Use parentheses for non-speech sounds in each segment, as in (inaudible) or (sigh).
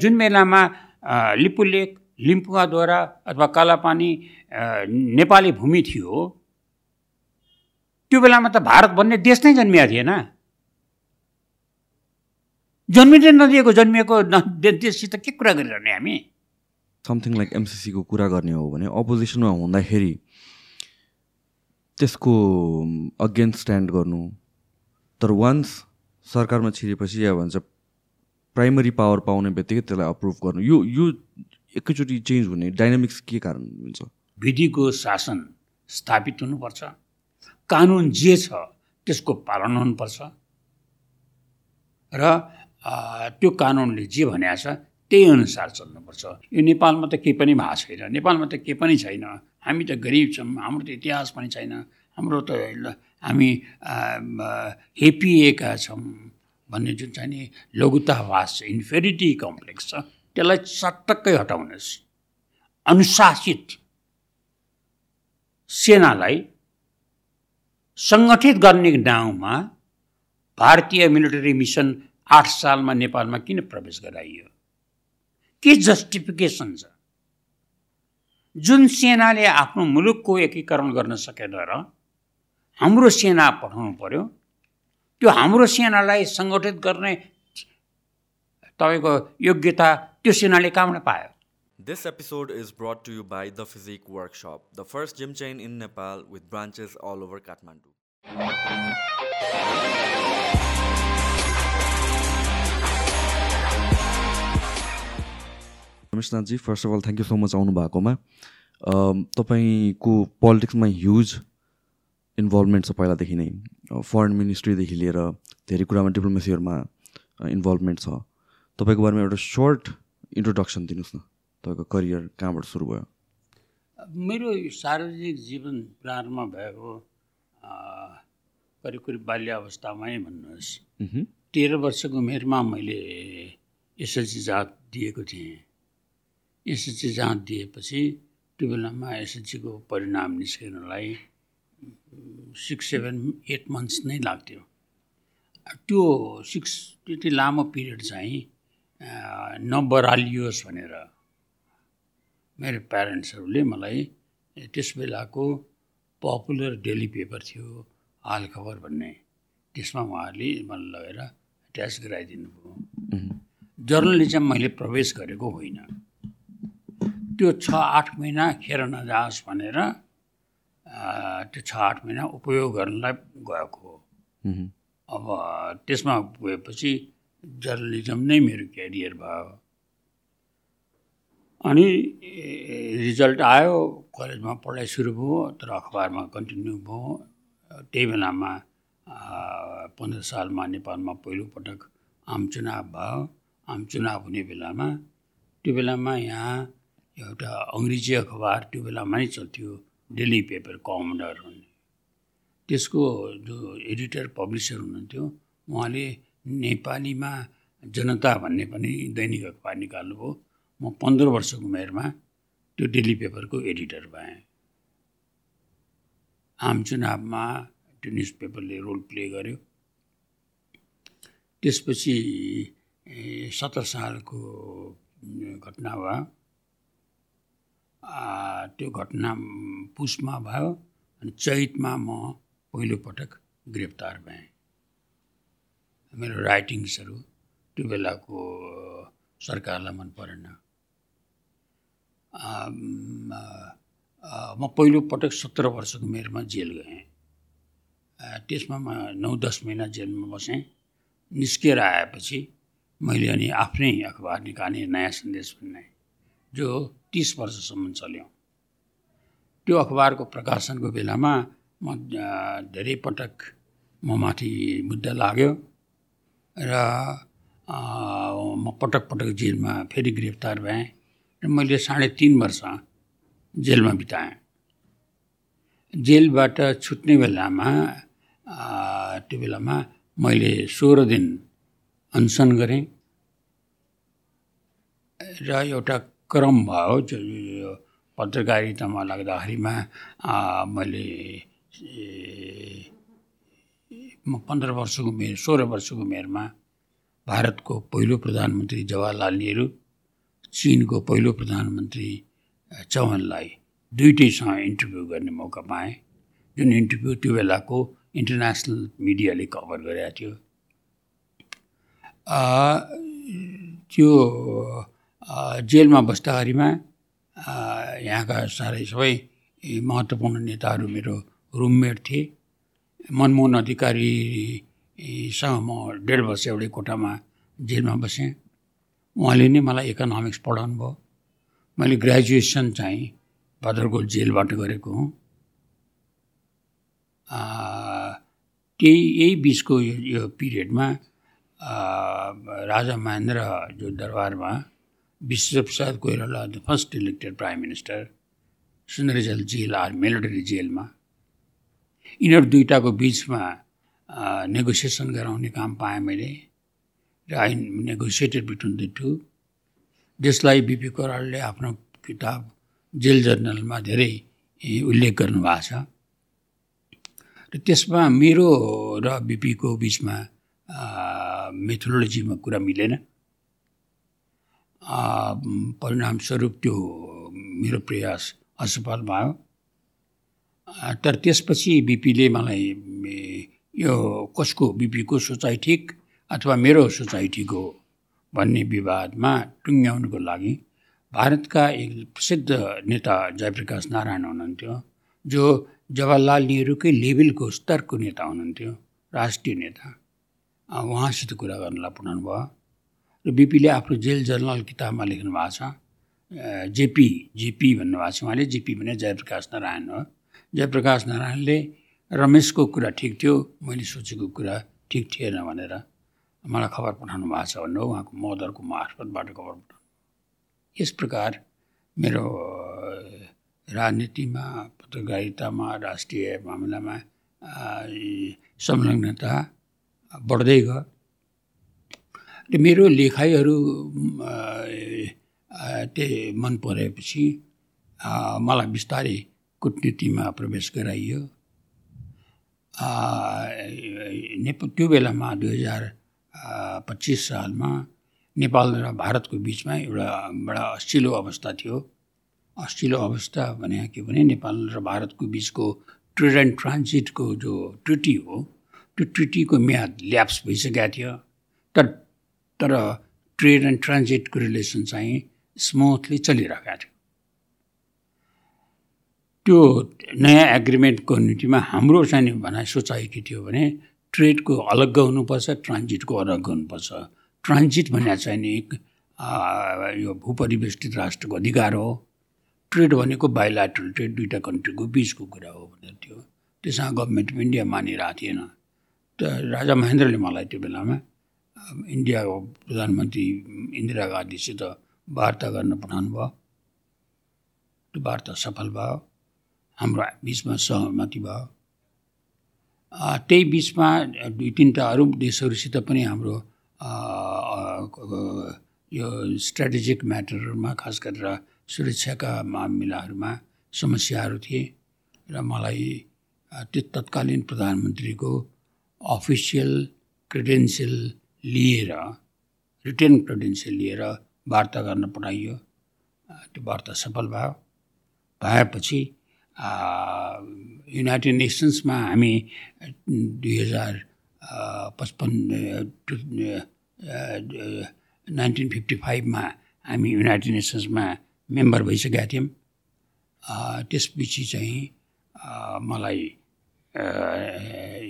जुन बेलामा लिपुलेक लिम्पुवाद्वारा अथवा कालापानी नेपाली भूमि थियो त्यो बेलामा त भारत भन्ने देश नै जन्मिएको थिएन। जन्मिँदै नदिएको जन्मिएको देशसित के कुरा गरिरहने हामी? समथिङ लाइक एमसिसीको कुरा गर्ने हो भने अपोजिसनमा हुँदाखेरि त्यसको अगेन्स्ट स्ट्यान्ड गर्नु तर वान्स सरकारमा छिरेपछि या भन्छ प्राइमरी पावर पाउने बित्तिकै त्यसलाई अप्रुभ गर्नु। यो यो एकैचोटि चेन्ज हुने डाइनामिक्स के कारण हुन्छ? विधिको शासन स्थापित हुनुपर्छ। कानुन जे छ त्यसको पालन हुनुपर्छ। र त्यो कानुनले जे भनेको छ त्यही अनुसार चल्नुपर्छ। यो नेपालमा त केही पनि भएको छैन। नेपालमा त केही पनि छैन। हामी त गरिब छौँ। हाम्रो त इतिहास पनि छैन। हाम्रो त हामी हेपिएका छौँ। भन्ने जुन चाहिँ नि लघुतावास छ इन्फेरिटी कम्प्लेक्स छ त्यसलाई चटक्कै हटाउनुहोस्। अनुशासित सेनालाई सङ्गठित गर्ने नाउँमा भारतीय मिलिटरी मिसन आठ सालमा नेपालमा किन प्रवेश गराइयो? के जस्टिफिकेसन छ? जुन सेनाले आफ्नो मुलुकको एकीकरण गर्न सकेन र हाम्रो सेना पठाउनु पर्यो त्यो हाम्रो सेनालाई सङ्गठित गर्ने तपाईँको योग्यता त्यो सेनाले कहाँबाट पायो This episode is brought to you by The Physique Workshop, the first gym chain in Nepal with branches all over Kathmandu. Rameshnathji first of all thank you so much आउनु भएकोमा तपाईँको पोलिटिक्समा ह्युज इन्भल्भमेन्ट छ पहिलादेखि नै। Foreign मिनिस्ट्रीदेखि लिएर धेरै कुरामा डिप्लोमेसीहरूमा involvement छ। तपाईँको बारेमा एउटा सर्ट इन्ट्रोडक्सन दिनुहोस् न। तपाईँको करियर कहाँबाट सुरु भयो? मेरो सार्वजनिक जीवन प्रारम्भ भएको करिब करिब बाल्य अवस्थामै भन्नुहोस् तेह्र वर्षको उमेरमा मैले एसएलसी जात दिएको थिएँ। एसएलसी जाँच दिएपछि त्यो बेलामा एसएलसीको परिणाम निस्किनलाई सिक्स सेभेन एट मन्थ्स नै लाग्थ्यो। त्यो सिक्स त्यति लामो पिरियड चाहिँ नबरालियोस् भनेर मेरो प्यारेन्ट्सहरूले मलाई त्यस बेलाको पपुलर डेली पेपर थियो हाल खबर भन्ने। त्यसमा उहाँहरूले मलाई लगेर एट्याच गराइदिनु भयो। जर्नलिजम मैले प्रवेश गरेको होइन। त्यो छ आठ महिना खेर नजाओस् भनेर त्यो छ आठ महिना उपयोग गर्नलाई गएको हो। अब त्यसमा गएपछि जर्नलिजम नै मेरो क्यारियर भयो। अनि रिजल्ट आयो कलेजमा पढाइ सुरु भयो तर अखबारमा कन्टिन्यू भयो। त्यही बेलामा पन्ध्र सालमा नेपालमा पहिलोपटक आम चुनाव भयो। आम चुनाव हुने बेलामा त्यो बेलामा यहाँ एउटा अङ्ग्रेजी अखबार त्यो बेलामा नै चल्थ्यो। डेली पेपर कमनर भन्ने त्यसको जो एडिटर पब्लिसर हुनुहुन्थ्यो उहाँले नेपालीमा जनता भन्ने पनि दैनिक अखबार निकाल्नुभयो। म पन्ध्र वर्षको उमेरमा त्यो डेली पेपरको एडिटर भएँ। आम चुनावमा त्यो न्युज पेपरले रोल प्ले गर्यो। त्यसपछि सत्र सालको घटना भयो। त्यो घटना पुसमा भयो अनि चैतमा म पहिलोपटक गिरफ्तार भएँ। मेरो राइटिङ्सहरू त्यो बेलाको सरकारलाई मन परेन। म पहिलोपटक सत्र वर्षको उमेरमा जेल गएँ। त्यसमा म नौ दस महिना जेलमा बसेँ। निस्किएर आएपछि मैले अनि आफ्नै अखबार निकालेँ नयाँ सन्देश भन्ने जो तिस वर्षसम्म चल्यो। त्यो अखबारको प्रकाशनको बेलामा म धेरै पटक म माथि मुद्दा लाग्यो र म पटक पटक जेलमा फेरि गिरफ्तार भएँ र मैले साढे तिन वर्ष जेलमा बिताएँ। जेलबाट छुट्ने बेलामा त्यो बेलामा मैले सोह्र दिन अनसन गरेँ र एउटा क्रम भयो पत्रकारितामा लाग्दाखेरिमा मैले म पन्ध्र वर्षको उमेर सोह्र वर्षको उमेरमा भारतको पहिलो प्रधानमन्त्री जवाहरलाल नेहरू चिनको पहिलो प्रधानमन्त्री चौहानलाई दुइटैसँग इन्टरभ्यू गर्ने मौका पाएँ। जुन इन्टरभ्यू त्यो बेलाको इन्टरनेसनल मिडियाले कभर गरेको थियो। त्यो जेलमा बस्दाखेरिमा यहाँका साह्रै सबै महत्त्वपूर्ण नेताहरू मेरो रुममेट थिए। मनमोहन अधिकारीसँग म डेढ वर्ष एउटै कोठामा जेलमा बसेँ। उहाँले नै मलाई इकोनोमिक्स पढाउनु भयो। मैले ग्रेजुएसन चाहिँ भद्रकोट जेलबाट गरेको हुँ। त्यही यही बिचको यो पिरियडमा राजा महेन्द्र जो दरबारमा Bishwaprasad Koirala the first elected prime minister Sundarijal jail or military जेलमा। यिनीहरू दुइटाको बिचमा नेगोसिएसन गराउने काम पाएँ मैले र I negotiated between the two जसलाई बिपी कोरालले आफ्नो किताब जेल जर्नलमा धेरै उल्लेख गर्नुभएको छ। र त्यसमा मेरो र बिपीको बिचमा मेथोलोजीमा कुरा मिलेन। परिणामस्वरूप त्यो मेरो प्रयास असफल भयो। तर त्यसपछि बिपीले मलाई यो कसको बिपीको सोचाइ ठिक अथवा मेरो सोचाइ ठिक हो भन्ने विवादमा टुङ्ग्याउनुको लागि भारतका एक प्रसिद्ध नेता जयप्रकाश नारायण हुनुहुन्थ्यो जो जवाहरलाल नेहरूकै लेभलको स्तरको नेता हुनुहुन्थ्यो राष्ट्रिय नेता। उहाँसित कुरा गर्नलाई पठाउनु भयो र बिपीले आफ्नो जेल जर्नल किताबमा लेख्नु भएको छ। जेपी जेपी भन्नुभएको छ उहाँले। जेपी भने जयप्रकाश नारायण हो। जयप्रकाश नारायणले रमेशको कुरा ठिक थियो मैले सोचेको कुरा ठिक थिएन भनेर मलाई खबर पठाउनु भएको छ भन्नु उहाँको मदरको मार्फतबाट खबर पठाउनु। यस प्रकार मेरो राजनीतिमा पत्रकारितामा राष्ट्रिय मामिलामा संलग्नता बढ्दै गयो। मेरो लेखाइहरू त्यही मन परेपछि मलाई बिस्तारै कुटनीतिमा प्रवेश गराइयो। नेप त्यो बेलामा दुई हजार पच्चिस सालमा नेपाल र भारतको बिचमा एउटा बडा अस्चिलो अवस्था थियो। अस्चिलो अवस्था भने के भने नेपाल र भारतको बिचको ट्रेड एन्ड ट्रान्जिटको जो ट्रिटी हो त्यो ट्रिटीको म्याद ल्याप्स भइसकेको थियो। तर तर ट्रेड एन्ड ट्रान्जिटको रिलेसन चाहिँ स्मुथली चलिरहेको थियो। त्यो नयाँ एग्रिमेन्टको निम्तिमा हाम्रो चाहिँ भनाइ सोचाइ के थियो भने ट्रेडको अलग्ग हुनुपर्छ ट्रान्जिटको अलग्ग हुनुपर्छ ट्रान्जिट भन्ने चाहिँ नि यो भूपरिवेष्टित राष्ट्रको अधिकार हो। ट्रेड भनेको बायोलाइट्रल ट्रेड दुइटा कन्ट्रीको बिचको कुरा हो भनेर थियो त्यसमा गभर्मेन्ट अफ इन्डिया मानिरहेको थिएन। त राजा महेन्द्रले मलाई त्यो बेलामा इन्डियाको प्रधानमन्त्री इन्दिरा गान्धीसित वार्ता गर्न पठाउनु भयो। त्यो वार्ता सफल भयो। हाम्रो बिचमा सहमति भयो। त्यही बिचमा दुई तिनवटा अरू देशहरूसित पनि हाम्रो यो स्ट्राटेजिक म्याटरहरूमा खास गरेर सुरक्षाका मामिलाहरूमा समस्याहरू थिए र मलाई त्यो तत्कालीन प्रधानमन्त्रीको अफिसियल क्रेडेन्सियल लिएर रिटेन क्रेडेन्सियल लिएर वार्ता गर्न पठाइयो। त्यो वार्ता सफल भयो। भएपछि युनाइटेड नेसन्समा हामी दुई हजार पचपन्न नाइन्टिन फिफ्टी फाइभमा हामी युनाइटेड नेसन्समा मेम्बर भइसकेका थियौँ। त्यसपछि चाहिँ मलाई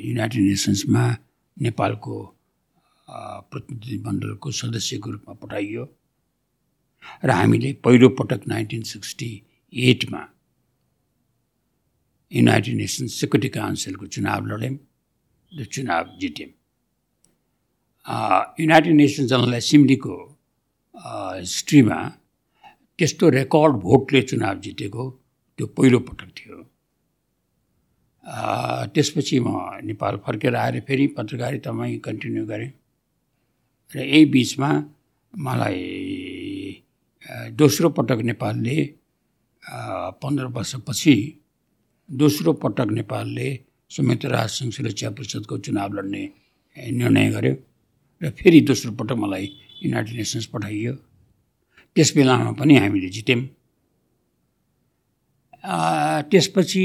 युनाइटेड नेसन्समा नेपालको प्रतिनिधिमण्डलको सदस्यको रूपमा पठाइयो। र हामीले पहिलोपटक नाइन्टिन सिक्सटी एटमा युनाइटेड नेसन्स सेक्युरिटी काउन्सिलको चुनाव लड्यौँ र चुनाव जित्यौँ युनाइटेड नेसन्स जनरल एसेम्ब्लीको हिस्ट्रीमा त्यस्तो रेकर्ड भोटले चुनाव जितेको त्यो पहिलो पटक थियो। त्यसपछि म नेपाल फर्केर आएर फेरि पत्रकारितामै कन्टिन्यू गरेँ। र यही बिचमा मलाई दोस्रो पटक नेपालले पन्ध्र वर्षपछि दोस्रो पटक नेपालले संयुक्त राष्ट्रसङ्घ सुरक्षा परिषदको चुनाव लड्ने निर्णय गर्यो र फेरि दोस्रो पटक मलाई युनाइटेड नेसन्स पठाइयो। त्यस बेलामा पनि हामीले जित्यौँ त्यसपछि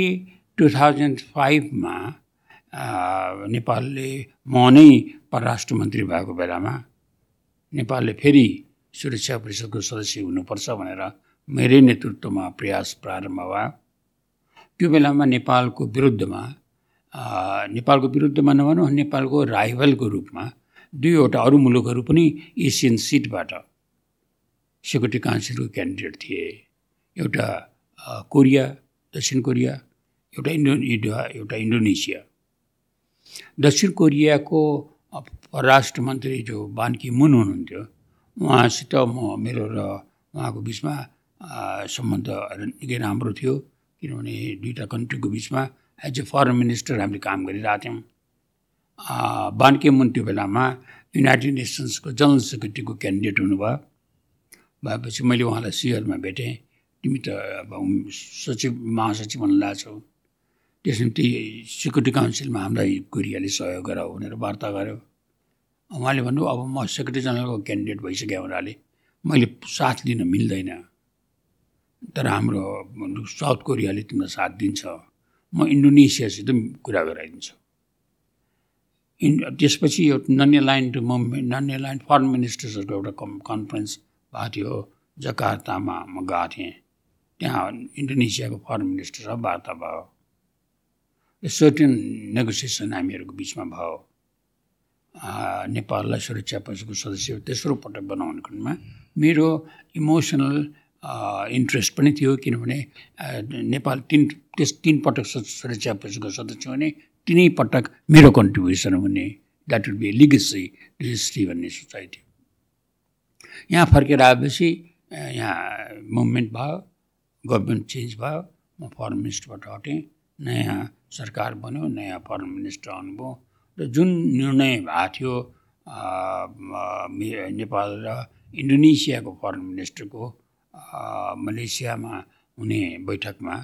टु थाउजन्ड फाइभमा नेपालले म नै परराष्ट्र मन्त्री भएको बेलामा नेपालले फेरि सुरक्षा परिषदको सदस्य हुनुपर्छ भनेर मेरै नेतृत्वमा प्रयास प्रारम्भ भयो त्यो बेलामा नेपालको विरुद्धमा नेपालको विरुद्धमा नभनौँ नेपालको राइभलको रूपमा दुईवटा अरू मुलुकहरू पनि एसियन सिटबाट सेक्युरिटी काउन्सिलको क्यान्डिडेट थिए। एउटा कोरिया दक्षिण कोरिया एउटा इन्डो एउटा इन्डोनेसिया। दक्षिण कोरियाको परराष्ट्र मन्त्री जो बान्की मुन हुनुहुन्थ्यो उहाँसित म मेरो र उहाँको बिचमा सम्बन्ध निकै राम्रो थियो किनभने दुईवटा कन्ट्रीको बिचमा एज ए फरेन मिनिस्टर हामीले काम गरिरहेको थियौँ। बान्के मुन त्यो बेलामा युनाइटेड नेसन्सको जनरल सेक्रेटरीको क्यान्डिडेट हुनुभयो। भएपछि मैले उहाँलाई सियरमा भेटेँ। तिमी त अब सचिव महासचिव भन्नु लाग्छौ त्यस निम्ति सेक्युरिटी काउन्सिलमा हामीलाई कोरियाले सहयोग गर भनेर वार्ता गऱ्यो उहाँले भन्नु अब म सेक्रेटरी जनरलको क्यान्डिडेट भइसक्यो हुनाले मैले साथ लिन मिल्दैन। तर हाम्रो साउथ कोरियाले तिमीलाई साथ दिन्छ। म इन्डोनेसियासित कुरा गराइदिन्छु। इन् त्यसपछि यो non aligned movement non foreign मिनिस्टर्सहरूको एउटा कम् कन्फरेन्स भएको थियो जकार्तामा म गएको थिएँ। त्यहाँ इन्डोनेसियाको फरेन मिनिस्टरसँग वार्ता भयो। सर्टेन नेगोसिएसन हामीहरूको बिचमा भयो। नेपाललाई सुरक्षा परिषदको सदस्य तेस्रो पटक बनाउने क्रममा मेरो इमोसनल इन्ट्रेस्ट पनि थियो किनभने नेपाल तिन त्यस तिन पटक सुरक्षा परिषदको सदस्य हुने तिनै पटक मेरो कन्ट्रिब्युसन हुने that would be legacy registry भन्ने सोचाइ थियो यहाँ फर्केर आएपछि यहाँ मुभमेन्ट भयो गभर्मेन्ट चेन्ज भयो म फरेन मिनिस्टरबाट हटेँ नयाँ सरकार बन्यो नयाँ फरेन मिनिस्टर आउनुभयो र जुन निर्णय भएको थियो नेपाल र इन्डोनेसियाको फरेन मिनिस्टरको मलेसियामा हुने बैठकमा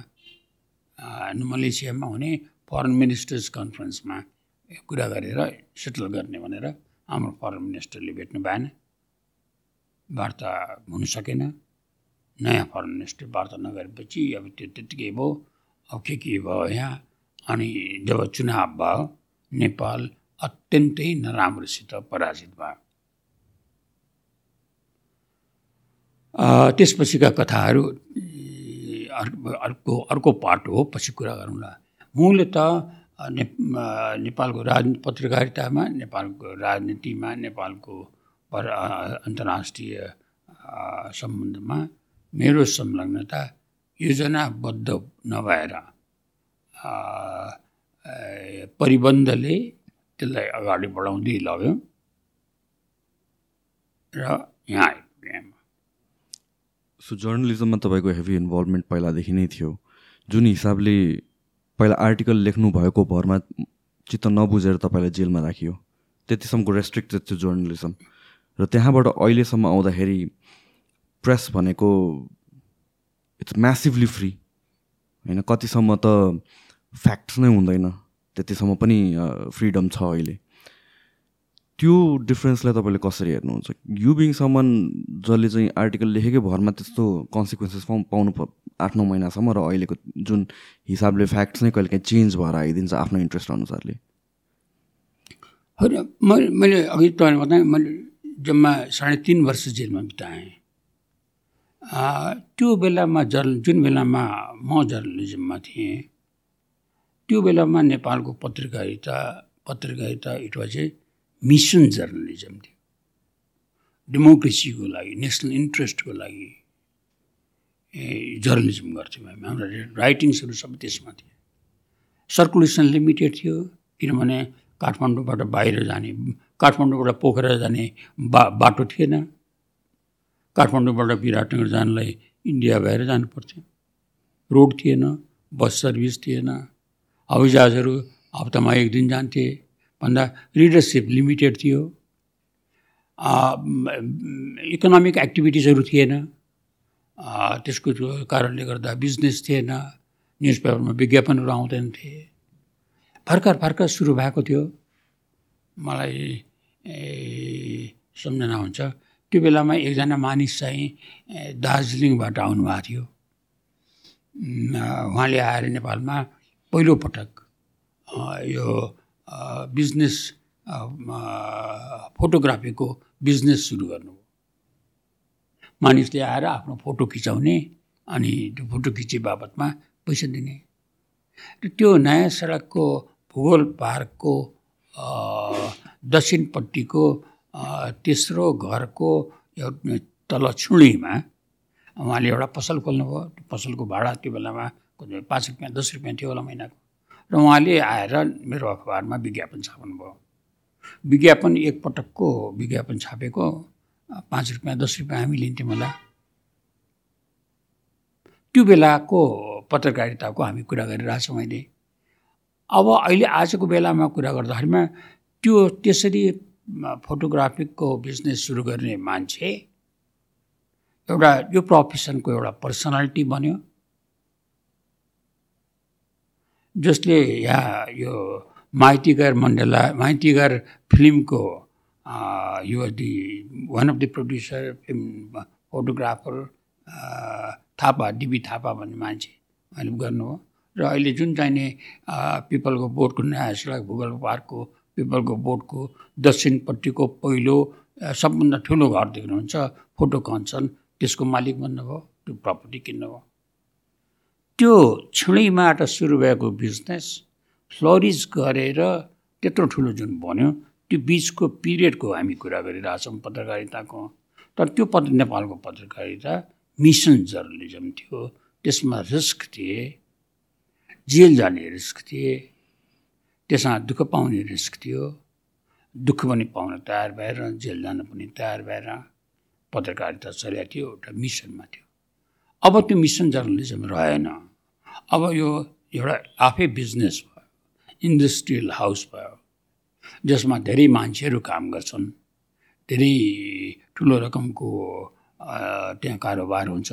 मलेसियामा हुने फरेन मिनिस्टर्स कन्फरेन्समा कुरा गरेर सेटल गर्ने भनेर हाम्रो फरेन मिनिस्टरले भेट्नु भएन। वार्ता हुन सकेन। नयाँ फरेन मिनिस्टर वार्ता नगरेपछि अब त्यो त्यत्तिकै भयो। अब के के भयो यहाँ? अनि जब चुनाव भयो नेपाल अत्यन्तै नराम्रोसित पराजित भयो। त्यसपछिका कथाहरू अर्को अर्को पार्ट हो पछि कुरा गरौँला मूलत ने नेपालको राज पत्रकारितामा नेपालको राजनीतिमा नेपालको पर अन्तर्राष्ट्रिय सम्बन्धमा मेरो संलग्नता योजनाबद्ध नभएर परिबन्धले त्यसलाई अगाडि बढाउँदै लग्यो र यहाँ आइपुग्यो सो जर्नलिजममा तपाईँको हेभी इन्भल्भमेन्ट पहिलादेखि नै थियो जुन हिसाबले पहिला आर्टिकल लेख्नु भएको भरमा चित्त नबुझेर तपाईँलाई जेलमा राखियो त्यतिसम्मको रेस्ट्रिक्टेड थियो जर्नलिजम र त्यहाँबाट अहिलेसम्म आउँदाखेरि प्रेस भनेको इट्स म्यासिभली फ्री होइन कतिसम्म त फ्याक्ट्स नै हुँदैन। त्यतिसम्म पनि फ्रिडम छ अहिले। त्यो डिफ्रेन्सलाई तपाईँले कसरी हेर्नुहुन्छ? यु बिङ समन जसले चाहिँ आर्टिकल लेखेकै भरमा त्यस्तो कन्सिक्वेन्सेस पाउनु आठ नौ महिनासम्म र अहिलेको जुन हिसाबले फ्याक्ट्स नै कहिले काहीँ चेन्ज भएर आइदिन्छ आफ्नो इन्ट्रेस्ट अनुसारले? होइन मैले अघि तपाईँले बताएँ मैले जम्मा साढे तिन वर्ष जेलमा बिताएँ। त्यो बेलामा जर्न जुन बेलामा म जर्नलिजममा थिएँ त्यो बेलामा नेपालको पत्रकारिता पत्रकारिता it was a mission journalism थियो। डेमोक्रेसीको लागि नेसनल इन्ट्रेस्टको लागि जर्नलिजम गर्थ्यौँ हामी। हाम्रा राइटिङ्सहरू सबै त्यसमा थियो सर्कुलेसन लिमिटेड थियो किनभने काठमाडौँबाट बाहिर जाने काठमाडौँबाट पोखरा जाने बा बाटो थिएन। काठमाडौँबाट विराटनगर जानलाई इन्डिया भएर जानु पर्थ्यो रोड थिएन बस सर्भिस थिएन। हवाईजहाजहरू हप्तामा एक दिन जान्थे। भन्दा रिडरसिप लिमिटेड थियो। इकोनोमिक एक्टिभिटिजहरू थिएन। त्यसको कारणले गर्दा बिजनेस थिएन। न्युज पेपरमा विज्ञापनहरू आउँदैन थिए। भर्खर भर्खर सुरु भएको थियो। मलाई सम्झना हुन्छ। त्यो बेलामा एकजना मानिस चाहिँ दार्जिलिङबाट आउनुभएको थियो। उहाँले आएर नेपालमा पहिलोपटक यो बिजनेस फोटोग्राफीको बिजनेस सुरु गर्नुभयो मानिसले आएर आफ्नो फोटो खिचाउने अनि त्यो फोटो खिचे बाबतमा पैसा दिने। र त्यो नयाँ सडकको भूगोल पार्कको दक्षिणपट्टिको तेस्रो घरको तल छुँडीमा उहाँले एउटा पसल खोल्नुभयो। त्यो पसलको भाडा त्यो बेलामा पाँच रुपियाँ दस रुपियाँ थियो होला महिनाको। र उहाँले आएर मेरो अखबारमा विज्ञापन छाप्नु भयो। विज्ञापन एकपटकको विज्ञापन छापेको पाँच रुपियाँ दस रुपियाँ हामी लिन्थ्यौँ होला। त्यो बेलाको पत्रकारिताको हामी कुरा गरिरहेछौँ अहिले। अब अहिले आजको बेलामा कुरा गर्दाखेरिमा त्यो त्यसरी फोटोग्राफीको बिजनेस सुरु गर्ने मान्छे एउटा यो प्रोफेसनको एउटा पर्सनालिटी बन्यो। जसले यहाँ यो माइतीगर मण्डला माइतीगर फिल्मको यो the one of the producer film photographer Thapa DB Thapa भन्ने मान्छे उहाँले गर्नुभयो र अहिले जुन चाहिने पिपलको बोटको नयाँ सडक भूगोल पार्कको पिपलको बोटको दक्षिणपट्टिको पहिलो सबभन्दा ठुलो घर देख्नुहुन्छ फोटो कन्सन त्यसको मालिक बन्नुभयो त्यो प्रपर्टी किन्नुभयो। त्यो छिँडैबाट सुरु भएको बिजनेस फ्लोरिज गरेर त्यत्रो ठुलो जुन बन्यो त्यो बिचको पिरियडको हामी कुरा गरिरहेछौँ पत्रकारिताको। तर त्यो पत्र नेपालको पत्रकारिता मिसन जर्नलिजम थियो। त्यसमा रिस्क थिए जेल जाने रिस्क थिए त्यसमा दुःख पाउने रिस्क थियो दुःख पनि पाउन तयार भएर जेल जान पनि तयार भएर पत्रकारिता चलेको थियो एउटा मिसनमा थियो। अब त्यो मिसन जर्नलिजम रहेन। अब यो एउटा आफै बिजनेस भयो इन्डस्ट्रियल हाउस भयो जसमा धेरै मान्छेहरू काम गर्छन् धेरै ठुलो रकमको त्यहाँ कारोबार हुन्छ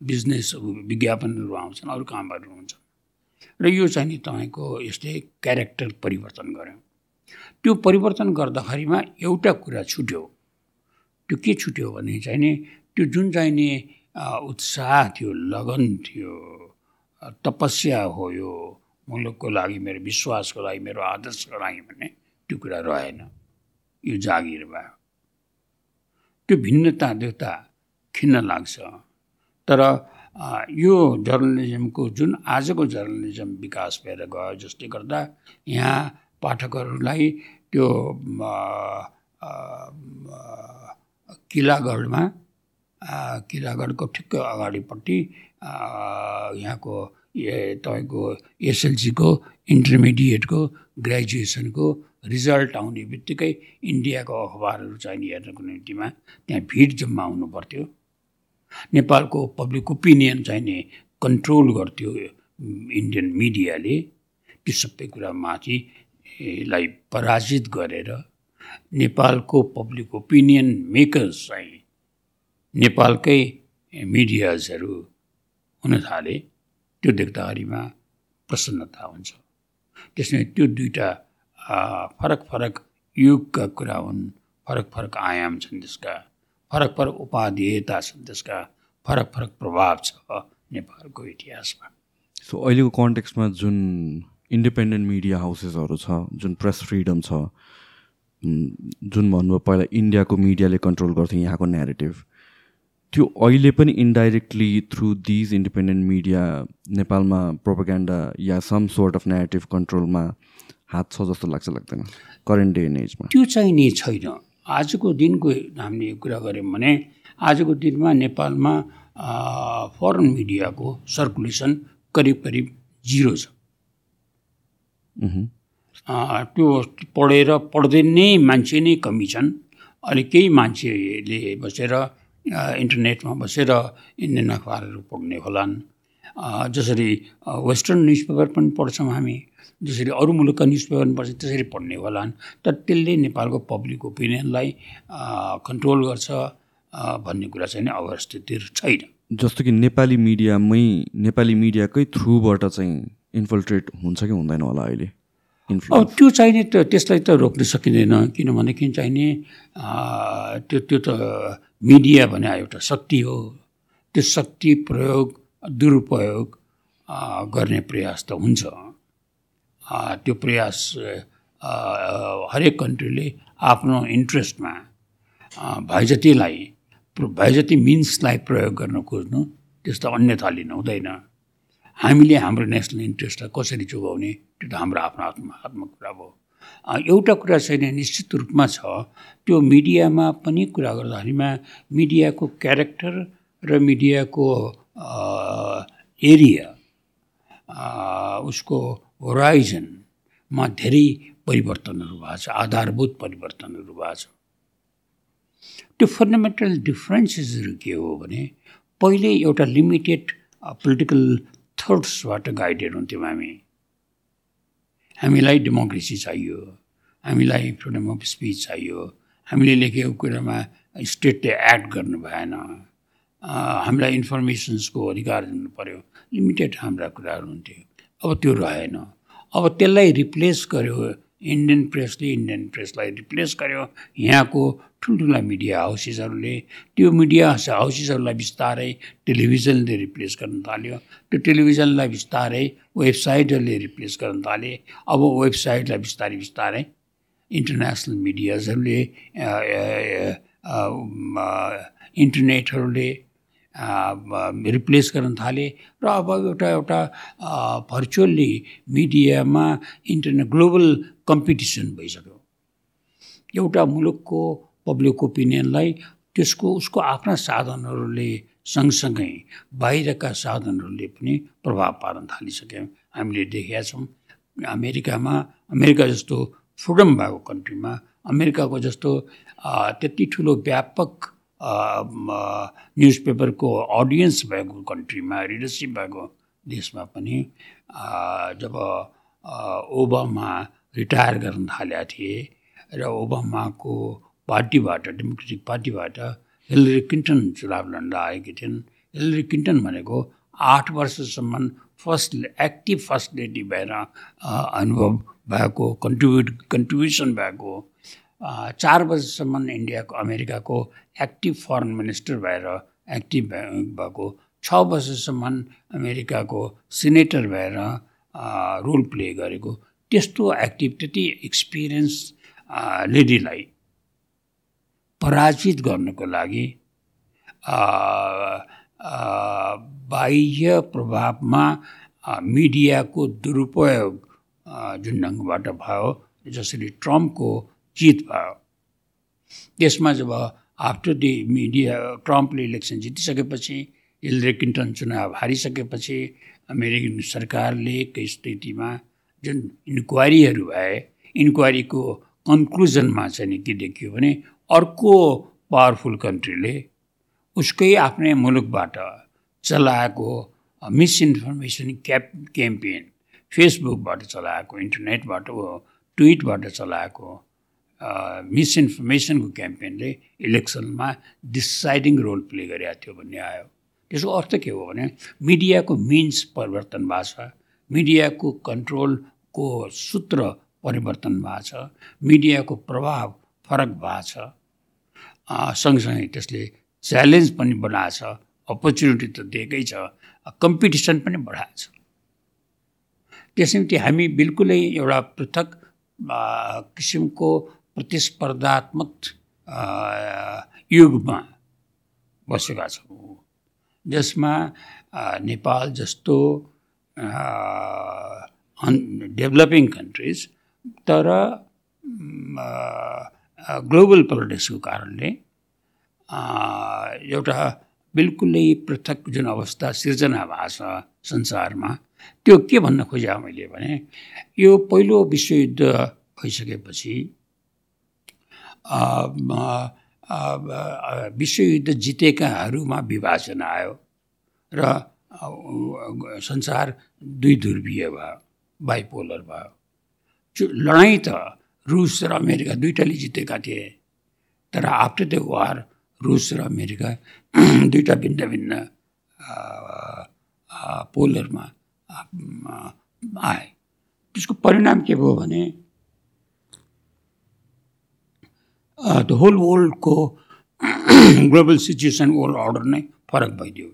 बिजनेस विज्ञापनहरू आउँछन् अरू कामहरू हुन्छ। र यो चाहिँ नि तपाईँको यसले क्यारेक्टर परिवर्तन गर्यो। त्यो परिवर्तन गर्दाखेरिमा एउटा कुरा छुट्यो। त्यो के छुट्यो भने चाहिँ नि त्यो जुन चाहिँ नि उत्साह थियो लगन थियो तपस्या हो यो मुलुकको लागि मेरो विश्वासको लागि मेरो आदर्शको लागि भन्ने त्यो कुरा रहेन। यो जागिर भयो। त्यो भिन्नता देउता खिन्न लाग्छ। तर यो जर्नलिजमको जुन आजको जर्नलिजम विकास भएर गयो जसले गर्दा यहाँ पाठकहरूलाई त्यो किलागढमा किलागढको ठिक्क अगाडिपट्टि यहाँको तपाईँको एसएलसीको इन्टरमिडिएटको ग्रेजुएसनको रिजल्ट आउने बित्तिकै इन्डियाको अखबारहरू चाहिने हेर्नको निम्तिमा त्यहाँ भिड जम्मा हुनु पर्थ्यो। नेपालको पब्लिक ओपिनियन चाहिने कन्ट्रोल गर्थ्यो इन्डियन मिडियाले। त्यो सबै कुरा माथिलाई पराजित गरेर नेपालको पब्लिक ओपिनियन मेकर्स चाहिँ नेपालकै मिडियाजहरू हुन थाले त्यो देख्दाखेरिमा प्रसन्नता हुन्छ। त्यसमा त्यो दुइटा फरक फरक युगका कुरा हुन् फरक फरक आयाम छन् त्यसका फरक फरक उपाधेयता छन् त्यसका फरक फरक प्रभाव छ नेपालको इतिहासमा। सो अहिलेको कन्टेक्समा जुन इन्डिपेन्डेन्ट मिडिया हाउसेसहरू छ जुन प्रेस फ्रिडम छ जुन भन्नुभयो पहिला इन्डियाको मिडियाले कन्ट्रोल गर्थ्यो यहाँको नेरेटिभ त्यो अहिले पनि indirectly through these independent media नेपालमा प्रोपोगेन्डा या सम सोर्ट अफ नेरेटिभ कन्ट्रोलमा हात छ जस्तो लाग्छ लाग्दैन करेन्ट डे एन्ड एजमा त्यो चाहिँ नि छैन। आजको दिनको हामीले कुरा गऱ्यौँ भने आजको दिनमा नेपालमा फरेन मिडियाको सर्कुलेसन करिब करिब जिरो छ। त्यो पढेर पढ्दै नै मान्छे नै कमी छन्। अनि केही मान्छेले बसेर इन्टरनेटमा बसेर इन्डियन अखबारहरू पढ्ने होलान्। जसरी वेस्टर्न न्युज पेपर पनि पढ्छौँ हामी। जसरी अरू मुलुकका न्युज पेपर पनि पढ्छ त्यसरी पढ्ने होलान्। तर त्यसले नेपालको पब्लिक ओपिनियनलाई कन्ट्रोल गर्छ भन्ने कुरा चाहिँ अब स्थिति छैन। जस्तो कि नेपाली मिडियामै नेपाली मिडियाकै थ्रुबाट चाहिँ इन्फल्ट्रेट हुन्छ कि हुँदैन होला अहिले? अब त्यो चाहिने त त्यसलाई त रोक्न सकिँदैन। किनभनेदेखि चाहिने? त्यो त्यो त मिडिया भने एउटा शक्ति हो। त्यो शक्ति प्रयोग दुरुपयोग गर्ने प्रयास त हुन्छ। त्यो प्रयास हरेक कन्ट्रीले आफ्नो इन्ट्रेस्टमा अँ, भए जतिलाई प्र- भए जति मिन्सलाई प्रयोग गर्न खोज्नु त्यस्तो अन्यथा लिनु हुँदैन। हामीले हाम्रो नेसनल इन्ट्रेस्टलाई कसरी जोगाउने त्यो त हाम्रो आफ्नो हातमा कुरा अँ, एउटा कुरा चाहिँ निश्चित रूपमा छ। त्यो मिडियामा पनि कुरा गर्दाखेरिमा मिडियाको क्यारेक्टर र मिडियाको एरिया उसको होराइजनमा धेरै परिवर्तनहरू भएको छ आधारभूत परिवर्तनहरू भएको छ। त्यो फन्डामेन्टल डिफ्रेन्सेसहरू के हो भने पहिले एउटा लिमिटेड पोलिटिकल थट्सबाट गाइडेड हुन्थ्यौँ हामी। हामीलाई डेमोक्रेसी चाहियो हामीलाई फ्रिडम अफ स्पिच चाहियो। हामीले लेखेको कुरामा स्टेटले एक्ट गर्नु भएन। हामीलाई इन्फर्मेसन्सको अधिकार दिनु पऱ्यो लिमिटेड हाम्रा कुराहरू हुन्थ्यो। अब त्यो रहेन। अब त्यसलाई रिप्लेस गर्यो। इन्डियन प्रेसले इन्डियन प्रेसलाई रिप्लेस गर्यो। यहाँको ठुल्ठुला मिडिया हाउसेसहरूले त्यो मिडिया हाउसेसहरूलाई बिस्तारै टेलिभिजनले रिप्लेस गर्न थाल्यो। त्यो टेलिभिजनलाई बिस्तारै वेबसाइटहरूले रिप्लेस गर्न थाले। अब वेबसाइटलाई बिस्तारै बिस्तारै इन्टरनेसनल मिडियाजहरूले इन्टरनेटहरूले रिप्लेस गर्न थाले। र अब एउटा एउटा भर्चुअल्ली मिडियामा इन्टरनेट ग्लोबल कम्पिटिसन भइसक्यो। एउटा मुलुकको पब्लिक ओपिनियनलाई त्यसको उसको आफ्ना साधनहरूले सँगसँगै बाहिरका साधनहरूले पनि प्रभाव पार्न थालिसक्यो। हामीले देखेका छौँ अमेरिकामा अमेरिका जस्तो फ्रिडम भएको कन्ट्रीमा अमेरिकाको जस्तो त्यति ठुलो व्यापक न्युज पेपरको अडियन्स भएको कन्ट्रीमा रिडरसिप भएको देशमा पनि जब ओबामा रिटायर गर्न थालेका थिए र ओबामाको पार्टीबाट डेमोक्रेटिक पार्टीबाट हिलरी क्लिन्टन चुनाव लड्न आएकी थिइन्। हिलरी क्लिन्टन भनेको आठ वर्षसम्म फर्स्ट एक्टिभ फर्स्ट लेडी भएर अनुभव भएको कन्ट्रिब्युट कन्ट्रिब्युसन भएको चार वर्षसम्म इन्डियाको अमेरिकाको एक्टिभ फरेन मिनिस्टर भएर एक्टिभ भए- भएको छ वर्षसम्म अमेरिकाको सिनेटर भएर रोल प्ले गरेको। त्यस्तो एक्टिभ त्यति एक्सपिरियन्स लेडीलाई पराजित गर्नको लागि बाह्य प्रभावमा मिडियाको दुरुपयोग जुन ढङ्गबाट भयो जसरी ट्रम्पको जित भयो। त्यसमा जब आफ्टर दि मिडिया ट्रम्पले इलेक्सन जितिसकेपछि हिलरी क्लिन्टन चुनाव हारिसकेपछि अमेरिकन सरकारले कै स्थितिमा जुन इन्क्वायरीहरू भए इन्क्वायरीको कन्क्लुजनमा चाहिँ के देखियो भने अर्को पावरफुल कन्ट्रीले उसकै आफ्नै मुलुकबाट चलाएको मिसइन्फर्मेसन क्याप क्याम्पेन फेसबुकबाट चलाएको इन्टरनेटबाट ट्विटबाट चलाएको मिसइन्फर्मेसनको क्याम्पेनले इलेक्सनमा डिसाइडिङ रोल प्ले गरेको थियो भन्ने आयो। त्यसको अर्थ के हो भने मिडियाको मिन्स परिवर्तन भएको छ मिडियाको कन्ट्रोलको सूत्र परिवर्तन भएको छ मिडियाको प्रभाव फरक भएको छ। सँगसँगै त्यसले च्यालेन्ज पनि बनाएको छ अपर्च्युनिटी त दिएकै छ कम्पिटिसन पनि बढाएको छ। त्यसैले हामी बिल्कुलै एउटा पृथक किसिमको प्रतिस्पर्धात्मक युगमा बसेका छौँ। जसमा नेपाल जस्तो डेभलपिङ कन्ट्रिज तर ग्लोबल पोलिटिक्सको कारणले एउटा बिल्कुलै पृथक जुन अवस्था सिर्जना भएको छ संसारमा। त्यो के भन्न खोजेँ मैले भने यो पहिलो विश्वयुद्ध भइसकेपछि विश्वयुद्ध जितेकाहरूमा विभाजन आयो र संसार दुई ध्रुवीय भयो बाइपोलर भयो। लडाइँ त अमेरिका दुइटाले जितेका थिए। तर आफ्टर द वार रुस र अमेरिका दुईवटा भिन्न भिन्न अ, आए। त्यसको परिणाम के भयो भने द होल वर्ल्डको ग्लोबल सिचुएसन वर्ल्ड अर्डर नै फरक भइदियो।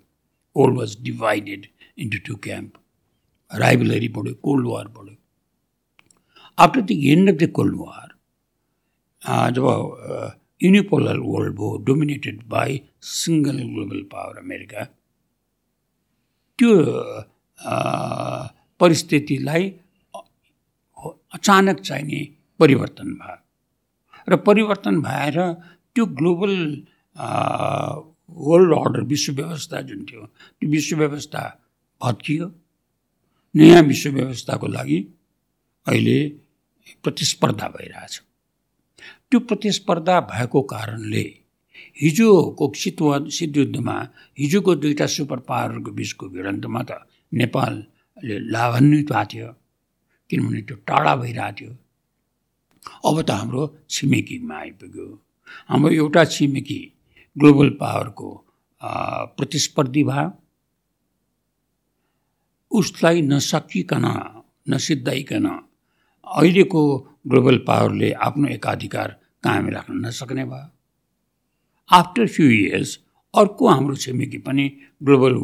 World was divided into two camp राइबलरी बढ्यो कोल्ड वार बढ्यो। After the end of the cold war job unipolar world भयो dominated by single global power America त्यो परिस्थितिलाई अचानक चाहिने परिवर्तन भयो र परिवर्तन भएर त्यो ग्लोबल वर्ल्ड अर्डर विश्व व्यवस्था जुन थियो त्यो विश्व व्यवस्था भत्कियो नयाँ विश्व व्यवस्थाको लागि अहिले प्रतिस्पर्धा भइरहेछ। त्यो प्रतिस्पर्धा भएको कारणले हिजोको शीत शीतयुद्धमा हिजोको दुईवटा सुपर पावरहरूको बिचको भिडन्तमा त नेपालले लाभान्वित भएको थियो किनभने त्यो टाढा भइरहेको थियो। अब त हाम्रो छिमेकीमा आइपुग्यो। हाम्रो एउटा छिमेकी ग्लोबल पावरको प्रतिस्पर्धी भयो उसलाई नसकिकन नसिद्धाइकन अहिलेको ग्लोबल पावरले आफ्नो एकाधिकार कायम राख्न नसक्ने भयो। आफ्टर फ्यु इयर्स अर्को हाम्रो छिमेकी पनि ग्लोबल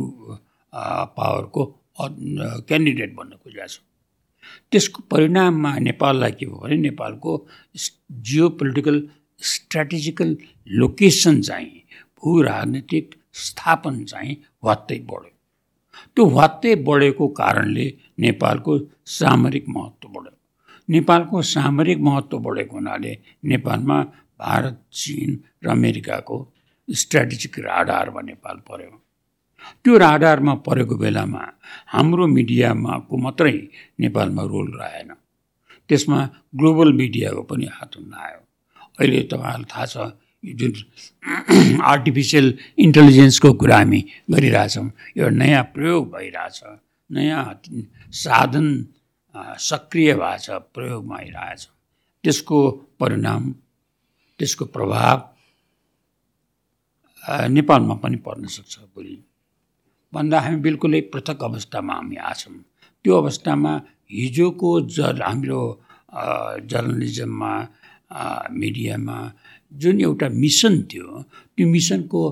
पावरको क्यान्डिडेट भन्न खोजेको छ। त्यसको परिणाममा नेपाललाई के भयो भने नेपालको जियो पोलिटिकल स्ट्राटेजिकल लोकेसन चाहिँ भू राजनीतिक स्थापन चाहिँ वात्तै बढ्यो। त्यो वात्तै बढेको कारणले नेपालको सामरिक महत्त्व बढ्यो। नेपालको सामरिक महत्त्व बढेको हुनाले नेपालमा भारत चिन र अमेरिकाको स्ट्राटेजिक राडारमा नेपाल पर्यो। त्यो राडारमा परेको बेलामा हाम्रो मिडियामाको मात्रै नेपालमा रोल रहेन। त्यसमा ग्लोबल मिडियाको पनि हात हुन आयो। अहिले तपाईँहरूलाई थाहा छ जुन आर्टिफिसियल इन्टेलिजेन्सको कुरा हामी गरिरहेछौँ यो नयाँ प्रयोग भइरहेछ। नयाँ साधन सक्रिय भएको छ प्रयोगमा आइरहेछ त्यसको परिणाम त्यसको प्रभाव नेपालमा पनि पर्न सक्छ भोलि। भन्दा हामी बिल्कुलै पृथक अवस्थामा हामी आछौँ। त्यो अवस्थामा हिजोको ज हाम्रो जर्नलिजममा मिडियामा जुन एउटा मिसन थियो त्यो मिसनको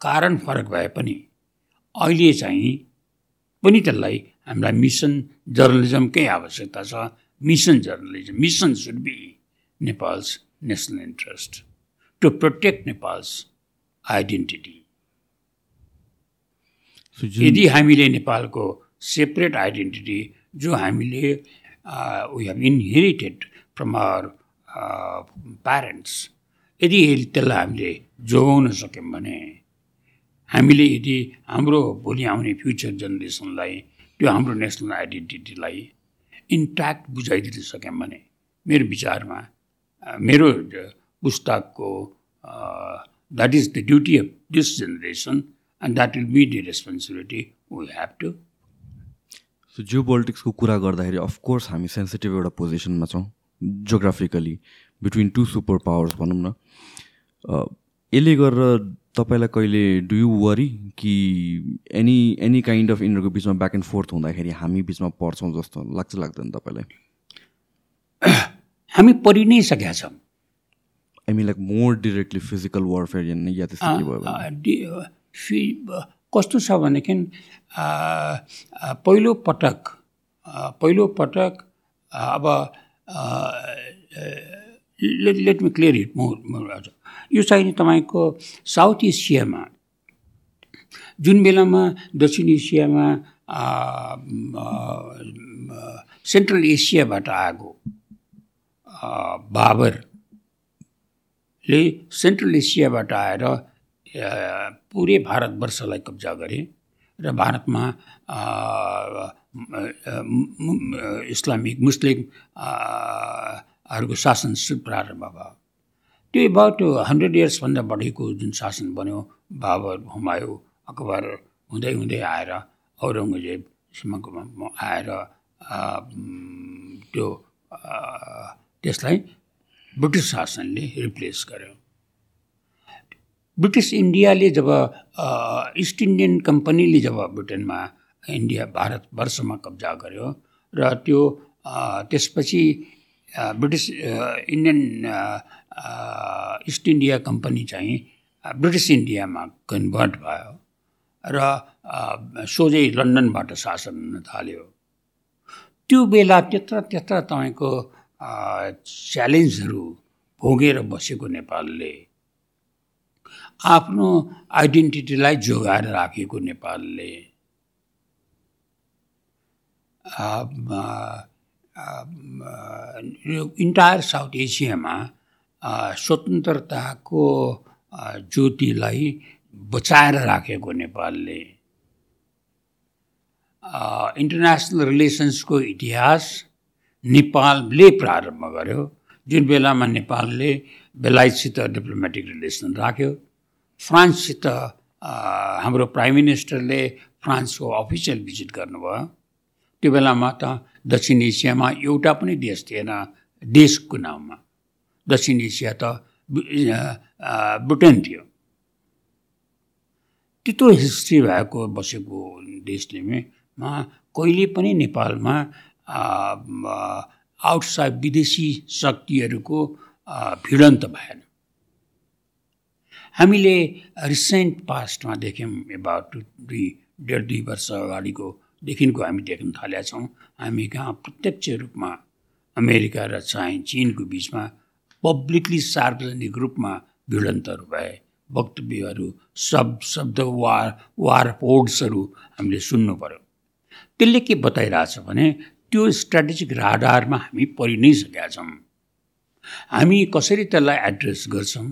कारण फरक भए पनि अहिले चाहिँ पनि त्यसलाई हामीलाई मिसन जर्नलिजमकै आवश्यकता छ। Mission journalism mission should be Nepal's national interest to protect Nepal's identity यदि हामीले नेपालको सेपरेट आइडेन्टिटी जो हामीले we have inherited from our parents यदि त्यसलाई हामीले जोगाउन सक्यौँ भने हामीले यदि हाम्रो भोलि आउने फ्युचर जेनेरेसनलाई त्यो हाम्रो नेसनल आइडेन्टिटीलाई इन्ट्याक्ट बुझाइदिन सक्यौँ भने मेरो विचारमा मेरो पुस्तकको that is the duty of this generation and that will be the responsibility we have to so Jio पोलिटिक्सको कुरा गर्दाखेरि अफकोर्स हामी सेन्सिटिभ एउटा पोजिसनमा छौँ geographically between two super powers भनौँ न। यसले गरेर तपाईँलाई कहिले डु यु वरी कि एनी एनी काइन्ड अफ यिनीहरूको बिचमा ब्याक एन्ड फोर्थ हुँदाखेरि हामी बिचमा पर्छौँ जस्तो लाग्छ लाग्दैन तपाईँलाई? (coughs) हामी परि नै सकेका छौँ। I mean like more directly physical warfare या त्यस्तो भयो कस्तो छ भनेदेखि पहिलो पटक पहिलो पटक अब let let me clear it more यो चाहिँ तपाईँको साउथ एसियामा जुन बेलामा दक्षिण एसियामा सेन्ट्रल एसियाबाट आएको बाबरले सेन्ट्रल एसियाबाट आएर पुरै भारतवर्षलाई कब्जा गरे र भारतमा इस्लामिक मुस्लिम हरूको शासन प्रारम्भ भयो। त्यो एबाउट हन्ड्रेड इयर्सभन्दा बढीको जुन शासन बन्यो बाबर हुमायु अकबर हुँदै हुँदै आएर औरङ्गजेबसम्मको आएर त्यो त्यसलाई ब्रिटिस शासनले रिप्लेस गर्यो। ब्रिटिस इन्डियाले जब इस्ट इन्डियन कम्पनीले जब ब्रिटेनमा इन्डिया भारतवर्षमा कब्जा गर्यो र त्यो त्यसपछि British Indian East India company चाहिँ ब्रिटिस इन्डियामा कन्भर्ट भयो र सोझै लन्डनबाट शासन हुन थाल्यो। त्यो बेला त्यत्र त्यत्र तपाईँको च्यालेन्जहरू भोगेर बसेको नेपालले आफ्नो आइडेन्टिटीलाई जोगाएर राखेको नेपालले। इन्टायर साउथ एसियामा स्वतन्त्रताको ज्योतिलाई बचाएर राखेको नेपालले। इन्टरनेसनल रिलेसन्सको इतिहास नेपालले प्रारम्भ गर्यो। जुन बेलामा नेपालले बेलायतसित डिप्लोमेटिक रिलेसन राख्यो। फ्रान्ससित हाम्रो प्राइम मिनिस्टरले फ्रान्सको अफिसियल भिजिट गर्नुभयो। त्यो बेलामा त दक्षिण एसियामा एउटा पनि देश थिएन देशको नाउँमा। दक्षिण एसिया त ब्रिटेन थियो। त्यत्रो हिस्ट्री भएको बसेको देशले मा कहिले पनि नेपालमा आउटसाइड विदेशी शक्तिहरूको भिडन्त भएन। हामीले रिसेन्ट पास्टमा देख्यौँ एबाउट दुई डेढ दुई वर्ष अगाडिको देखिको हामी देख्न थालेका छौँ। हामी कहाँ प्रत्यक्ष रूपमा अमेरिका र चाइ चिनको बिचमा पब्लिकली सार्वजनिक रूपमा भिडन्तहरू भए। वक्तव्यहरू शब्द शब्द वार वार पोर्ट्सहरू हामीले सुन्नु पऱ्यो त्यसले के बताइरहेछ भने त्यो स्ट्राटेजिक राडारमा हामी परि नै सकेका छौँ। हामी कसरी त्यसलाई एड्रेस गर्छौँ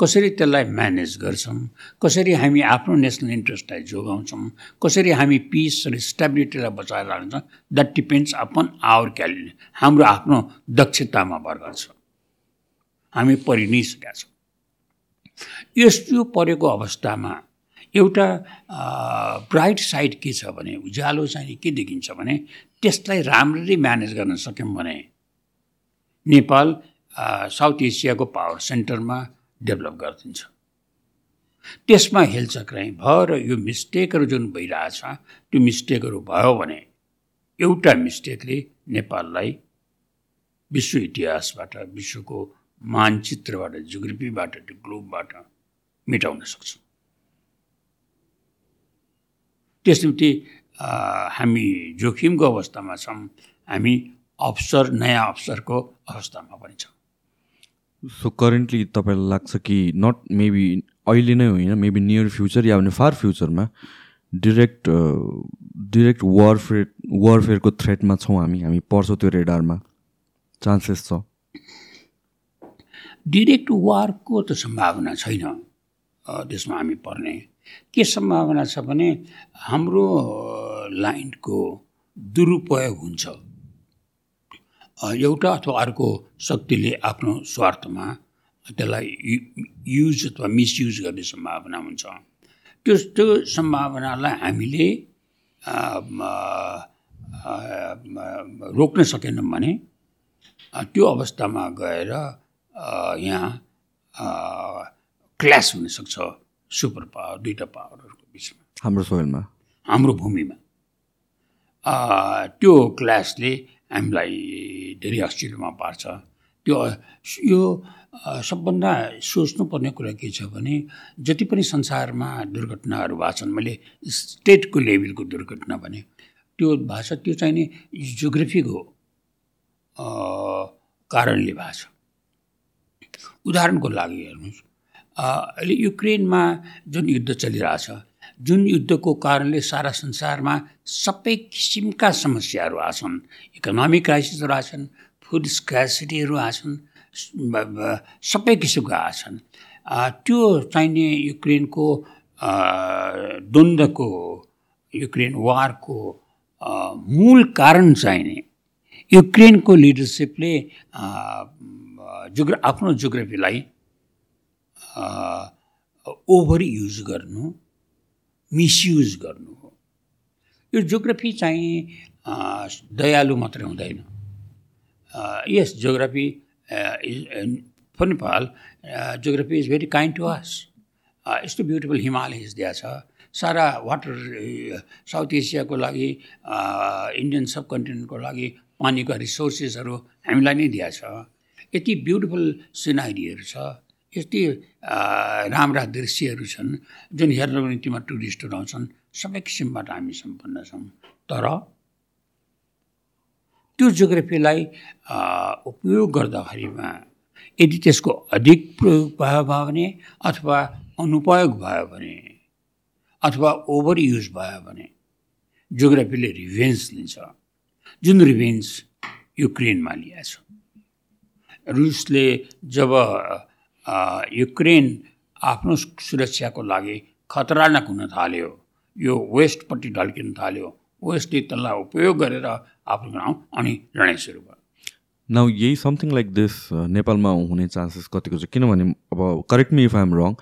कसरी त्यसलाई म्यानेज गर्छौँ कसरी हामी आफ्नो नेसनल इन्ट्रेस्टलाई जोगाउँछौँ कसरी हामी पिस र स्टेबिलिटीलाई बचाएर राख्छौँ द्याट डिपेन्ड्स अपन आवर क्याले हाम्रो आफ्नो दक्षतामा भर गर्छ हामी परि नै सकेका छौँ यस्तो परेको अवस्थामा एउटा ब्राइट साइड के छ भने उज्यालो चाहिँ के देखिन्छ भने त्यसलाई राम्ररी म्यानेज गर्न सक्यौँ भने नेपाल साउथ एसियाको पावर सेन्टरमा डेभलप गरिदिन्छ। त्यसमा हेलचक्राइ भयो र यो मिस्टेकहरू जुन भइरहेछ त्यो मिस्टेकहरू भयो भने एउटा मिस्टेकले नेपाललाई विश्व इतिहासबाट विश्वको मानचित्रबाट जियोग्राफीबाट त्यो ग्लोबबाट मेटाउन सक्छ। त्यसनिम्ति हामी जोखिमको अवस्थामा छौँ हामी अवसर नयाँ अवसरको अवस्थामा पनि छौँ। सो करेन्टली तपाईँलाई लाग्छ कि नट मेबी अहिले नै होइन मेबी नियर फ्युचर या भने फार फ्युचरमा डिरेक्ट डिरेक्ट वारफेयर वारफेयरको थ्रेटमा छौँ हामी हामी पर्छौँ त्यो रेडारमा चान्सेस छ। डिरेक्ट वारको त सम्भावना छैन। त्यसमा हामी पर्ने। के सम्भावना छ भने हाम्रो लाइनको दुरुपयोग हुन्छ। एउटा अथवा अर्को शक्तिले आफ्नो स्वार्थमा त्यसलाई युज अथवा मिसयुज गर्ने सम्भावना हुन्छ। त्यो त्यो सम्भावनालाई हामीले रोक्न सकेनौँ भने त्यो अवस्थामा गएर यहाँ क्ल्यास हुनसक्छ सुपर पावर दुईवटा पावरहरूको बिचमा। हाम्रो सोइलमा हाम्रो भूमिमा। त्यो क्लासले हामीलाई धेरै आश्चर्यमा पार्छ। त्यो यो सबभन्दा सोच्नुपर्ने कुरा के छ भने जति पनि संसारमा दुर्घटनाहरू भएको छन् मैले स्टेटको लेभलको दुर्घटना भने त्यो भएको छ त्यो चाहिँ नि जियोग्राफीको कारणले भएको छ। उदाहरणको लागि हेर्नुहोस्। अहिले युक्रेनमा जुन युद्ध चलिरहेछ जुन युद्धको कारणले सारा संसारमा सबै किसिमका समस्याहरू आछन् इकोनोमिक क्राइसिसहरू आछन् फुड स्क्यासिटीहरू आछन् सबै किसिमका आछन् त्यो चाहिने युक्रेनको द्वन्द्वको युक्रेन वारको मूल कारण चाहिने युक्रेनको लिडरसिपले जोग्रा आफ्नो जोग्राफीलाई ओभर युज गर्नु मिसयुज गर्नु हो। यो जोग्राफी चाहिँ दयालु मात्रै हुँदैन। यस geography for Nepal geography is very kind to us. यस्तो ब्युटिफुल हिमालयज दिएको छ। सारा वाटर साउथ एसियाको लागि इन्डियन सब कन्टिनेन्टको लागि पानीका रिसोर्सेसहरू हामीलाई नै दिएको छ। यति ब्युटिफुल सिनारीहरू छ यति राम्रा दृश्यहरू छन् जुन हेर्नको निम्तिमा टुरिस्टहरू आउँछन् सबै किसिमबाट हामी सम्पन्न छौँ। तर त्यो जोग्राफीलाई उपयोग गर्दाखेरिमा यदि त्यसको अधिक प्रयोग भयो भने अथवा अनुपयोग भयो भने अथवा ओभर युज भयो भने जोग्राफीले रिभेन्स लिन्छ। जुन रिभेन्स युक्रेनमा लिएछ। रुसले जब युक्रेन आफ्नो सुरक्षाको लागि खतरानाक हुन थाल्यो यो वेस्टपट्टि ढल्किन थाल्यो वेस्टले त्यसलाई उपयोग गरेर आफ्नो गाउँ अनि लडाइँ सुरु भयो न यही समथिङ लाइक दिस नेपालमा हुने चान्सेस कतिको छ? किनभने अब correct me if I'm wrong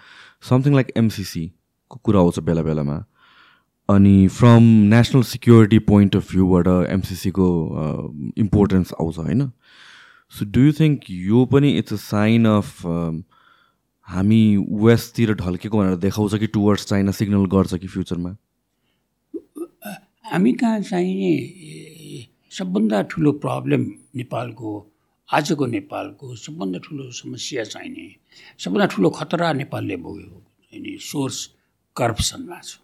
something like एमसिसीको कुरा आउँछ बेला बेलामा अनि from national security point of भ्यूबाट एमसिसीको इम्पोर्टेन्स आउँछ होइन? सो डु यु थिङ्क यो पनि इट्स अ साइन अफ हामी वेस्टतिर ढल्केको भनेर देखाउँछ कि टुवर्ड्स चाइना सिग्नल गर्छ कि फ्युचरमा हामी कहाँ चाहिने सबभन्दा ठुलो प्रब्लम नेपालको आजको नेपालको सबभन्दा ठुलो समस्या चाहिने सबभन्दा ठुलो खतरा नेपालले भोगेको चाहिने सोर्स करप्सनमा छ।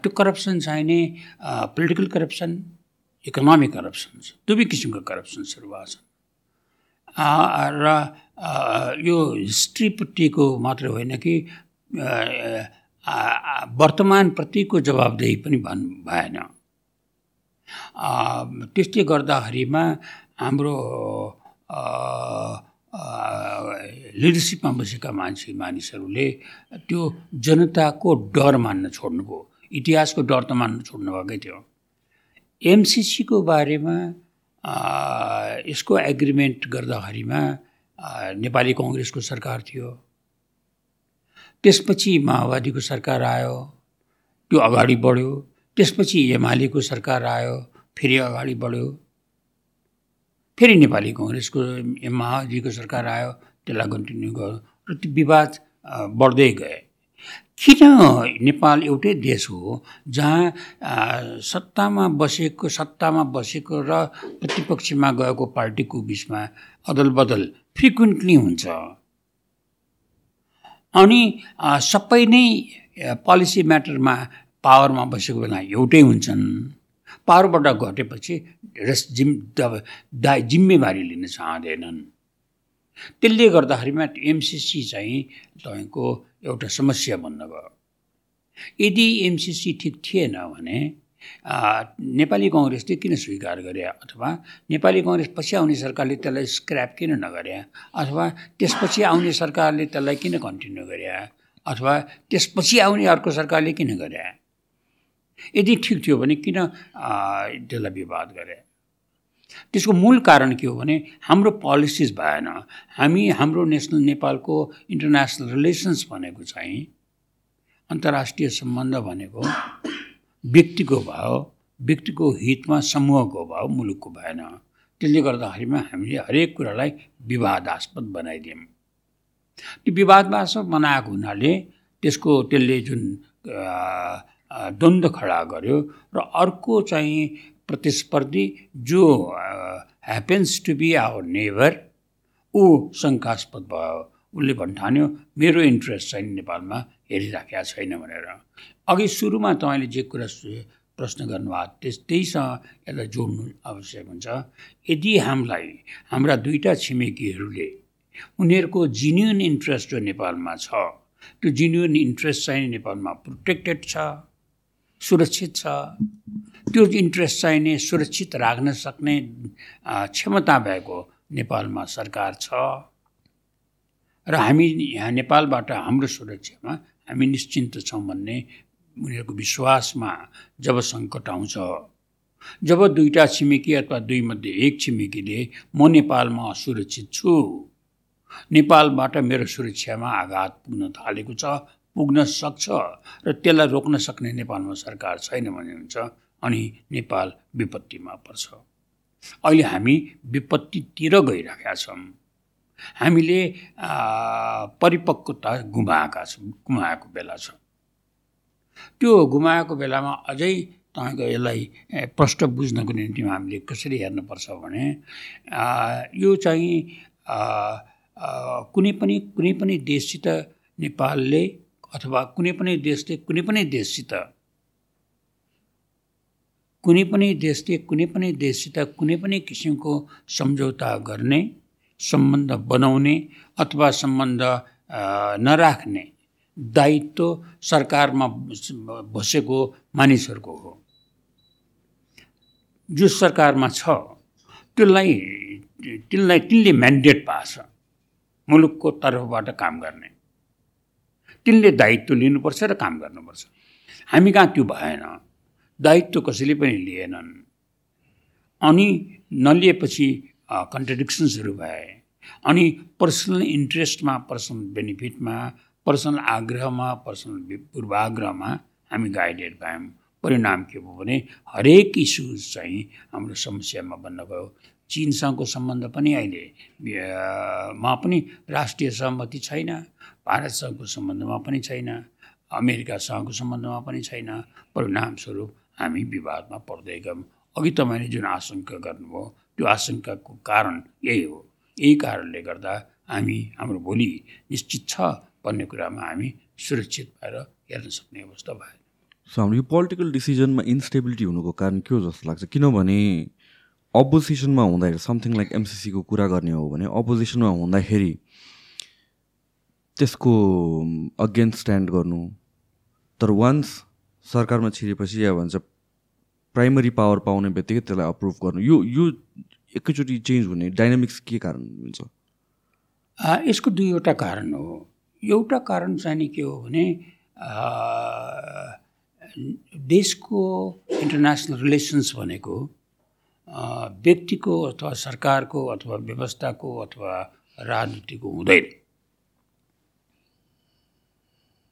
त्यो करप्सन चाहिने पोलिटिकल करप्सन इकोनोमिक करप्सन छ दुवै किसिमको करप्सन्सहरू भएको छन् र यो हिस्ट्रीपट्टिको मात्र होइन कि वर्तमानप्रतिको जवाबदेही पनि भन् भएन त्यसले गर्दाखेरिमा हाम्रो लिडरसिपमा बसेका मान्छे मानिसहरूले त्यो जनताको डर मान्न छोड्नुभयो इतिहासको डर त मान्न छोड्नु भएकै थियो एमसिसीको बारेमा यसको एग्रिमेन्ट गर्दाखेरिमा नेपाली कङ्ग्रेसको सरकार थियो। त्यसपछि माओवादीको सरकार आयो त्यो अगाडि बढ्यो। त्यसपछि एमालेको सरकार आयो फेरि अगाडि बढ्यो। फेरि नेपाली कङ्ग्रेसको माओवादीको सरकार आयो त्यसलाई कन्टिन्यू गर्यो। र त्यो विवाद बढ्दै गए। किन नेपाल एउटै देश हो जहाँ सत्तामा बसेको सत्तामा बसेको र प्रतिपक्षमा गएको पार्टीको बिचमा अदल बदल फ्रिक्वेन्टली हुन्छ। अनि सबै नै पोलिसी म्याटरमा पावरमा बसेको बेला एउटै हुन्छन्। पावरबाट घटेपछि रेस जिम दा जिम्मेवारी लिन चाहँदैनन्। त्यसले गर्दाखेरिमा एमसिसी चाहिँ तपाईँको एउटा समस्या बन्न गयो यदि एमसिसी ठिक थिएन भने नेपाली कङ्ग्रेसले किन स्वीकार गरे अथवा नेपाली कङ्ग्रेस पछि आउने सरकारले त्यसलाई स्क्र्याप किन नगरे अथवा त्यसपछि आउने सरकारले त्यसलाई किन कन्टिन्यू गरे अथवा त्यसपछि आउने अर्को सरकारले किन गरे? यदि ठिक थियो भने किन त्यसलाई विवाद गरे? त्यसको मूल कारण के हो भने हाम्रो पोलिसिज भएन। हामी हाम्रो नेसनल नेपालको इन्टरनेसनल रिलेसन्स भनेको चाहिँ अन्तर्राष्ट्रिय सम्बन्ध भनेको व्यक्तिको भाव व्यक्तिको हितमा समूहको भाव मुलुकको भएन। त्यसले गर्दाखेरिमा हामीले हरेक कुरालाई विवादास्पद बनाइदियौँ। त्यो विवादास्पद बनाएको हुनाले त्यसको त्यसले जुन द्वन्द्व खडा गर्यो र अर्को चाहिँ प्रतिस्पर्धी जो happens to be our neighbour ऊ शङ्कास्पद भयो। उसले भन्ठान्यो मेरो इन्ट्रेस्ट चाहिँ नेपालमा हेरिराखेका छैन भनेर। अघि सुरुमा तपाईँले जे कुरा प्रश्न गर्नुभयो त्यस त्यहीसँग यसलाई जोड्नु आवश्यक हुन्छ। यदि हामीलाई हाम्रा दुईवटा छिमेकीहरूले उनीहरूको जिन्युन इन्ट्रेस्ट जो नेपालमा छ त्यो जिन्युन इन्ट्रेस्ट चाहिँ नेपालमा प्रोटेक्टेड छ। सुरक्षित छ। त्यो इन्ट्रेस्ट चाहिने सुरक्षित राख्न सक्ने क्षमता भएको नेपालमा सरकार छ। र हामी यहाँ नेपालबाट हाम्रो सुरक्षामा हामी निश्चिन्त छौँ भन्ने उनीहरूको विश्वासमा जब सङ्कट आउँछ जब दुईवटा छिमेकी अथवा दुईमध्ये एक छिमेकीले म नेपालमा असुरक्षित छु। नेपालबाट मेरो सुरक्षामा आघात पुग्न थालेको छ पुग्न सक्छ र त्यसलाई रोक्न सक्ने नेपालमा सरकार छैन भने हुन्छ अनि नेपाल विपत्तिमा पर्छ। अहिले हामी विपत्तितिर गइरहेका छौँ। हामीले परिपक्वता गुमाएका छौँ गुमाएको बेला छ। त्यो गुमाएको बेलामा अझै तपाईँको यसलाई प्रष्ट बुझ्नको निम्ति हामीले कसरी हेर्नुपर्छ भने यो चाहिँ कुनै पनि कुनै पनि देशसित नेपालले अथवा कुनै पनि देशले कुनै पनि देशसित कुनै पनि देशले कुनै पनि देशसित कुनै पनि किसिमको सम्झौता गर्ने सम्बन्ध बनाउने अथवा सम्बन्ध नराख्ने दायित्व सरकारमा बसेको मानिसहरूको हो। जो सरकारमा छ त्यसलाई तिनलाई तिनले म्यान्डेट पाछ मुलुकको तर्फबाट काम गर्ने। तिनले दायित्व लिनुपर्छ र काम गर्नुपर्छ। हामी कहाँ त्यो भएन। दायित्व कसैले पनि लिएनन्। अनि नलिएपछि कन्ट्रडिक्सन्सहरू भए। अनि पर्सनल इन्ट्रेस्टमा पर्सनल बेनिफिटमा पर्सनल आग्रहमा पर्सनल पूर्वाग्रहमा हामी गाइडेड भयौँ। परिणाम के भयो भने हरेक इस्युज चाहिँ हाम्रो समस्यामा बन्न गयो। चिनसँगको सम्बन्ध पनि अहिले मा पनि राष्ट्रिय सहमति छैन। भारतसँगको सम्बन्धमा पनि छैन अमेरिकासँगको सम्बन्धमा पनि छैन। परिणामस्वरूप हामी विवादमा पर्दै गयौँ। अघि तपाईँले जुन आशङ्का गर्नुभयो त्यो आशङ्काको कारण यही हो। यही कारणले गर्दा हामी हाम्रो भोलि निश्चित छ भन्ने कुरामा हामी सुरक्षित भएर हेर्न सक्ने अवस्था सो हाम्रो यो पोलिटिकल डिसिजनमा इन्स्टेबिलिटी हुनुको कारण के हो जस्तो लाग्छ? किनभने अपोजिसनमा हुँदाखेरि समथिङ लाइक एमसिसीको कुरा गर्ने हो भने अपोजिसनमा हुँदाखेरि त्यसको अगेन्स्ट स्ट्यान्ड गर्नु। तर वान्स सरकारमा छिरेपछि या भन्छ प्राइमरी पावर पाउने बित्तिकै त्यसलाई अप्रुभ गर्नु। यो यो एकैचोटि चेन्ज हुने डाइनामिक्स के कारण हुन्छ? यसको दुईवटा कारण हो। एउटा कारण चाहिँ नि के हो भने देशको इन्टरनेसनल रिलेसन्स भनेको व्यक्तिको अथवा सरकारको अथवा व्यवस्थाको अथवा राजनीतिको हुँदैन।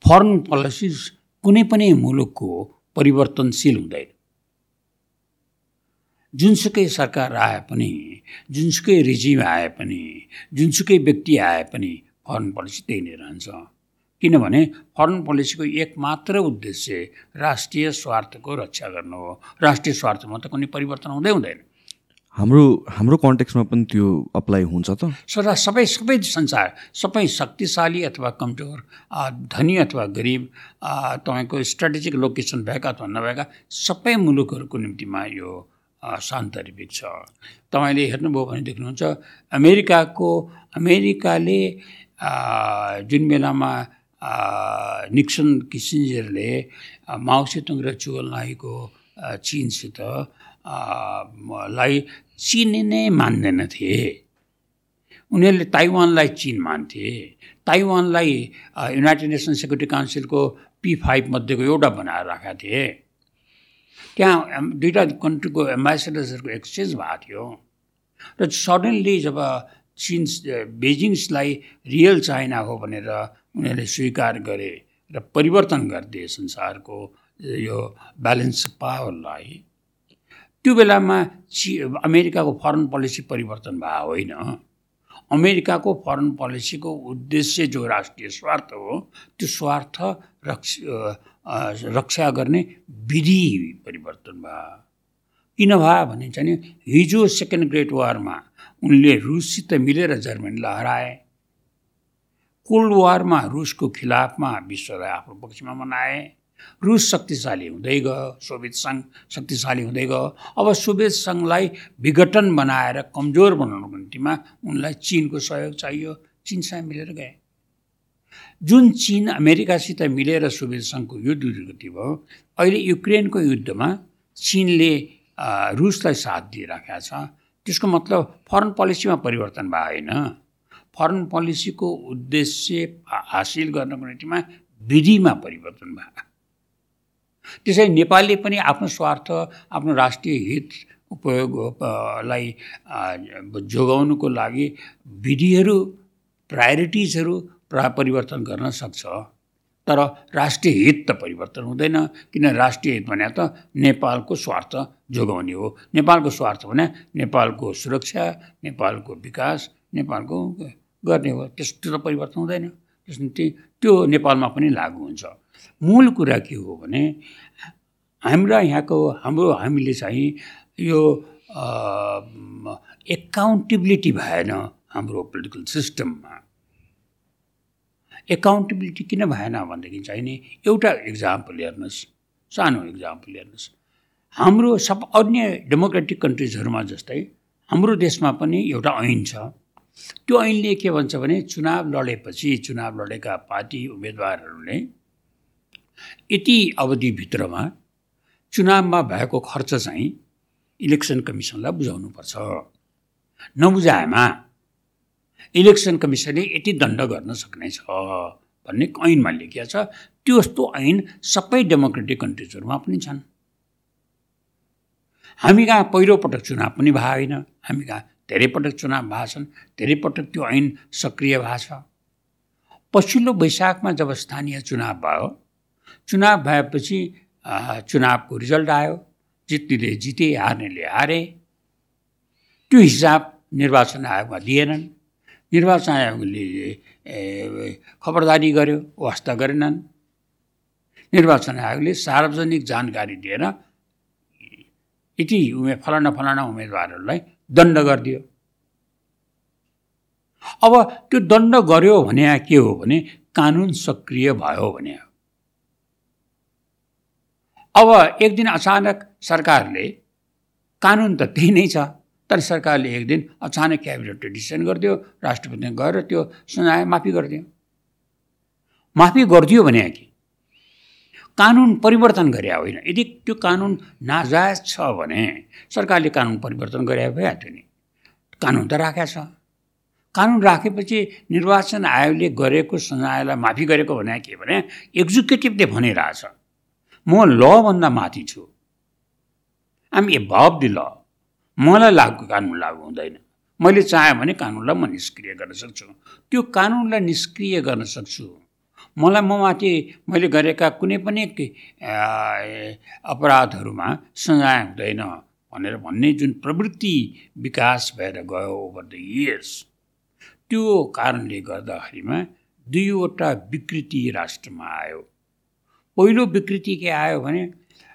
फरेन पोलिसिज कुनै पनि मुलुकको परिवर्तनशील हुँदैन। जुनसुकै सरकार आए पनि जुनसुकै रिजिम आए पनि जुनसुकै व्यक्ति आए पनि फरेन पोलिसी त्यही नै रहन्छ। किनभने फरेन पोलिसीको एक मात्र उद्देश्य राष्ट्रिय स्वार्थको रक्षा गर्नु हो। राष्ट्रिय स्वार्थमा त कुनै परिवर्तन हुँदै हुँदैन। हाम्रो हाम्रो कन्टेक्समा पनि त्यो अप्लाई हुन्छ त? सदा सबै सबै संसार सबै शक्तिशाली अथवा कमजोर धनी अथवा गरिब तपाईँको स्ट्राटेजिक लोकेसन भएका अथवा नभएका सबै मुलुकहरूको निम्तिमा यो सान्तरिक छ। तपाईँले हेर्नुभयो भने देख्नुहुन्छ अमेरिकाको अमेरिकाले जुन बेलामा निक्सन किसिन्जरले माओसेतुङ र चुवलनाईको चिनसित लाई चिन नै मान्दैनथे। उनीहरूले ताइवानलाई चिन मान्थे। ताइवानलाई युनाइटेड नेसन सेक्युरिटी काउन्सिलको पी फाइभ मध्येको एउटा बनाएर राखेका थिए। त्यहाँ दुईवटा कन्ट्रीको एम्बेसेडर्सहरूको एक्सचेन्ज भएको थियो। र सडनली जब चिन बेजिङ्सलाई रियल चाइना हो भनेर उनीहरूले स्वीकार गरे र परिवर्तन गरिदिए संसारको यो ब्यालेन्स पावरलाई त्यो बेलामा चि अमेरिकाको फरेन पोलिसी परिवर्तन भएको होइन। अमेरिकाको फरेन पोलिसीको उद्देश्य जो राष्ट्रिय स्वार्थ हो त्यो स्वार्थ रक्ष रक्षा गर्ने विधि परिवर्तन भयो किन भयो भने चाहिँ हिजो सेकेन्ड ग्रेट वारमा उनले रुससित मिलेर जर्मनीलाई हराए कोल्ड वारमा रुसको खिलाफमा विश्वलाई आफ्नो पक्षमा मनाए। रुस शक्तिशाली हुँदै गयो सोभियत सङ्घ शक्तिशाली हुँदै गयो। अब सोभियत सङ्घलाई विघटन बनाएर कमजोर बनाउनुको निम्तिमा उनलाई चिनको सहयोग चाहियो। चिनसँग मिलेर गए। जुन चिन अमेरिकासित मिलेर सोभियत सङ्घको युद्ध गति भयो अहिले युक्रेनको युद्धमा चिनले रुसलाई साथ दिइराखेको छ। त्यसको मतलब फरेन पोलिसीमा परिवर्तन भयो होइन। फरेन पोलिसीको उद्देश्य हासिल गर्नको निम्तिमा विधिमा परिवर्तन भयो त्यसै नेपालले पनि आफ्नो स्वार्थ आफ्नो राष्ट्रिय हित उपयोगलाई जोगाउनुको लागि विधिहरू प्रायोरिटिजहरू प्रा परिवर्तन गर्न सक्छ। तर राष्ट्रिय हित त परिवर्तन हुँदैन किन राष्ट्रिय हित भने त नेपालको स्वार्थ जोगाउने हो। नेपालको स्वार्थ भने नेपालको सुरक्षा नेपालको विकास नेपालको गर्ने हो। त्यस्तो त परिवर्तन हुँदैन। त्यस त्यो नेपालमा पनि लागु हुन्छ। मूल कुरा के हो भने हाम्रा यहाँको हाम्रो हामीले चाहिँ यो एकाउन्टेबिलिटी भएन हाम्रो पोलिटिकल सिस्टममा एकाउन्टेबिलिटी किन भएन भनेदेखि चाहिँ नि एउटा इक्जाम्पल हेर्नुहोस् सानो इक्जाम्पल हेर्नुहोस्। हाम्रो सब अन्य डेमोक्रेटिक कन्ट्रिजहरूमा जस्तै हाम्रो देशमा पनि एउटा ऐन छ। त्यो ऐनले के भन्छ भने चुनाव लडेपछि चुनाव लडेका पार्टी उम्मेदवारहरूले यति अवधिभित्रमा चुनावमा भएको खर्च चाहिँ इलेक्सन कमिसनलाई बुझाउनुपर्छ। नबुझाएमा इलेक्सन कमिसनले यति दण्ड गर्न सक्नेछ भन्ने ऐनमा लेखिया छ। त्यो जस्तो ऐन सबै डेमोक्रेटिक कन्ट्रिजहरूमा पनि छन्। हामी कहाँ पहिलोपटक चुनाव पनि भएको होइन। हामी कहाँ धेरै पटक चुनाव भएको छन्। धेरै पटक त्यो ऐन सक्रिय भएको छ। पछिल्लो वैशाखमा जब स्थानीय चुनाव भयो चुनाव भएपछि चुनावको रिजल्ट आयो जित्नेले जिते हार्नेले हारे। त्यो हिसाब निर्वाचन आयोगमा दिएनन् निर्वाचन आयोगले खबरदारी गर्यो वास्ता गरेनन्। निर्वाचन आयोगले सार्वजनिक जानकारी दिएर यति उमे फलाना फलाना उम्मेदवारहरूलाई दण्ड गरिदियो। अब त्यो दण्ड गर्यो भने के हो भने कानुन सक्रिय भयो भने अब एक दिन अचानक सरकारले कानुन त त्यही नै छ तर सरकारले एक दिन अचानक क्याबिनेटले डिसिसन गरिदियो राष्ट्रपतिले गएर त्यो सुनाए माफी गरिदियो। माफी गरिदियो भने कि? कानुन परिवर्तन गरे होइन। यदि त्यो कानुन नाजायज छ भने सरकारले कानुन परिवर्तन गरे भइहाल्थ्यो नि। कानुन त राखेको छ। कानुन राखेपछि निर्वाचन आयोगले गरेको सजायलाई माफी गरेको भने के भने एक्जिक्युटिभले भनिरहेछ। म लभन्दा माथि छु। आम ए भब दि ल। मलाई लागु कानुन लागु हुँदैन। मैले चाहेँ भने कानुनलाई म निष्क्रिय गर्न सक्छु। त्यो कानुनलाई निष्क्रिय गर्न सक्छु। मलाई म माथि मैले गरेका कुनै पनि अपराधहरूमा सजाय हुँदैन भनेर भन्ने जुन प्रवृत्ति विकास भएर गयो ओभर द इयर्स त्यो कारणले गर्दाखेरिमा दुईवटा विकृति राष्ट्रमा आयो। पहिलो विकृति के आयो भने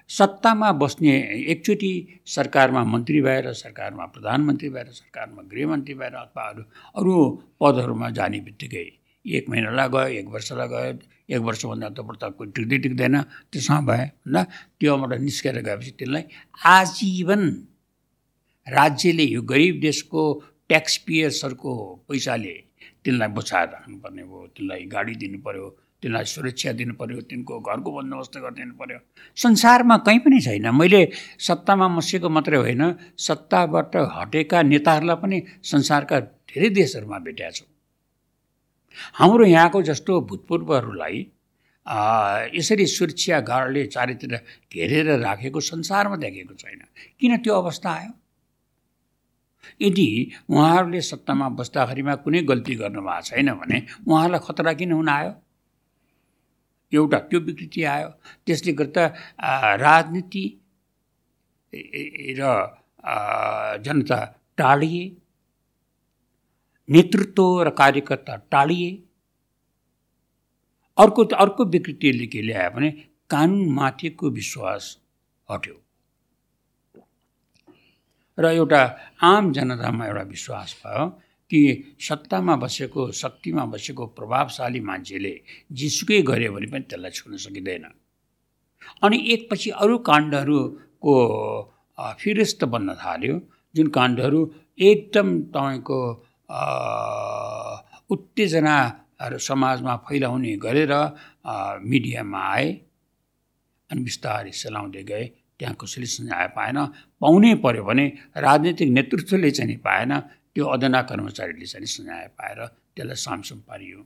सत्तामा बस्ने एकचोटि सरकारमा मन्त्री भएर सरकारमा प्रधानमन्त्री भएर सरकारमा गृहमन्त्री भएर अथवा अरू अरू पदहरूमा जाने बित्तिकै एक महिनालाई गयो एक वर्षलाई गयो एक वर्षभन्दा त त कोही टिक्दै टिक्दैन त्यसमा भए भन्दा त्योबाट निस्केर गएपछि त्यसलाई आजीवन राज्यले यो गरिब देशको ट्याक्स पेयर्सहरूको पैसाले तिनलाई बचाएर राख्नुपर्ने भयो तिनलाई गाडी दिनु पऱ्यो तिनलाई सुरक्षा दिनु पऱ्यो तिनको घरको बन्दोबस्त गरिदिनु पऱ्यो संसारमा कहीँ पनि छैन। मैले सत्तामा मसेको मात्रै होइन सत्ताबाट हटेका नेताहरूलाई पनि संसारका धेरै देशहरूमा भेटेका छु। हाम्रो यहाँको जस्तो भूतपूर्वहरूलाई यसरी सुरक्षा गार्डले चारैतिर घेरेर राखेको संसारमा देखेको छैन। किन त्यो अवस्था आयो? यदि उहाँहरूले सत्तामा बस्दाखेरिमा कुनै गल्ती गर्नुभएको छैन भने उहाँहरूलाई खतरा किन हुन आयो? एउटा त्यो विकृति आयो। त्यसले गर्दा राजनीति र जनता टाढिए नेतृत्व र कार्यकर्ता टाढिए अर्को अर्को विकृतिले के ल्यायो भने कानुनमाथिको विश्वास हट्यो। र एउटा आम जनतामा एउटा विश्वास भयो। कि सत्तामा बसेको शक्तिमा बसेको प्रभावशाली मान्छेले जिसुकै गऱ्यो भने पनि त्यसलाई छुन सकिँदैन। अनि एकपछि अरू काण्डहरूको फिरिस्त बन्न थाल्यो जुन काण्डहरू एकदम तपाईँको उत्तेजनाहरू समाजमा फैलाउने गरेर मिडियामा आए अनि बिस्तारै सेलाउँदै गए त्यहाँ कसैले सुझाए पाएन पाउनै पऱ्यो भने राजनीतिक नेतृत्वले चाहिँ नि पाएन त्यो अदना कर्मचारीले चाहिँ सुझाए पाएर त्यसलाई सामसुम पारियो।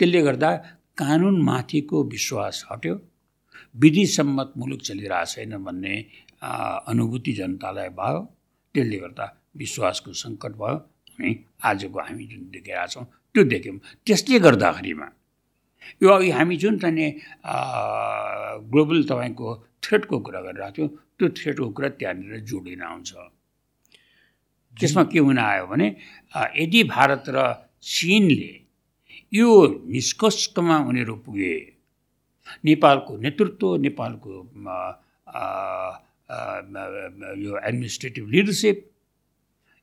त्यसले गर्दा कानुनमाथिको विश्वास हट्यो। विधिसम्मत मुलुक चलिरहेको छैन भन्ने अनुभूति जनतालाई भयो। त्यसले गर्दा विश्वासको सङ्कट भयो। अनि आजको हामी जुन देखिरहेका छौँ त्यो देख्यौँ। त्यसले गर्दाखेरिमा यो अघि हामी जुन चाहिँ ग्लोबल तपाईँको थ्रेडको कुरा गरिरहेको थियौँ त्यो थ्रेडको कुरा त्यहाँनिर जोडिन आउँछ। त्यसमा के हुन आयो भने यदि भारत र चिनले यो निष्कर्षमा उनीहरू पुगे नेपालको नेतृत्व नेपालको यो एडमिनिस्ट्रेटिभ लिडरसिप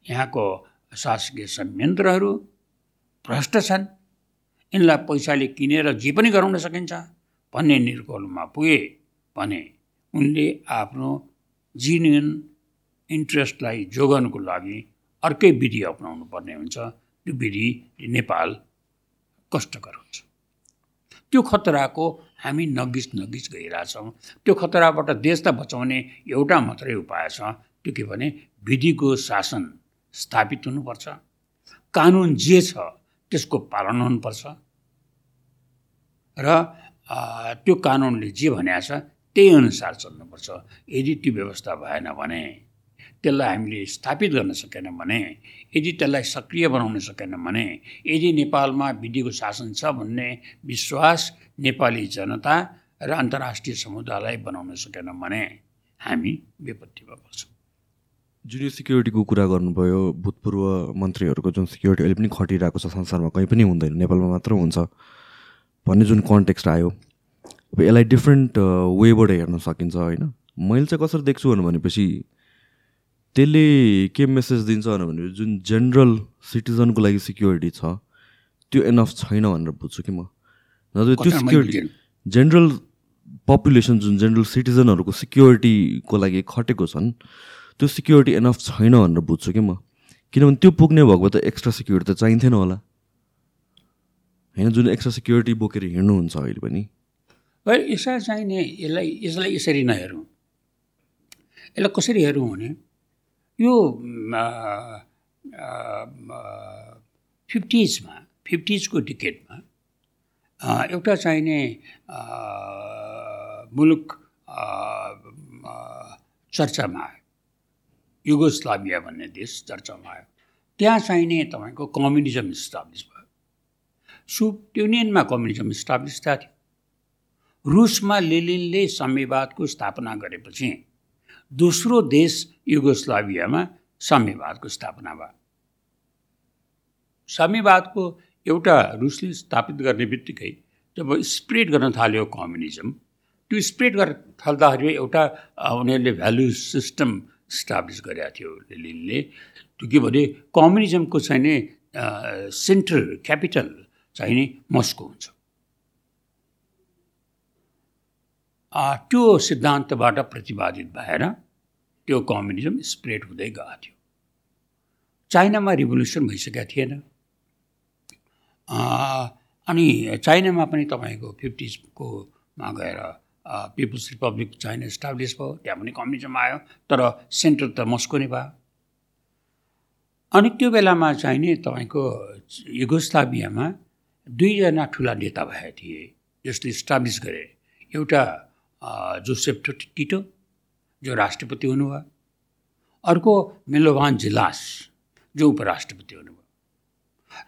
यहाँको शासकीय संयन्त्रहरू भ्रष्ट छन्। यिनलाई पैसाले किनेर जे पनि गराउन सकिन्छ भन्ने निर्कोलमा पुगे भने उनले आफ्नो जिनियन इन्ट्रेस्टलाई जोगाउनुको लागि अर्कै विधि अप्नाउनु पर्ने हुन्छ। त्यो विधि नेपाल कष्टकर हुन्छ। त्यो खतराको हामी नगिच नगिच गइरहेछौँ। त्यो खतराबाट देशलाई बचाउने एउटा मात्रै उपाय छ। त्यो के भने विधिको शासन स्थापित हुनुपर्छ। कानुन जे छ त्यसको पालन हुनुपर्छ। र त्यो कानुनले जे भनेको छ त्यही अनुसार चल्नुपर्छ। यदि त्यो व्यवस्था भएन भने त्यसलाई हामीले स्थापित गर्न सकेन भने यदि त्यसलाई सक्रिय बनाउन सकेन भने यदि नेपालमा विधिको शासन छ भन्ने विश्वास नेपाली जनता र अन्तर्राष्ट्रिय समुदायलाई बनाउन सकेन भने हामी विपत्तिमा पर्छौँ जुन यो सिक्युरिटीको कुरा गर्नुभयो भूतपूर्व मन्त्रीहरूको जुन सिक्युरिटी अहिले पनि खटिरहेको छ संसारमा कहीँ पनि हुँदैन नेपालमा मात्र हुन्छ भन्ने जुन कन्टेक्स्ट आयो। अब यसलाई डिफ्रेन्ट वेबाट हेर्न सकिन्छ होइन? मैले चाहिँ कसरी देख्छु भनेपछि त्यसले के मेसेज दिन्छ भने जुन जेनरल सिटिजनको लागि सिक्योरिटी छ त्यो एनफ छैन भनेर बुझ्छु कि म। नत्र त्यो सिक्योरिटी जेनरल पपुलेसन जुन जेनरल सिटिजनहरूको सिक्योरिटीको लागि खटेको छन् त्यो सिक्योरिटी एनफ छैन भनेर बुझ्छु कि म। किनभने त्यो पुग्ने भएको त एक्स्ट्रा सिक्योरिटी त चाहिन्थेन होला। होइन जुन एक्स्ट्रा सिक्योरिटी बोकेर हिँड्नुहुन्छ अहिले पनि। यसलाई चाहिने यसलाई यसलाई यसरी नहेरौँ। यसलाई कसरी हेरौँ भने यो फिफ्टिजमा फिफ्टिजको डिकेटमा एउटा चाहिने मुलुक चर्चामा आयो। युगोस्लाभिया भन्ने देश चर्चामा आयो। त्यहाँ चाहिने तपाईँको कम्युनिजम इस्टाब्लिस भयो। सुप युनियनमा कम्युनिजम इस्टाब्लिस थियो रुसमा लेलिनले साम्यवादको स्थापना गरेपछि दोस्रो देश युगोस्लाभियामा साम्यवादको स्थापना भयो। साम्यवादको एउटा रुसले स्थापित गर्ने बित्तिकै जब स्प्रेड गर्न थाल्यो कम्युनिजम त्यो स्प्रेड गर्न थाल्दाखेरि एउटा उनीहरूले भ्यालु सिस्टम इस्टाब्लिस गरेका थियो लेलिनले त्यो के भने कम्युनिजमको चाहिँ नि सेन्ट्रल क्यापिटल चाहिँ नि मस्को हुन्छ। त्यो सिद्धान्तबाट प्रतिपादित भएर त्यो कम्युनिजम स्प्रेड हुँदै गएको थियो। चाइनामा रिभोल्युसन भइसकेका थिएन। अनि चाइनामा पनि तपाईँको फिफ्टिजकोमा गएर पिपुल्स रिपब्लिक चाइना इस्टाब्लिस भयो त्यहाँ पनि कम्युनिजम आयो तर सेन्टर त मस्को नै भयो। अनि त्यो बेलामा चाहिँ नि तपाईँको युगोस्लाभियामा दुईजना ठुला नेता भएका थिए जसले इस्टाब्लिस गरे। एउटा जोसेफ टिटो जो राष्ट्रपति हुनुभयो। अर्को मिलोभान जिलास जो उपराष्ट्रपति हुनुभयो।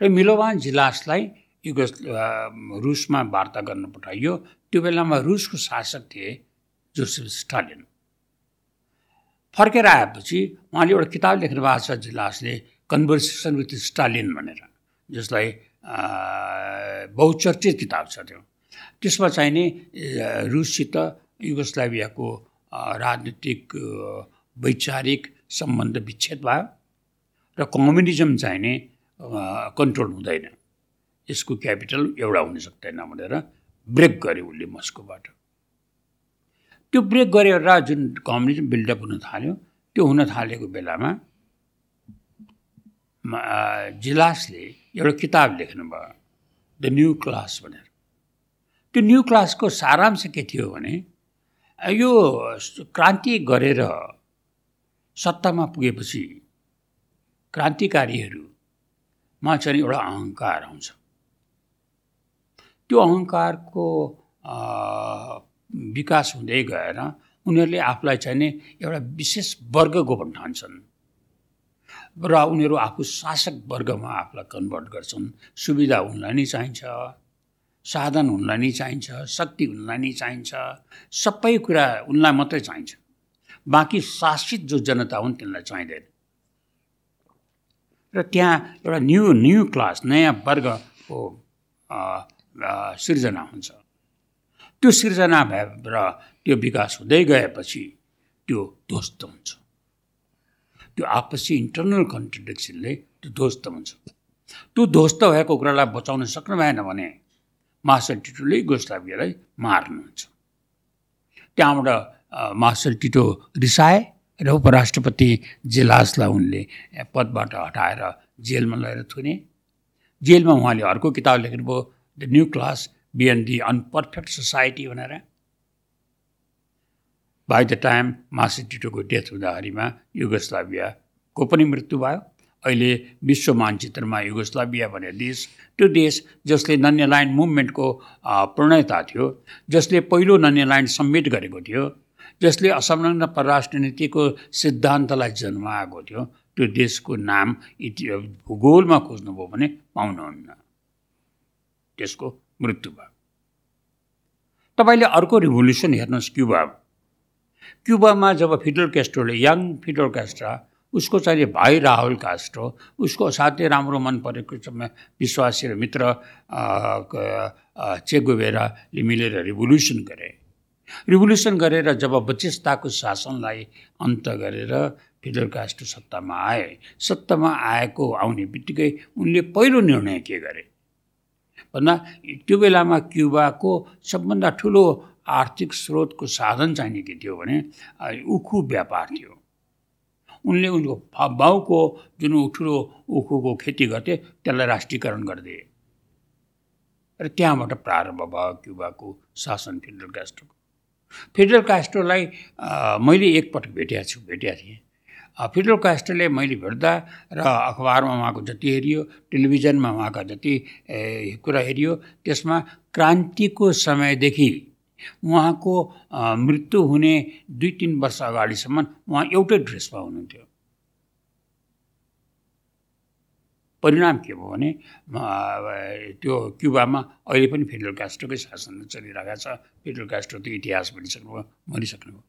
र मिलोभान जिलासलाई युगोस् रुसमा वार्ता गर्न पठाइयो। त्यो बेलामा रुसको शासक थिए जोसेफ स्टालिन। फर्केर आएपछि उहाँले एउटा किताब लेख्नु भएको छ जिलासले कन्भर्सेसन विथ स्टालिन भनेर जसलाई बहुचर्चित किताब छ त्यो। त्यसमा चाहिँ नि रुससित युगोस्लाभियाको राजनीतिक वैचारिक सम्बन्ध विच्छेद भयो र कम्युनिजम चाहिँ नि कन्ट्रोल हुँदैन। यसको क्यापिटल एउटा हुन सक्दैन भनेर ब्रेक गर्यो उसले मस्कोबाट। त्यो ब्रेक गरेर जुन कम्युनिजम बिल्डअप हुन थाल्यो त्यो हुन थालेको बेलामा जिलासले एउटा किताब लेख्नुभयो द न्यू क्लास भनेर। त्यो न्यू क्लासको सारांश के थियो भने यो क्रान्ति गरेर सत्तामा पुगेपछि क्रान्तिकारीहरूमा चाहिँ एउटा अहङ्कार आउँछ त्यो अहङ्कारको विकास हुँदै गएर उनीहरूले आफूलाई चाहिँ नि एउटा विशेष वर्गको ठान्छन् र उनीहरू आफू शासक वर्गमा आफूलाई कन्भर्ट गर्छन्। सुविधा उनलाई नै चाहिन्छ। साधन उनलाई नै चाहिन्छ शक्ति उनलाई नै चाहिन्छ सबै कुरा उनलाई मात्रै चाहिन्छ। बाँकी शासित जो जनता हुन् तिनलाई चाहिँदैन। र त्यहाँ एउटा न्यू न्यू क्लास नयाँ वर्गको सिर्जना हुन्छ। त्यो सिर्जना भए र त्यो विकास हुँदै गएपछि त्यो ध्वस्त हुन्छ। त्यो आपसी इन्टरनल कन्ट्रडिक्सनले त्यो ध्वस्त हुन्छ। त्यो ध्वस्त भएको कुरालाई बचाउन सक्नु भएन भने मार्सल टिटोले गोस्लाभियालाई मार्नुहुन्छ त्यहाँबाट मार्सल टिटो रिसाए र उपराष्ट्रपति जेलासलाई उनले पदबाट हटाएर जेलमा लगेर थुने। जेलमा उहाँले अर्को किताब लेख्नुभयो द न्यू क्लास बिएन दि अनपर्फेक्ट सोसाइटी भनेर। बाई द टाइम मार्सल टिटोको डेथ हुँदाखेरिमा युगोस्लाभियाको पनि मृत्यु भयो। अहिले विश्व मानचित्रमा युगोस्लाभिया भन्ने देश त्यो देश जसले नन्य लाइन मुभमेन्टको प्रणयता थियो जसले पहिलो नन्य सब्मिट गरेको थियो जसले असंलग्न परराष्ट्र नीतिको सिद्धान्तलाई जन्माएको थियो त्यो देशको नाम इति भूगोलमा खोज्नुभयो भने पाउनुहुन्न। त्यसको मृत्यु भयो। तपाईँले अर्को रिभोल्युसन हेर्नुहोस् क्युबा क्युबामा जब फिडल क्यास्ट्रोले यङ फिडल क्यास्ट्रा उसको चाहिँ भाइ राहुल कास्ट्रो उसको असाध्यै राम्रो मन परेको विश्वासी र मित्र चेगोबेराले मिलेर रिभोल्युसन गरे। रिभोल्युसन गरेर जब बचिस्ताको शासनलाई अन्त गरेर फिडल कास्ट्रो सत्तामा आए। सत्तामा आएको आउने बित्तिकै उनले पहिलो निर्णय के गरे? भन्दा त्यो बेलामा क्युबाको सबभन्दा ठुलो आर्थिक स्रोतको साधन चाहिने के थियो भने उखु व्यापार थियो। उनले उनको बाउको जुन ठुलो उखुको खेती गर्थे त्यसलाई राष्ट्रियकरण गरिदिए र त्यहाँबाट प्रारम्भ भयो क्युबाको शासन फिडरल कास्ट्रोको फिडरल कास्ट्रोलाई मैले एकपटक भेटेको छु भेटेको थिएँ। फिडरल कास्ट्रोले मैले भेट्दा र अखबारमा उहाँको जति हेरियो टेलिभिजनमा उहाँका जति कुरा हेरियो त्यसमा क्रान्तिको समयदेखि उहाँको मृत्यु हुने दुई तिन वर्ष अगाडिसम्म उहाँ एउटै ड्रेसमा हुनुहुन्थ्यो परिणाम के भयो भने त्यो क्युबामा अहिले पनि फिडरल कास्ट्रोकै शासन चलिरहेको छ। फिडरल कास्ट्रो त इतिहास भनिसक्नुभयो मरिसक्नुभयो।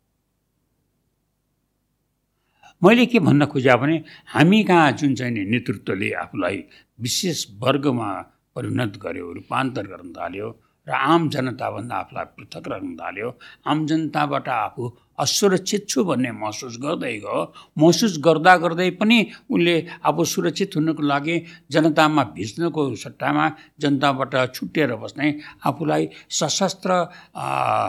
मैले के भन्न खोजेँ भने हामी कहाँ जुन चाहिँ नेतृत्वले आफूलाई विशेष वर्गमा परिणत गर्यो रूपान्तर गर्न थाल्यो र आम जनताभन्दा आफूलाई पृथक राख्न थाल्यो। आम जनताबाट आफू असुरक्षित छु भन्ने महसुस गर्दै गयो। महसुस गर्दा गर्दै पनि उनले आफू सुरक्षित हुनको लागि जनतामा भिज्नको सट्टामा जनताबाट छुट्टिएर बस्ने आफूलाई सशस्त्र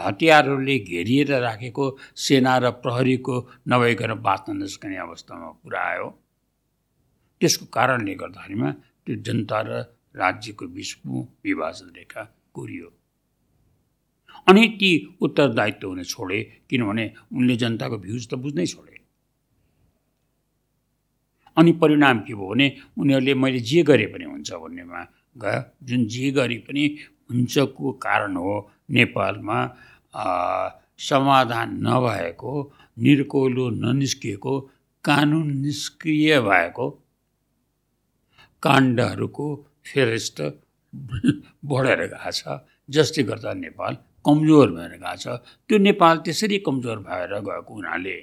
हतियारहरूले घेरिएर राखेको सेना र प्रहरीको नभइकन बाँच्न नसक्ने अवस्थामा पुऱ्यायो त्यसको कारणले गर्दाखेरिमा त्यो जनता र राज्यको बिचको विभाजन रेखा कोरियो अनि ती उत्तरदायित्व हुने छोडे किनभने उनले जनताको भ्युज त बुझ्नै छोडे। अनि परिणाम के भयो भने उनीहरूले मैले जे गरेँ पनि हुन्छ भन्नेमा गयो जुन जे गरे पनि हुन्छको कारण हो नेपालमा समाधान नभएको निर्कोलो ननिस्किएको कानुन निष्क्रिय भएको काण्डहरूको फेरिस्त (laughs) बढेर गएको छ। जसले गर्दा नेपाल कमजोर भएर गएको छ। त्यो नेपाल त्यसरी कमजोर भएर गएको हुनाले।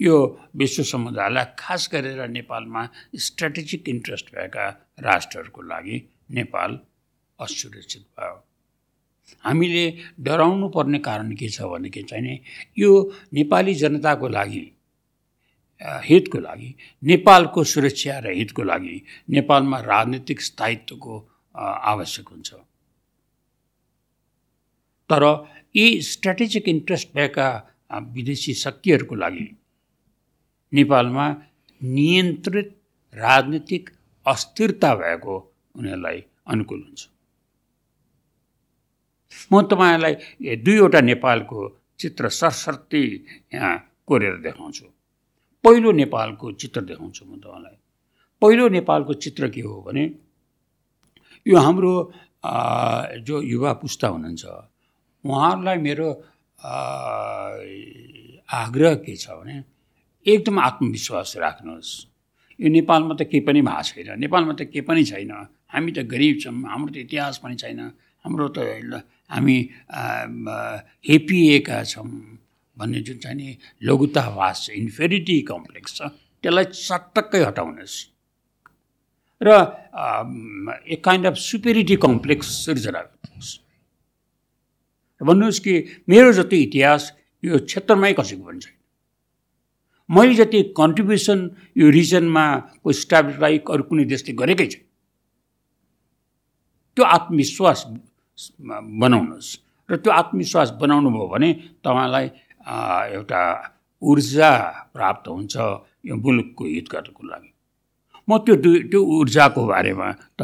यो विश्व समुदायलाई खास गरेर नेपालमा स्ट्राटेजिक इन्ट्रेस्ट भएका राष्ट्रहरूको लागि नेपाल असुरक्षित भयो। हामीले डराउनु पर्ने कारण के छ भने के चाहिँ यो नेपाली जनताको लागि हितको लागि नेपालको सुरक्षा र हितको लागि नेपालमा राजनीतिक स्थायित्वको आवश्यक हुन्छ। तर यी स्ट्राटेजिक इन्ट्रेस्ट भएका विदेशी शक्तिहरूको लागि नेपालमा नियन्त्रित राजनीतिक अस्थिरता भएको उनीहरूलाई अनुकूल हुन्छ। म तपाईँलाई दुईवटा नेपालको चित्र सरसर्ती यहाँ कोरेर देखाउँछु। पहिलो नेपालको चित्र देखाउँछु म तपाईँलाई। पहिलो नेपालको चित्र के हो भने यो हाम्रो जो युवा पुस्ता हुनुहुन्छ उहाँहरूलाई मेरो आग्रह के छ भने एकदम आत्मविश्वास राख्नुहोस्। यो नेपालमा त केही पनि भएको छैन। नेपालमा त केही पनि छैन। हामी त गरिब छौँ। हाम्रो त इतिहास पनि छैन। हाम्रो त हामी हेपिएका छौँ भन्ने जुन चाहिँ नि लघुतावास छ इन्फेरिटी कम्प्लेक्स छ त्यसलाई चटक्कै हटाउनुहोस्। र एक काइन्ड अफ सुपेरिटी कम्प्लेक्स सिर्जना गर्नुहोस् भन्नुहोस् कि मेरो जति इतिहास यो क्षेत्रमै कसैको पनि छैन। मैले जति कन्ट्रिब्युसन यो रिजनमा को स्टाब्लिसलाई अरू कुनै देशले गरेकै छैन। त्यो आत्मविश्वास बनाउनुहोस्। र त्यो आत्मविश्वास बनाउनु भयो भने तपाईँलाई एउटा ऊर्जा प्राप्त हुन्छ यो मुलुकको हित गर्नको लागि। म त्यो त्यो ऊर्जाको बारेमा त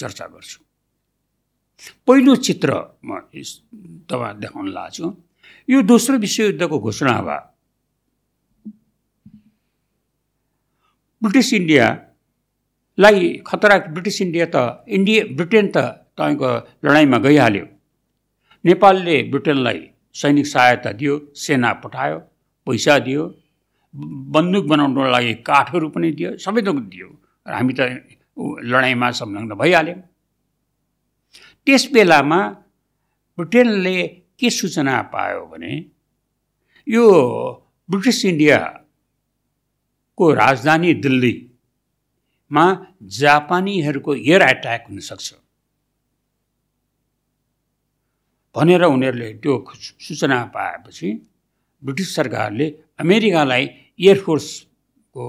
चर्चा गर्छु। पहिलो चित्र म तपाईँ देखाउन लाग्छु यो दोस्रो विश्वयुद्धको घोषणा भयो ब्रिटिस इन्डियालाई खतरा ब्रिटिस इन्डिया त इन्डिया ब्रिटेन त तपाईँको लडाइँमा गइहाल्यो। नेपालले ब्रिटेनलाई सैनिक सहायता दियो सेना पठायो पैसा दियो बन्दुक बनाउनको लागि काठहरू पनि दियो सबै थोक दियो। र हामी त लडाइँमा संलग्न भइहाल्यौँ। त्यस बेलामा ब्रिटेनले के सूचना पायो भने यो ब्रिटिस इन्डियाको राजधानी दिल्लीमा जापानीहरूको एयर एट्याक हुनसक्छ। भनेर उनीहरूले त्यो सूचना पाएपछि ब्रिटिस सरकारले अमेरिकालाई एयरफोर्सको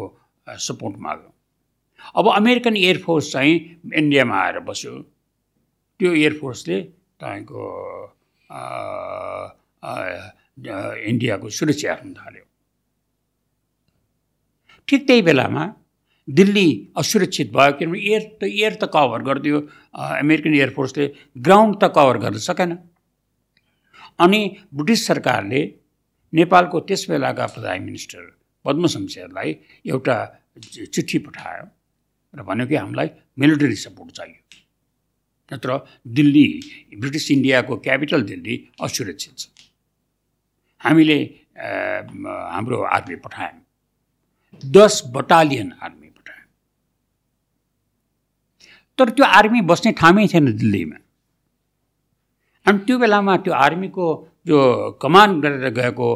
सपोर्ट माग्यो। अब अमेरिकन एयरफोर्स चाहिँ इन्डियामा आएर बस्यो। त्यो एयरफोर्सले तपाईँको इन्डियाको सुरक्षा राख्न थाल्यो। ठिक त्यही बेलामा दिल्ली असुरक्षित भयो किनभने एयर त एयर त कभर गरिदियो। अमेरिकन एयरफोर्सले ग्राउन्ड त कभर गर्न सकेन। अनि ब्रिटिस सरकारले नेपालको त्यस बेलाका प्रधान मिनिस्टर पद्म शमशेरलाई एउटा चिठी पठायो र भन्यो कि हामीलाई मिलिटरी सपोर्ट चाहियो। नत्र दिल्ली ब्रिटिस इन्डियाको क्यापिटल दिल्ली असुरक्षित छ। हामीले हाम्रो आर्मी पठायौँ। दस बटालियन आर्मी पठायौँ। तर त्यो आर्मी बस्ने ठाउँमै थिएन दिल्लीमा। अनि त्यो बेलामा त्यो आर्मीको जो कमान्ड गरेर गएको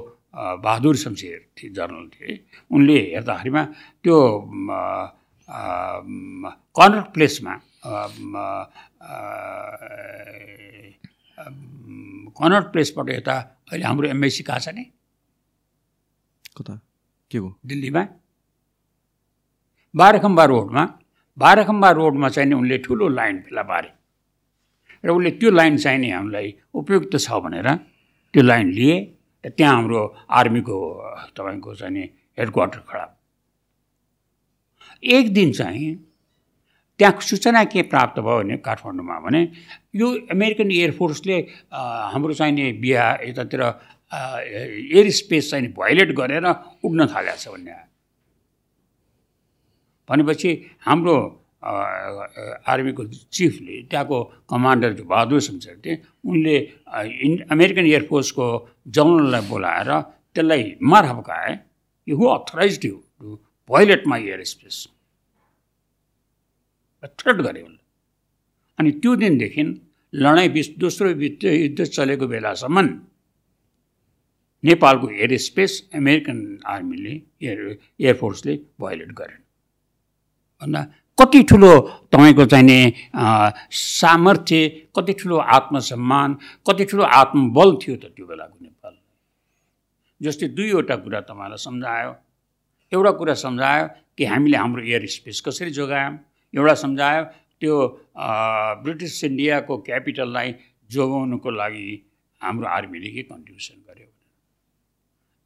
बहादुर शमशेर थिए जर्नल थिए उनले हेर्दाखेरिमा त्यो कर्नर प्लेसमा कर्नर प्लेसबाट यता अहिले हाम्रो एमआइसी कहाँ छ नि? कता? के हो दिल्लीमा। बाह्रखम्बा रोडमा। बाह्रखम्बा रोडमा चाहिँ नि उनले ठुलो लाइन फेला पारे। र उसले त्यो लाइन चाहिँ नि हामीलाई उपयुक्त छ भनेर त्यो लाइन लिए त्यहाँ हाम्रो आर्मीको तपाईँको चाहिँ नि हेडक्वार्टर खडा एक दिन चाहिँ त्यहाँ सूचना के प्राप्त भयो भने काठमाडौँमा भने यो अमेरिकन एयरफोर्सले हाम्रो चाहिँ नि बिहा यतातिर एयर स्पेस चाहिँ भाइलेट गरेर उड्न थालेको छ भन्ने। भनेपछि हाम्रो आर्मीको चिफले त्यहाँको कमान्डर बहादुर शमशेर थिए उनले इन् अमेरिकन एयरफोर्सको जनरललाई बोलाएर त्यसलाई मार हप्काए कि who authorise you to violate my air space. Threat गरे उनले। अनि त्यो दिनदेखि लडाइँ विश्व दोस्रो विश्व युद्ध चलेको बेलासम्म नेपालको एयर स्पेस अमेरिकन आर्मीले एयर एयरफोर्सले भोइलेट गरेन। भन्दा कति ठुलो तपाईँको चाहिने सामर्थ्य कति ठुलो आत्मसम्मान कति ठुलो आत्मबल थियो त त्यो बेलाको नेपाल? जस्तै दुईवटा कुरा तपाईँलाई सम्झायो। एउटा कुरा सम्झायो कि हामीले हाम्रो एयर स्पेस कसरी जोगायौँ? एउटा सम्झायो त्यो ब्रिटिस इन्डियाको क्यापिटललाई जोगाउनुको लागि हाम्रो आर्मीले के कन्ट्रिब्युसन गर्यो।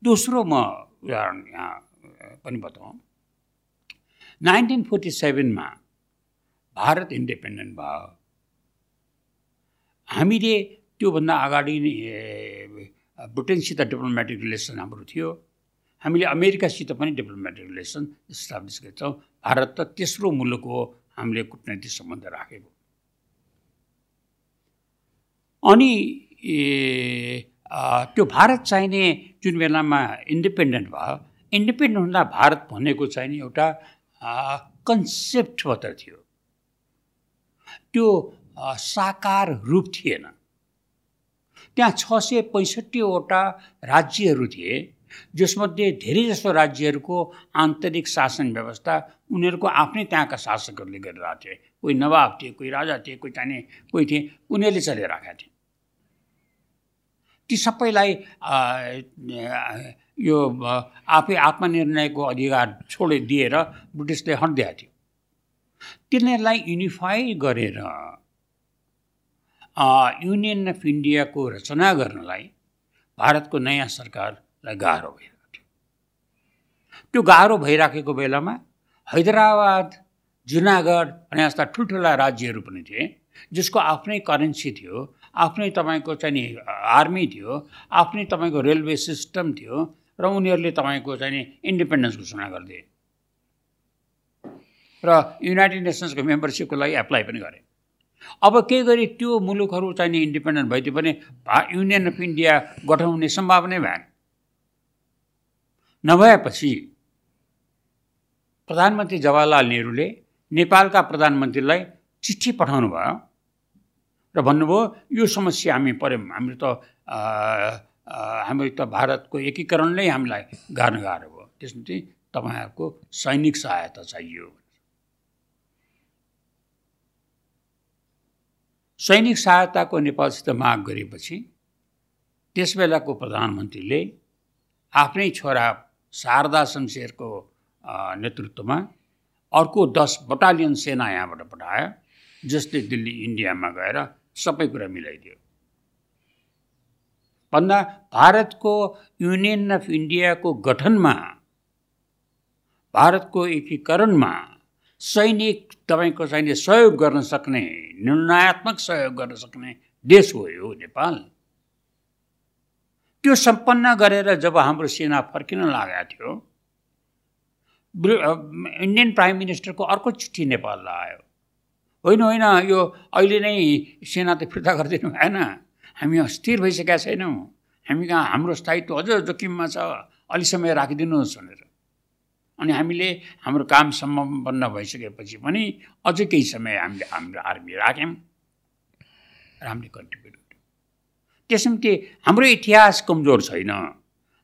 दोस्रो म उदाहरण यहाँ पनि बताउँ। नाइन्टिन फोर्टी सेभेनमा भारत इन्डिपेन्डेन्ट भयो। हामीले त्योभन्दा अगाडि नै ब्रिटेनसित डिप्लोमेटिक रिलेसन हाम्रो थियो। हामीले अमेरिकासित पनि डिप्लोमेटिक रिलेसन इस्टाब्लिस गर्छौँ। भारत त तेस्रो मुलुक हो हामीले कुटनैतिक सम्बन्ध राखेको। अनि त्यो भारत चाहिने जुन बेलामा इन्डिपेन्डेन्ट भयो इन्डिपेन्डेन्ट हुँदा भारत भनेको चाहिँ एउटा कन्सेप्ट मात्र थियो। त्यो साकार रूप थिएन। त्यहाँ छ सय पैँसठीवटा राज्यहरू थिए जसमध्ये धेरै जसो राज्यहरूको आन्तरिक शासन व्यवस्था उनीहरूको आफ्नै त्यहाँका शासकहरूले गरिरहेको थिए। कोही नवाब थिए कोही राजा थिए कोही चाहिने कोही थिए उनीहरूले चलिरहेका थिए। ती सबैलाई यो आफै आत्मनिर्णयको अधिकार छोडिदिएर ब्रिटिसले हटिदिएको थियो। तिनीहरूलाई युनिफाई गरेर युनियन अफ इन्डियाको रचना गर्नलाई भारतको नयाँ सरकारलाई गाह्रो भइरहेको थियो। त्यो गाह्रो भइराखेको बेलामा हैदराबाद जुनागढ अनि जस्ता ठुल्ठुला राज्यहरू पनि थिए जसको आफ्नै करेन्सी थियो आफ्नै तपाईँको चाहिँ आर्मी थियो आफ्नै तपाईँको रेलवे सिस्टम थियो र उनीहरूले तपाईँको चाहिँ इन्डिपेन्डेन्स घोषणा गरिदिए। र युनाइटेड नेसन्सको मेम्बरसिपको लागि एप्लाई पनि गरे। अब के गरी त्यो मुलुकहरू चाहिँ नि इन्डिपेन्डेन्ट भइदियो भने युनियन अफ इन्डिया गठन हुने सम्भावनै भएन। नभएपछि प्रधानमन्त्री जवाहरलाल नेहरूले नेपालका प्रधानमन्त्रीलाई चिठी पठाउनु भयो र भन्नुभयो यो समस्या हामी पऱ्यौँ हाम्रो त हाम्रो त भारतको एकीकरण नै हामीलाई गाह्रो गाह्रो भयो। त्यसमा तपाईँहरूको सैनिक सहायता चाहियो। सैनिक सहायताको नेपालसित माग गरेपछि त्यस बेलाको प्रधानमन्त्रीले आफ्नै छोरा शारदा शमशेरको नेतृत्वमा अर्को दस बटालियन सेना यहाँबाट पठायो जसले दिल्ली इन्डियामा गएर सबै कुरा मिलाइदियो। भन्दा भारतको युनियन अफ इन्डियाको गठनमा भारतको एकीकरणमा सैनिक तपाईँको चाहिँ सहयोग गर्न सक्ने निर्णयात्मक सहयोग गर्न सक्ने देश हो यो नेपाल। त्यो सम्पन्न गरेर जब हाम्रो सेना फर्किन लागेको थियो इन्डियन प्राइम मिनिस्टरको अर्को चिठी नेपाललाई आयो। होइन होइन यो अहिले नै सेना त फिर्ता गरिदिनु भएन। हामी अस्थिर भइसकेका छैनौँ। हामी कहाँ हाम्रो स्थायित्व अझ जोखिममा छ अलि समय राखिदिनुहोस् भनेर। अनि हामीले हाम्रो काम सम्पन्न भइसकेपछि पनि अझै केही समय हामीले हाम्रो आर्मी राख्यौँ। र हामीले कन्ट्रिब्युट गर्यौँ त्यसमा हाम्रो इतिहास कमजोर छैन।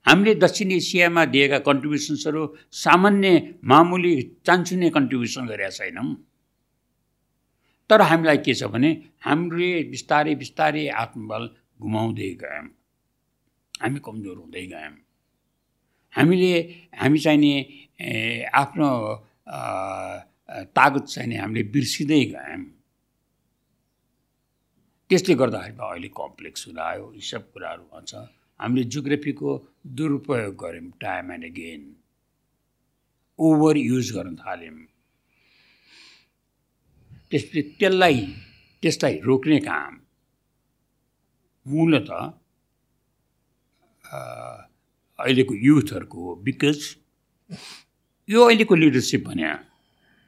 हामीले दक्षिण एसियामा दिएका कन्ट्रिब्युसन्सहरू सामान्य मामुली चान्चुने कन्ट्रिब्युसन गरेका छैनौँ। तर हामीलाई के छ भने हामीले बिस्तारै बिस्तारै आत्मबल गुमाउँदै गयौँ। हामी कमजोर हुँदै गयौँ। हामीले हामी चाहिने आफ्नो तागत चाहिने हामीले बिर्सिँदै गयौँ। त्यसले गर्दाखेरि अहिले कम्प्लेक्स हुँदा आयो यी सब कुराहरू भन्छ। हामीले जियोग्राफीको दुरुपयोग गऱ्यौँ time and again. Over use गर्न थाल्यौँ। त्यसले त्यसलाई त्यसलाई रोक्ने काम मूलत अहिलेको युथहरूको हो बिकज यो अहिलेको लिडरसिप भने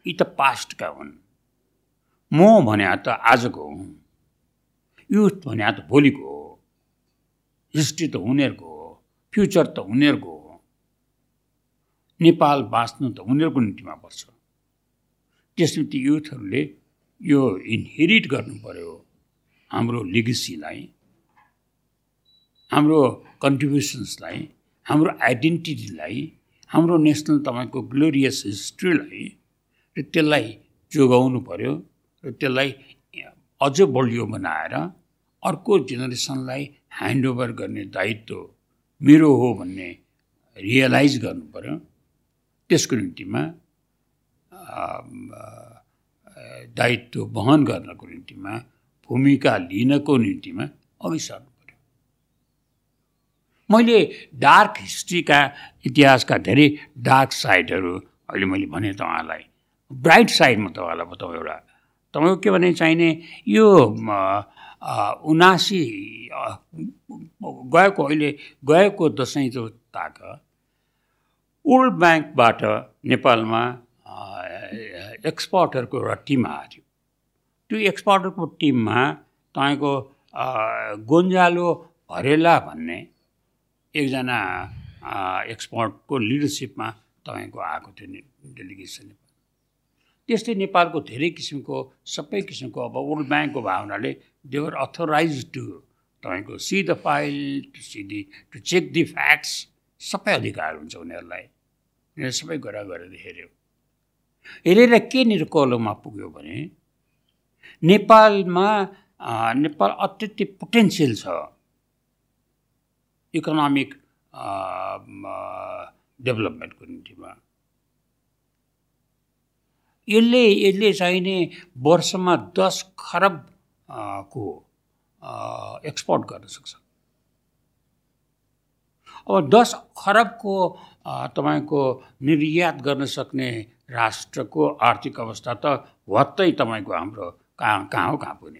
यी त पास्टका हुन्। म भने त आजको हुँ। युथ भने त भोलिको हो। हिस्ट्री त उनीहरूको हो। फ्युचर त उनीहरूको हो। नेपाल बाँच्नु त उनीहरूको निम्तिमा पर्छ। त्यसमा युथहरूले यो इन्हेरिट गर्नु पऱ्यो हाम्रो लिगेसीलाई हाम्रो कन्ट्रिब्युसन्सलाई हाम्रो आइडेन्टिटीलाई हाम्रो नेसनल तपाईँको ग्लोरियस हिस्ट्रीलाई र त्यसलाई जोगाउनु पऱ्यो र त्यसलाई अझ बलियो बनाएर अर्को जेनेरेसनलाई ह्यान्डओभर गर्ने दायित्व मेरो हो भन्ने रियलाइज गर्नु पऱ्यो त्यसको निम्तिमा दायित्व वहन गर्नको निम्तिमा भूमिका लिनको निम्तिमा अघि सर्नु मैले डार्क हिस्ट्रीका इतिहासका धेरै डार्क साइडहरू अहिले मैले भने तपाईँलाई ब्राइट साइडमा तपाईँलाई बताउँ एउटा। तपाईँको के भने चाहिने यो उनासी गएको अहिले गएको दसैँ जो ताक वर्ल्ड ब्याङ्कबाट नेपालमा एक्सपर्टहरूको एउटा टिम थियो। त्यो एक्सपर्टहरूको टिममा तपाईँको गोन्जालो हरेला भन्ने एकजना एक्सपर्टको लिडरसिपमा तपाईँको आएको थियो डेलिगेसन त्यस्तै नेपालको धेरै किसिमको सबै किसिमको अब वर्ल्ड ब्याङ्कको भावनाले देवर अथोराइज टु तपाईँको see the file to see the to check the facts सबै अधिकार हुन्छ उनीहरूलाई। उनीहरूले सबै कुरा गरेर हेऱ्यो। हेरेर के निर्कलोमा पुग्यो भने नेपालमा नेपाल अत्यन्तै पोटेन्सियल छ इकोनोमिक डेभलपमेन्टको निम्तिमा यसले यसले चाहिने वर्षमा दस खरब को एक्सपोर्ट गर्न सक्छ अब दस खरबको तपाईँको निर्यात गर्न सक्ने राष्ट्रको आर्थिक अवस्था त भत्तै तपाईँको हाम्रो कहाँ कहाँ हो कहाँ पुग्ने?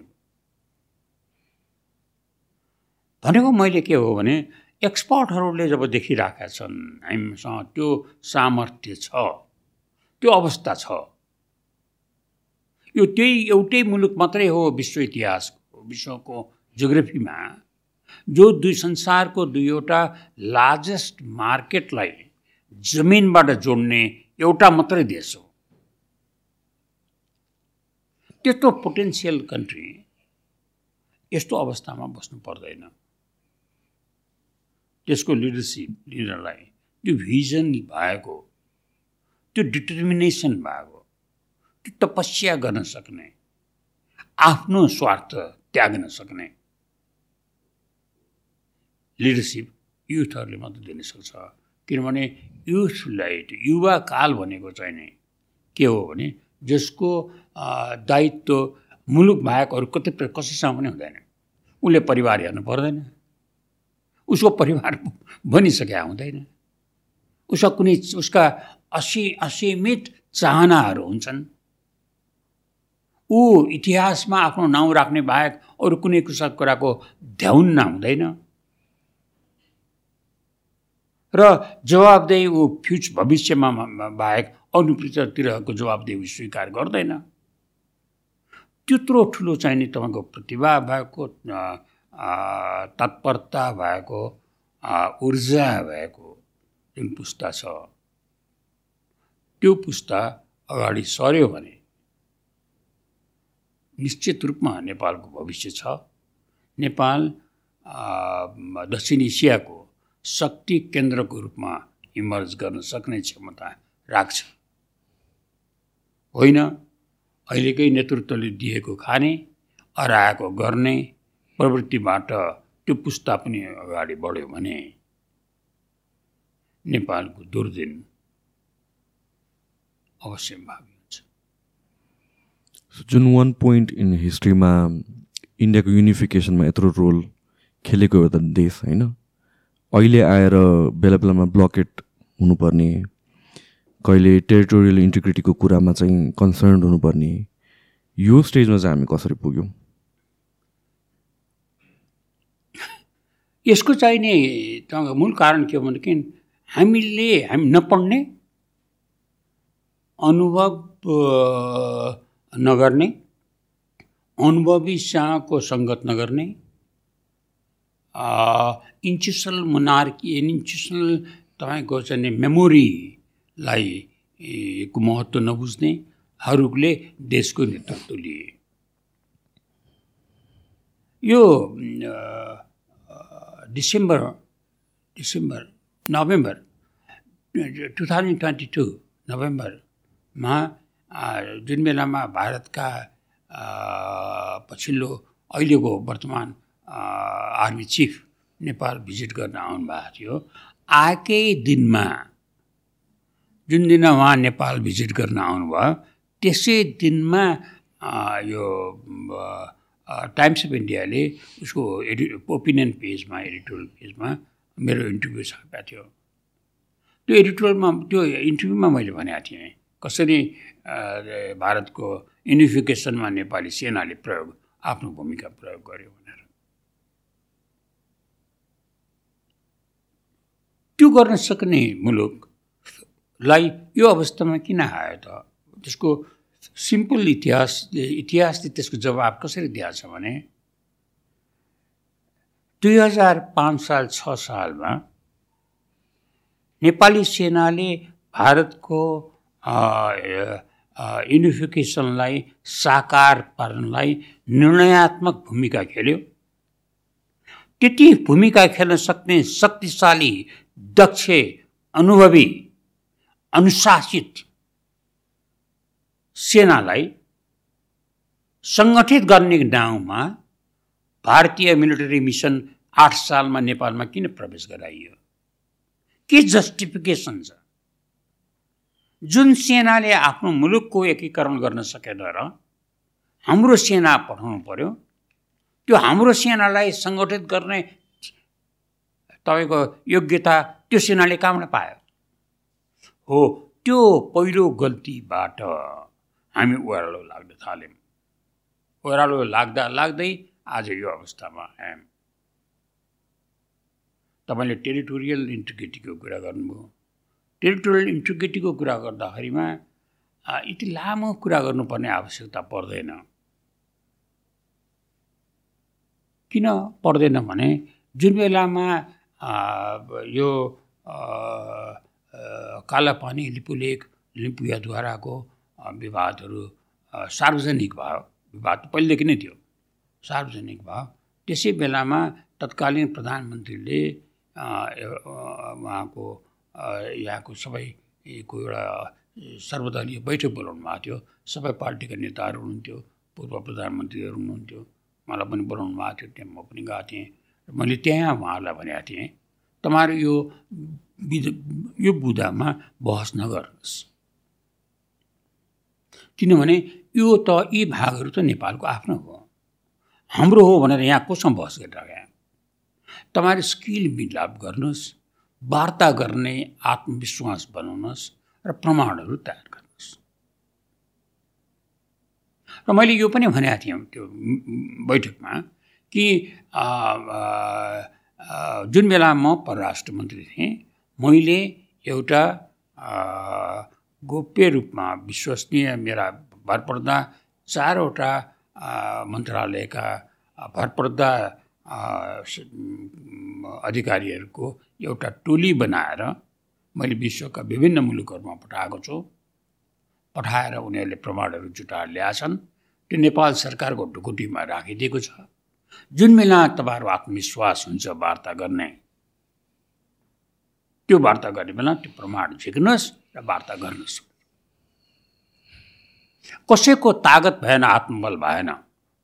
भनेको मैले के हो भने एक्सपर्टहरूले जब देखिरहेका छन् हामीसँग त्यो सामर्थ्य छ त्यो अवस्था छ। यो त्यही एउटै मुलुक मात्रै हो विश्व इतिहासको विश्वको जोग्राफीमा जो दुई संसारको दुईवटा लार्जेस्ट मार्केटलाई जमिनबाट जोड्ने एउटा मात्रै देश हो। त्यत्रो पोटेन्सियल कन्ट्री यस्तो अवस्थामा बस्नु पर्दैन। त्यसको लिडरसिप लिडरलाई त्यो भिजन भएको त्यो डिटर्मिनेसन भएको त्यो तपस्या गर्न सक्ने आफ्नो स्वार्थ त्याग्न सक्ने लिडरसिप युथहरूले मात्र दिन सक्छ किनभने युथलाई युवा काल भनेको चाहिँ नि के हो भने जसको दायित्व मुलुक बाहेक अरू कतै कसैसँग पनि हुँदैन। उसले परिवार हेर्नु पर्दैन। उसको परिवार बनिसकेका हुँदैन। उसका कुनै उसका असी असीमित चाहनाहरू हुन्छन्। ऊ इतिहासमा आफ्नो नाउँ राख्ने बाहेक अरू कुनै कुसा कुराको ध्याउन्न हुँदैन र जवाबदेही ऊ फ्युच भविष्यमा बाहेक अनुपृततिरको जवाबदेही स्वीकार गर्दैन। त्यत्रो ठुलो चाहिने तपाईँको प्रतिभा भएको तत्परता भएको ऊर्जा भएको जुन पुस्ता छ। त्यो पुस्ता अगाडि सर्यो भने निश्चित रूपमा नेपालको भविष्य छ। नेपाल दक्षिण एसियाको शक्ति केन्द्रको रूपमा इमर्ज गर्न सक्ने क्षमता राख्छ। होइन अहिलेकै नेतृत्वले दिएको खाने अराएको गर्ने प्रवृत्तिबाट त्यो पुस्ता पनि अगाडि बढ्यो भने नेपालको दुर्दिन अवश्य भावी हुन्छ। जुन वान पोइन्ट इन हिस्ट्रीमा इन्डियाको युनिफिकेसनमा यत्रो रोल खेलेको एउटा देश होइन? अहिले आएर बेला बेलामा ब्लकेट हुनुपर्ने कहिले टेरिटोरियल इन्टिग्रिटीको कुरामा चाहिँ कन्सर्न हुनुपर्ने यो स्टेजमा चाहिँ हामी कसरी पुग्यौँ? यसको चाहिने मूल कारण के हो भनेदेखि हामीले हामी नपढ्ने अनुभव नगर्ने अनुभवीसँगको सङ्गत नगर्ने इन्स्टिट्युसनल मोनार्की इन्स्टिट्युसनल तपाईँको चाहिँ मेमोरीलाई को महत्त्व नबुझ्नेहरूले देशको नेतृत्व लिए। यो December December November two thousand twenty two नोभेम्बरमा जुन बेलामा भारतका पछिल्लो अहिलेको वर्तमान आर्मी चिफ नेपाल भिजिट गर्न आउनुभएको थियो। आएकै दिनमा जुन दिन उहाँ नेपाल भिजिट गर्न आउनुभयो त्यसै दिनमा यो टाइम्स अफ इन्डियाले उसको एडि ओपिनियन पेजमा एडिटोरियल पेजमा मेरो इन्टरभ्यू छापेको थियो। त्यो एडिटोरियलमा त्यो इन्टरभ्यूमा मैले भनेको थिएँ कसरी भारतको युनिफिकेसनमा नेपाली सेनाले प्रयोग आफ्नो भूमिका प्रयोग गर्यो भनेर त्यो गर्न सक्ने मुलुकलाई यो अवस्थामा किन आयो त? त्यसको सिम्पल इतिहासले इतिहासले त्यसको जवाब कसरी दिएको छ भने दुई हजार पाँच साल छ सालमा नेपाली सेनाले भारतको युनिफिकेसनलाई साकार पार्नलाई निर्णयात्मक भूमिका खेल्यो। त्यति भूमिका खेल्न सक्ने शक्तिशाली दक्ष अनुभवी अनुशासित सेनालाई सङ्गठित गर्ने नाउँमा भारतीय मिलिटरी मिसन आठ सालमा नेपालमा किन प्रवेश गराइयो? के जस्टिफिकेसन छ? जुन सेनाले आफ्नो मुलुकको एकीकरण गर्न सकेन र हाम्रो सेना पठाउनु पर्यो त्यो हाम्रो सेनालाई सङ्गठित गर्ने तपाईँको योग्यता त्यो सेनाले कहाँबाट पायो? हो त्यो पहिलो गल्तीबाट हामी ओह्रालो लाग्न थाल्यौँ। ओह्रालो लाग्दा लाग्दै आज यो अवस्थामा आयौँ। तपाईँले टेरिटोरियल इन्टिग्रिटीको कुरा गर्नुभयो। टेरिटोरियल इन्टिग्रिटीको कुरा गर्दाखेरिमा यति लामो कुरा गर्नुपर्ने आवश्यकता पर्दैन। किन पर्दैन भने जुन बेलामा यो कालापानी लिपुलेक लिम्पुयाद्वाराको विवादहरू सार्वजनिक भयो। विवाद पहिलेदेखि नै थियो। सार्वजनिक भयो। त्यसै बेलामा तत्कालीन प्रधानमन्त्रीले उहाँको यहाँको सबैको एउटा सर्वदलीय बैठक बोलाउनु भएको थियो। सबै पार्टीका नेताहरू हुनुहुन्थ्यो पूर्व प्रधानमन्त्रीहरू हुनुहुन्थ्यो। मलाई पनि बोलाउनु भएको थियो त्यहाँ म पनि गएको थिएँ। मैले त्यहाँ उहाँहरूलाई भनेको थिएँ तपाईँहरू यो विध यो बुदामा बहस नगर्नुहोस्। किनभने यो त यी भागहरू त नेपालको आफ्नो हो। हाम्रो हो भनेर यहाँ कोसँग बहस गरिरहेको तपाईँहरू स्किल मिलाप गर्नुहोस् वार्ता गर्ने आत्मविश्वास बनाउनुहोस् र प्रमाणहरू तयार गर्नुहोस्। र मैले यो पनि भनेको थिएँ त्यो बैठकमा कि जुन बेला म परराष्ट्र मन्त्री थिएँ मैले एउटा गोप्य रूपमा विश्वसनीय मेरा भरपर्दा चारवटा मन्त्रालयका भरपर्दा अधिकारीहरूको एउटा टोली बनाएर मैले विश्वका विभिन्न मुलुकहरूमा पठाएको छु। पठाएर उनीहरूले प्रमाणहरू जुटाएर ल्याएछन्। त्यो नेपाल सरकारको ढुकुटीमा राखिदिएको छ। जुन बेला तपाईँहरू आत्मविश्वास हुन्छ वार्ता गर्ने त्यो वार्ता गर्ने बेला त्यो प्रमाण झिक्नुहोस् र वार्ता गर्नुहोस्। कसैको तागत भएन आत्मबल भएन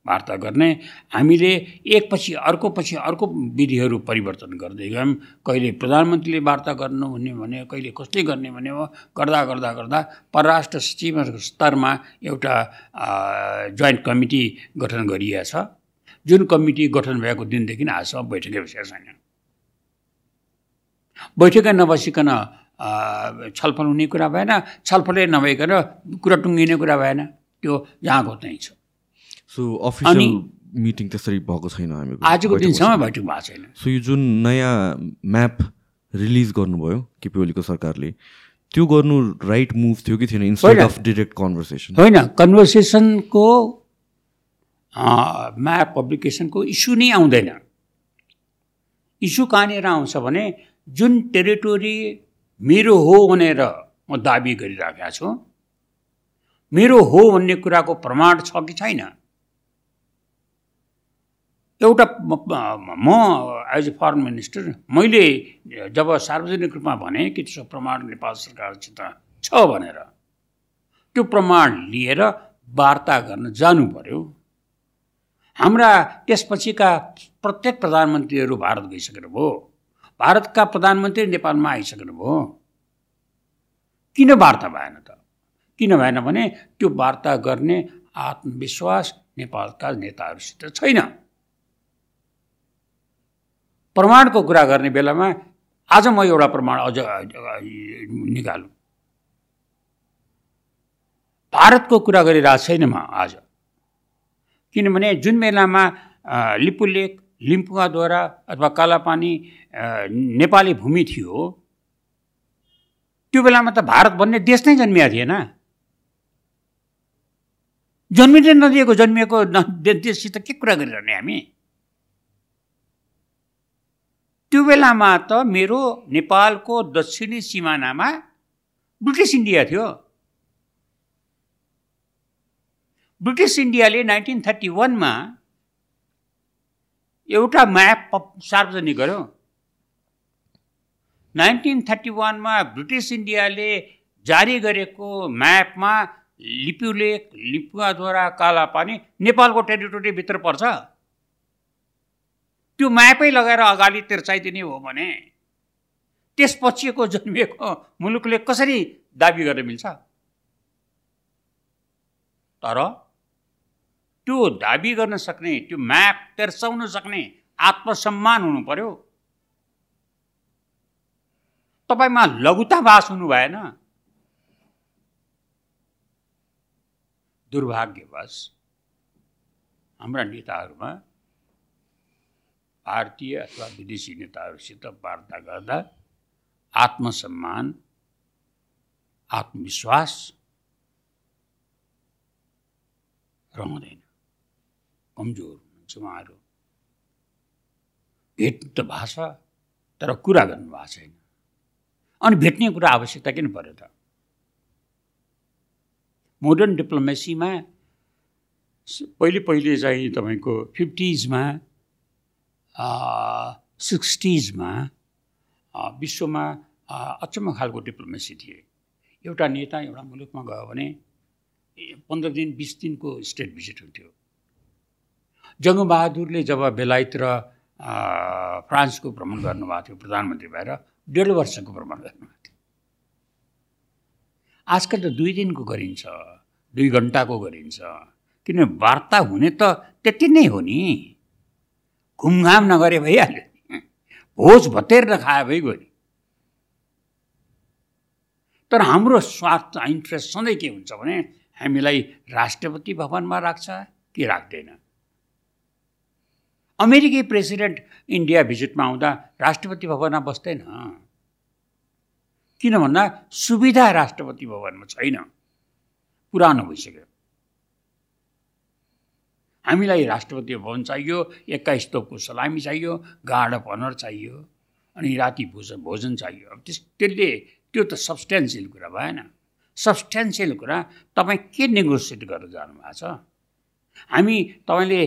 वार्ता गर्ने हामीले एकपछि अर्कोपछि अर्को विधिहरू परिवर्तन गर्दै गयौँ। कहिले प्रधानमन्त्रीले वार्ता गर्नु हुने भने कहिले कसले गर्ने भने गर्दा गर्दा गर्दा परराष्ट्र सचिवहरूको स्तरमा एउटा जोइन्ट कमिटी गठन गरिएछ। जुन कमिटी गठन भएको दिनदेखि आजसम्म बैठकै बसेको छैन। बैठकै नबसिकन छलफल हुने कुरा भएन छलफलै नभइकन कुरा टुङ्गिने कुरा भएन। त्यो जहाँको त्यहीँ छ। सो अफिसियल मिटिङ त्यसरी भएको छैन हामी आजको दिनसम्म बैठक भएको छैन। सो यो जुन नयाँ म्याप रिलिज गर्नुभयो केपी ओलीको सरकारले त्यो गर्नु राइट मुभ थियो कि थिएन इन्स्टेड अफ डिरेक्ट कन्भर्सेसन होइन कन्भर्सेसनको म्याप पब्लिकेसनको इस्यु नै आउँदैन। इस्यु कहाँनिर आउँछ भने जुन टेरिटोरी मेरो हो भनेर म दाबी गरिराखेको छु मेरो हो भन्ने कुराको प्रमाण छ कि छैन? एउटा म एज ए फरेन मिनिस्टर मैले जब सार्वजनिक रूपमा भने कि त्यसो प्रमाण नेपाल सरकारसित छ भनेर त्यो प्रमाण लिएर वार्ता गर्न जानु पर्यो। हाम्रा त्यसपछिका प्रत्येक प्रधानमन्त्रीहरू भारत गइसकेर भयो भारतका प्रधानमन्त्री नेपालमा आइसक्नु भयो किन वार्ता भएन त? किन भएन भने त्यो वार्ता गर्ने आत्मविश्वास नेपालका नेताहरूसित छैन। प्रमाणको कुरा गर्ने बेलामा आज म एउटा प्रमाण अझ निकालौँ। भारतको कुरा गरिरहेको छैन म आज। किनभने जुन बेलामा लिपुलेक लिम्पुवाद्वारा अथवा कालापानी नेपाली भूमि थियो त्यो बेलामा त भारत भन्ने देश नै जन्मिएको थिएन। जन्मिँदै नदिएको जन्मिएको देशसित के कुरा गरिरहने हामी? त्यो बेलामा त मेरो नेपालको दक्षिणी सिमानामा ब्रिटिस इन्डिया थियो। ब्रिटिस इन्डियाले नाइन्टिन थर्टी वानमा एउटा म्याप सार्वजनिक गर्यो। नाइन्टिन थर्टी वानमा ब्रिटिस इन्डियाले जारी गरेको म्यापमा लिपुलेक लिपुवाद्वारा कालापानी नेपालको टेरिटोरीभित्र पर्छ। त्यो म्यापै लगाएर अगाडि तिर्चाइदिने हो भने त्यसपछिको जन्मिएको मुलुकले कसरी दाबी गर्न मिल्छ? तर त्यो दाबी गर्न सक्ने त्यो म्याप तेर्साउन सक्ने आत्मसम्मान हुनु पर्यो। तपाईँमा लघुतावास हुनु भएन। दुर्भाग्यवश हाम्रा नेताहरूमा भारतीय अथवा विदेशी नेताहरूसित वार्ता गर्दा आत्मसम्मान आत्मविश्वास रहँदैन। कमजोर हुनुहुन्छ उहाँहरू। भेट्नु त भएको छ तर कुरा गर्नुभएको छैन अनि भेट्ने कुरा आवश्यकता किन पऱ्यो त? मोडर्न डिप्लोमेसीमा पहिले पहिले चाहिँ तपाईँको फिफ्टिजमा सिक्सटिजमा विश्वमा अचम्म खालको डिप्लोमेसी थिए। एउटा नेता एउटा मुलुकमा गयो भने पन्ध्र दिन बिस दिनको स्टेट भिजिट हुन्थ्यो। जङ्गबहादुरले जब बेलायत र फ्रान्सको भ्रमण गर्नुभएको थियो प्रधानमन्त्री भएर डेढ वर्षको भ्रमण गर्नुभएको थियो। आजकल त दुई दिनको गरिन्छ दुई घन्टाको गरिन्छ। किनभने वार्ता हुने त त्यति नै हो नि। घुमघाम नगरे भइहाल्यो भोज भतेर खायो भइगयो नि। तर हाम्रो स्वार्थ इन्ट्रेस्ट सधैँ के हुन्छ भने हामीलाई राष्ट्रपति भवनमा राख्छ कि राख्दैन? अमेरिकी प्रेसिडेन्ट इन्डिया भिजिटमा आउँदा राष्ट्रपति भवनमा बस्दैन। किन भन्दा सुविधा राष्ट्रपति भवनमा छैन। पुरानो भइसक्यो। हामीलाई राष्ट्रपति भवन चाहियो एक्काइस तोपको सलामी चाहियो गार्ड अफ अनर चाहियो अनि राति भोजन भोजन चाहियो। अब त्यस त्यसले त्यो त सब्सटेन्सियल कुरा भएन। सब्सटेन्सियल कुरा तपाईँ के नेगोसिएट गरेर जानुभएको छ? हामी तपाईँले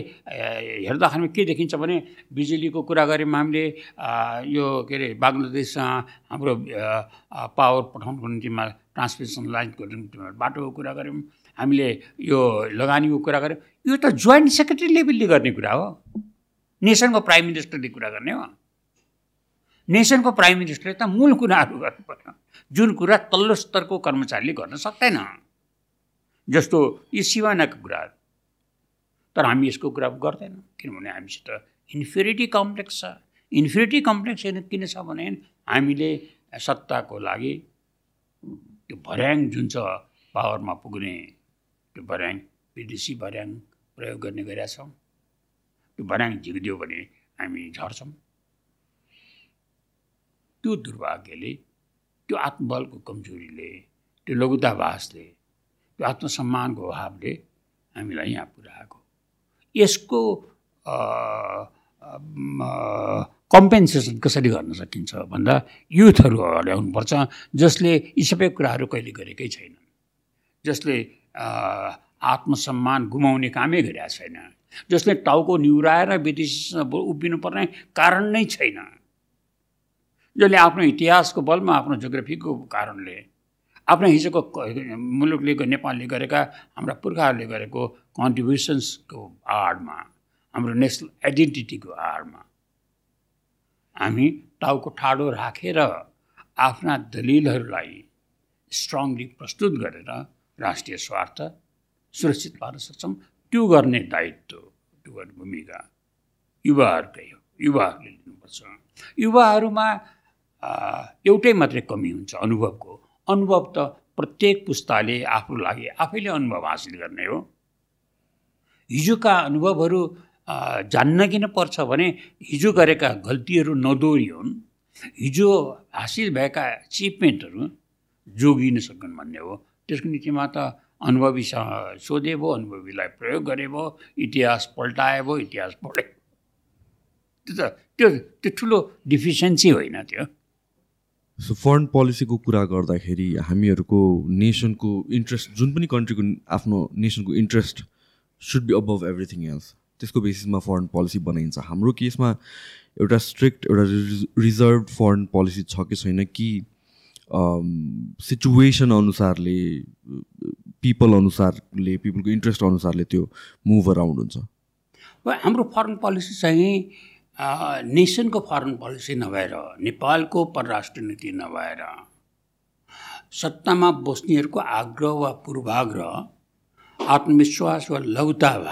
हेर्दाखेरि के देखिन्छ भने बिजुलीको कुरा गऱ्यौँ हामीले यो के अरे बङ्गलादेशसँग हाम्रो पावर पठाउनुको निम्तिमा ट्रान्समिसन लाइनको निम्तिमा बाटोको कुरा गऱ्यौँ। हामीले यो लगानीको कुरा गऱ्यौँ। यो त जोइन्ट सेक्रेटरी लेभलले गर्ने कुरा हो। नेसनको प्राइम मिनिस्टरले कुरा गर्ने हो। नेसनको प्राइम मिनिस्टरले त मूल कुराहरू गर्नु पर्छ जुन कुरा तल्लो स्तरको कर्मचारीले गर्न सक्दैन। जस्तो यी सिवानाको कुराहरू तर हामी यसको कुरा गर्दैनौँ। किनभने हामीसित इन्फिरिटी कम्प्लेक्स छ। इन्फिरिटी कम्प्लेक्स किन छ भने हामीले सत्ताको लागि त्यो भर्याङ जुन छ पावरमा पुग्ने त्यो भर्याङ विदेशी भर्याङ प्रयोग गर्ने गरेका छौँ त्यो भर्याङ झिकिदियो भने हामी झर्छौँ। त्यो दुर्भाग्यले त्यो आत्मबलको कमजोरीले त्यो लघुतावासले त्यो आत्मसम्मानको अभावले हामीलाई यहाँ पुऱ्याएको। यसको कम्पेन्सेसन कसरी गर्न सकिन्छ भन्दा युथहरू अगाडि आउनुपर्छ जसले यी सबै कुराहरू कहिले गरेकै छैनन् जसले आत्मसम्मान गुमाउने कामै गरेका छैन। जसले टाउको निहुराएर विदेशीसँग उभिनु पर्ने कारण नै छैन। जसले आफ्नो इतिहासको बलमा आफ्नो जोग्राफीको कारणले आफ्नो हिजोको मुलुकले नेपालले गरेका हाम्रा पुर्खाहरूले गरेको कन्ट्रिब्युसन्सको आडमा हाम्रो नेसनल आइडेन्टिटीको आडमा हामी टाउको ठाडो राखेर आफ्ना दलिलहरूलाई स्ट्रङली प्रस्तुत गरेर राष्ट्रिय स्वार्थ सुरक्षित पार्न सक्छौँ त्यो गर्ने दायित्व त्यो गर्ने भूमिका युवाहरूकै हो युवाहरूले लिनुपर्छ। युवाहरूमा एउटै मात्रै कमी हुन्छ अनुभवको। अनुभव त प्रत्येक पुस्ताले आफ्नो लागि आफैले अनुभव हासिल गर्ने हो। हिजोका अनुभवहरू जान्न किन पर्छ भने हिजो गरेका गल्तीहरू नदोहोरियोन्। हिजो हासिल भएका एचिभमेन्टहरू जोगिन सकुन् भन्ने हो। त्यसको निम्तिमा त अनुभवीसँग सोधे भयो अनुभवीलाई प्रयोग गरे भयो इतिहास पल्टाए भयो इतिहास पढे। त्यो त त्यो त्यो ठुलो डिफिसियन्सी होइन त्यो। सो फरेन पोलिसीको कुरा गर्दाखेरि हामीहरूको नेसनको इन्ट्रेस्ट जुन पनि कन्ट्रीको आफ्नो नेसनको interest should be above everything else त्यसको बेसिसमा फरेन पोलिसी बनाइन्छ। हाम्रो केसमा एउटा स्ट्रिक्ट एउटा रिजर्भ फरेन पोलिसी छ कि छैन कि सिचुएसन अनुसारले पिपल अनुसारले पिपलको इन्ट्रेस्ट अनुसारले त्यो मुभ अराउन्ड हुन्छ। हाम्रो फरेन पोलिसी चाहिँ नेसनको फरेन पोलिसी नभएर नेपालको परराष्ट्र नीति नभएर सत्तामा बस्नेहरूको आग्रह वा पूर्वाग्रह आत्मविश्वास वा लौताभासबाट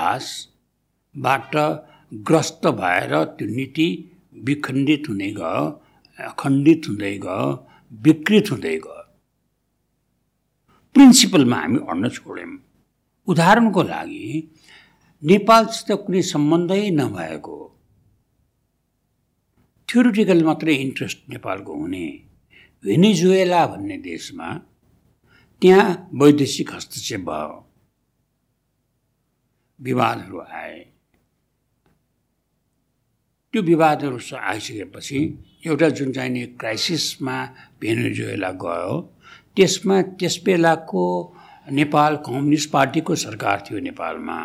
ग्रस्त भएर त्यो नीति विखण्डित हुँदै गयो खण्डित हुँदै गयो विकृत हुँदै गयो। प्रिन्सिपलमा हामी अड्न छोड्यौँ उदाहरणको लागि नेपालसित कुनै सम्बन्धै नभएको। थ्योरिटिकल मात्रै इन्ट्रेस्ट नेपालको हुने। भेनिजुएला भन्ने देशमा त्यहाँ वैदेशिक हस्तक्षेप भयो। विवादहरू आए। त्यो विवादहरू आइसकेपछि एउटा जुन चाहिने क्राइसिसमा भेनेजुएला गयो त्यसमा त्यस बेलाको नेपाल कम्युनिस्ट पार्टीको सरकार थियो नेपालमा।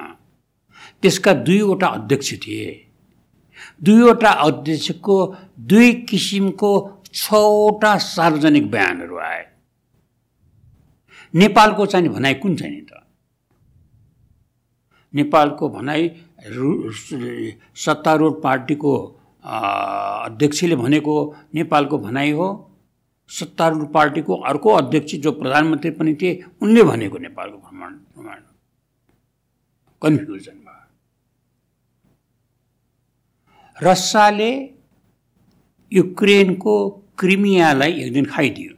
त्यसका दुईवटा अध्यक्ष थिए। दुईवटा अध्यक्षको दुई किसिमको छवटा सार्वजनिक बयानहरू आए। नेपालको चाहिँ भनाइ कुन चाहिँ नि त? नेपालको भनाइ सत्तारूढ पार्टीको अध्यक्षले भनेको नेपालको भनाइ हो। सत्तारूढ पार्टीको अर्को अध्यक्ष जो प्रधानमन्त्री पनि थिए उनले भनेको नेपालको भ्रमण भ्रमण। कन्फ्युजन भयो रसियाले युक्रेनको क्रिमियालाई एक दिन खाइदियो।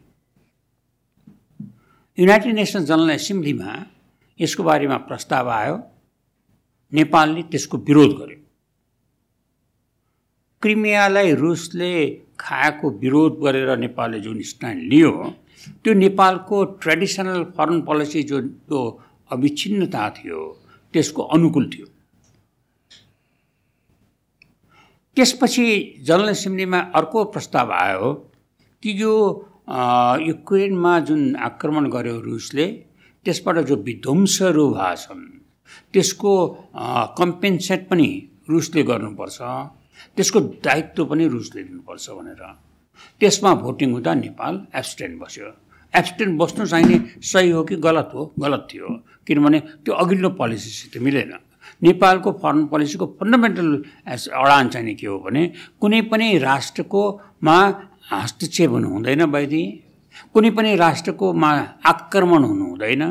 युनाइटेड नेसन्स जनरल एसेम्ब्लीमा यसको बारेमा प्रस्ताव आयो। नेपालले त्यसको विरोध गर्यो। क्रिमियालाई रुसले खाएको विरोध गरेर नेपालले जुन स्ट्यान्ड लियो त्यो नेपालको ट्रेडिसनल फरेन पोलिसी जो जो अविच्छिन्नता थियो त्यसको अनुकूल थियो। त्यसपछि जनरल एसेम्ब्लीमा अर्को प्रस्ताव आयो कि यो युक्रेनमा जुन आक्रमण गर्यो रुसले त्यसबाट जो विध्वंसहरू भएका छन् त्यसको कम्पेन्सेट पनि रुसले गर्नुपर्छ। त्यसको दायित्व पनि रुसले दिनुपर्छ भनेर। त्यसमा भोटिङ हुँदा नेपाल एब्सटेन्ट बस्यो। एब्सटेन्ट बस्नु चाहिने सही हो कि गलत हो? गलत थियो। किनभने त्यो अघिल्लो पोलिसीसित मिलेन। नेपालको फरेन पोलिसीको फन्डामेन्टल अडान चाहिँ के हो भने कुनै पनि राष्ट्रकोमा हस्तक्षेप हुनु हुँदैन वैदी कुनै पनि राष्ट्रकोमा आक्रमण हुनु हुँदैन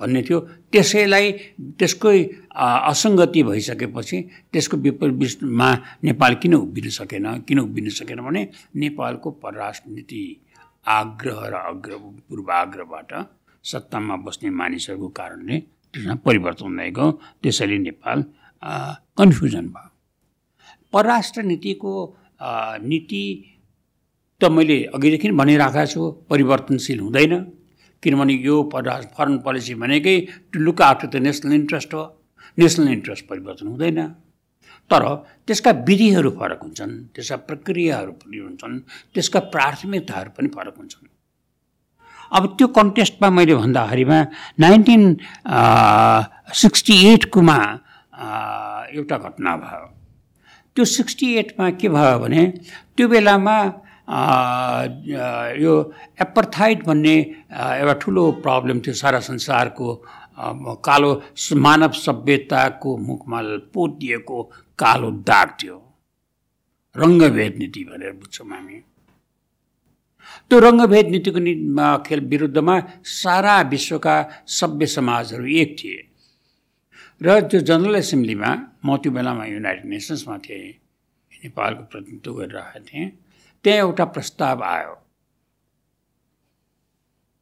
भन्ने थियो। त्यसैलाई त्यसकै असङ्गति भइसकेपछि त्यसको विपरीतमा नेपाल किन उभिन सकेन किन उभिन सकेन भने नेपालको परराष्ट्र नीति आग्रह र अग्रह पूर्वाग्रहबाट सत्तामा बस्ने मानिसहरूको कारणले त्यसमा परिवर्तन गयो। त्यसैले नेपाल कन्फ्युजन भयो। परराष्ट्र नीतिको नीति त मैले अघिदेखि भनिरहेको छु परिवर्तनशील हुँदैन। किनभने यो फरेन पोलिसी भनेकै to look after the national interest हो। नेसनल इन्ट्रेस्ट परिवर्तन हुँदैन। तर त्यसका विधिहरू फरक हुन्छन् त्यसका प्रक्रियाहरू पनि हुन्छन् त्यसका प्राथमिकताहरू पनि फरक हुन्छन्। अब त्यो कन्टेस्टमा मैले भन्दाखेरिमा नाइन्टिन सिक्सटी एटकोमा एउटा घटना भयो। त्यो सिक्सटी एटमा के भयो भने त्यो बेलामा यो एपर्थाइड भन्ने एउटा ठुलो प्रब्लम थियो सारा संसारको कालो मानव सभ्यताको मुखमा पोतिएको कालो दाग थियो। रङ्गभेद नीति भनेर बुझ्छौँ हामी। त्यो रङ्गभेद नीतिको खेल विरुद्धमा सारा विश्वका सभ्य समाजहरू एक थिए। र त्यो जनरल एसेम्ब्लीमा म त्यो बेलामा युनाइटेड नेसन्समा थिएँ। नेपालको प्रतिनिधित्व गरिरहेको थिएँ। त्यहाँ एउटा प्रस्ताव आयो।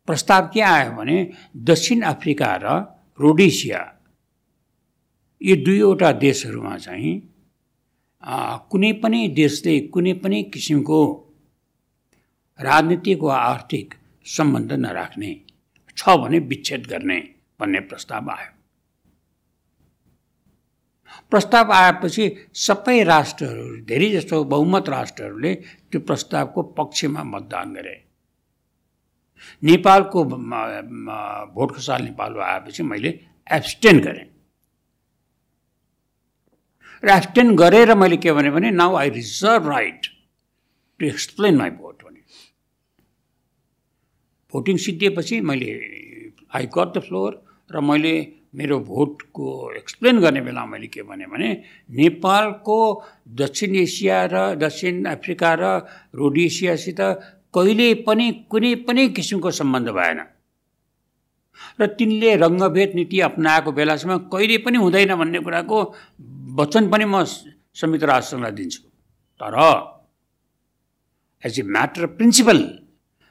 प्रस्ताव के आयो भने दक्षिण अफ्रिका र रोडेसिया यी दुईवटा देशहरूमा चाहिँ कुनै पनि देशले कुनै पनि किसिमको राजनीतिक वा आर्थिक सम्बन्ध नराख्ने छ भने विच्छेद गर्ने भन्ने प्रस्ताव आयो। प्रस्ताव आएपछि सबै राष्ट्रहरू धेरै जस्तो बहुमत राष्ट्रहरूले त्यो प्रस्तावको पक्षमा मतदान गरे। नेपालको भोट खसाल नेपालमा आएपछि मैले एब्सटेन गरेँ। र एब्सटेन गरेर मैले के भने now I reserve right to explain my vote voting सिद्धिएपछि मैले आई गट द फ्लोर र मैले मेरो भोटको एक्सप्लेन गर्ने बेला मैले के भने नेपालको दक्षिण एसिया र दक्षिण अफ्रिका र रोडेसियासित कहिले पनि कुनै पनि किसिमको सम्बन्ध भएन। र तिनले रङ्गभेद नीति अप्नाएको बेलासम्म कहिले पनि हुँदैन भन्ने कुराको वचन पनि म संयुक्त राष्ट्रसङ्घलाई दिन्छु। तर एज ए म्याटर प्रिन्सिपल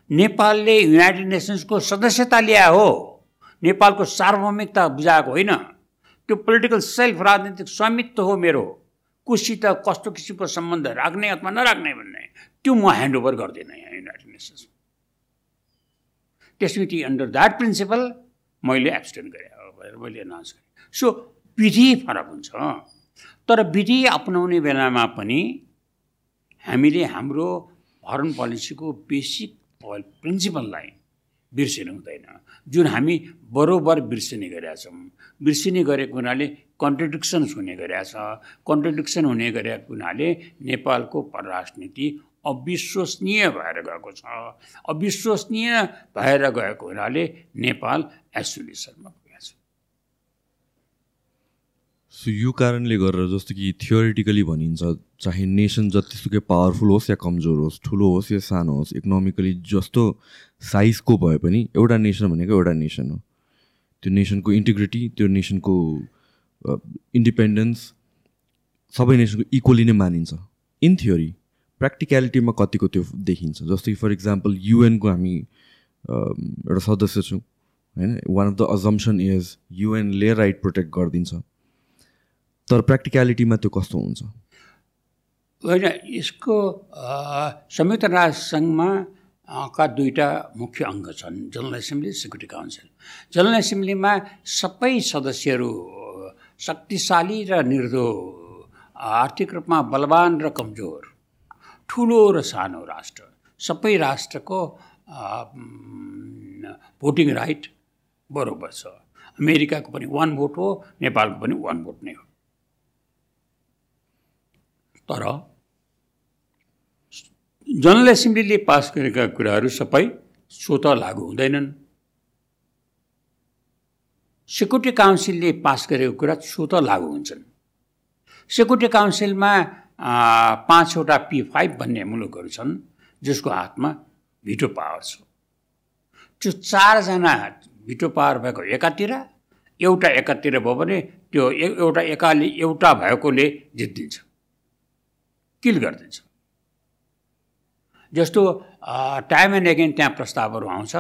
नेपालले युनाइटेड नेसन्सको सदस्यता ल्याए हो। नेपालको सार्वभौमिकता बुझाएको होइन। त्यो पोलिटिकल सेल्फ राजनीतिक स्वामित्व हो मेरो। कुसित कस्तो किसिमको सम्बन्ध राख्ने अथवा नराख्ने भन्ने त्यो म ह्यान्डओभर गर्दिनँ यहाँ युनाइटेड नेसन्स त्यसपछि अन्डर द्याट प्रिन्सिपल मैले एब्सटेन्ड गरेँ भनेर मैले एनाउन्स गरेँ। सो विधि फरक हुन्छ। तर विधि अपनाउने बेलामा पनि हामीले हाम्रो फरेन पोलिसीको बेसिक प्रिन्सिपललाई बिर्सिनु हुँदैन। जुन हामी बरोबर बिर्सिने गरेका छौँ। बिर्सिने गरेको हुनाले कन्ट्रडिक्सन्स हुने गरेका छ। कन्ट्रडिक्सन हुने गरेको हुनाले नेपालको परराष्ट्र नीति अविश्वसनीय भएर गएको छ। अविश्वसनीय भएर गएको हुनाले नेपाल छ सो यो कारणले गरेर जस्तो कि थियोरिटिकली भनिन्छ चाहे नेसन जतिसुकै पावरफुल होस् या कमजोर होस् ठुलो होस् या सानो होस् इकोनोमिकली जस्तो साइजको भए पनि एउटा नेसन भनेको एउटा नेसन हो। त्यो नेसनको इन्टिग्रिटी त्यो नेसनको इन्डिपेन्डेन्स सबै नेसनको इक्वली नै मानिन्छ। इन थियोरी प्र्याक्टिक्यालिटीमा कतिको त्यो देखिन्छ। जस्तो कि फर इक्जाम्पल युएनको हामी एउटा सदस्य छौँ होइन? One of the assumption is युएनले right protect गरिदिन्छ। तर प्र्याक्टिक्यालिटीमा त्यो कस्तो हुन्छ? होइन यसको संयुक्त राष्ट्र सङ्घमा का दुईवटा मुख्य अङ्ग छन् general assembly security council. General एसेम्ब्लीमा सबै सदस्यहरू शक्तिशाली र निर्दो आर्थिक रूपमा बलवान र कमजोर ठुलो र सानो राष्ट्र। सबै राष्ट्रको भोटिङ राइट बरोबर छ। अमेरिकाको पनि वान भोट हो नेपालको पनि वान भोट नै हो। तर जनरल एसेम्ब्लीले पास गरेका कुराहरू सबै स्वत लागु हुँदैनन्। सेक्युरिटी काउन्सिलले पास गरेको कुरा स्वत लागु हुन्छन्। सेक्युरिटी काउन्सिलमा पाँचवटा पी फाइभ भन्ने मुलुकहरू छन् जसको हातमा भिटो पावर छ। त्यो चारजना भिटो पावर भएको एकातिर एउटा एकातिर भयो भने त्यो एउटा एकाले एउटा भएकोले जितिदिन्छ। किल गरिदिन्छ जस्तो टाइम एन्ड एगेन त्यहाँ प्रस्तावहरू आउँछ।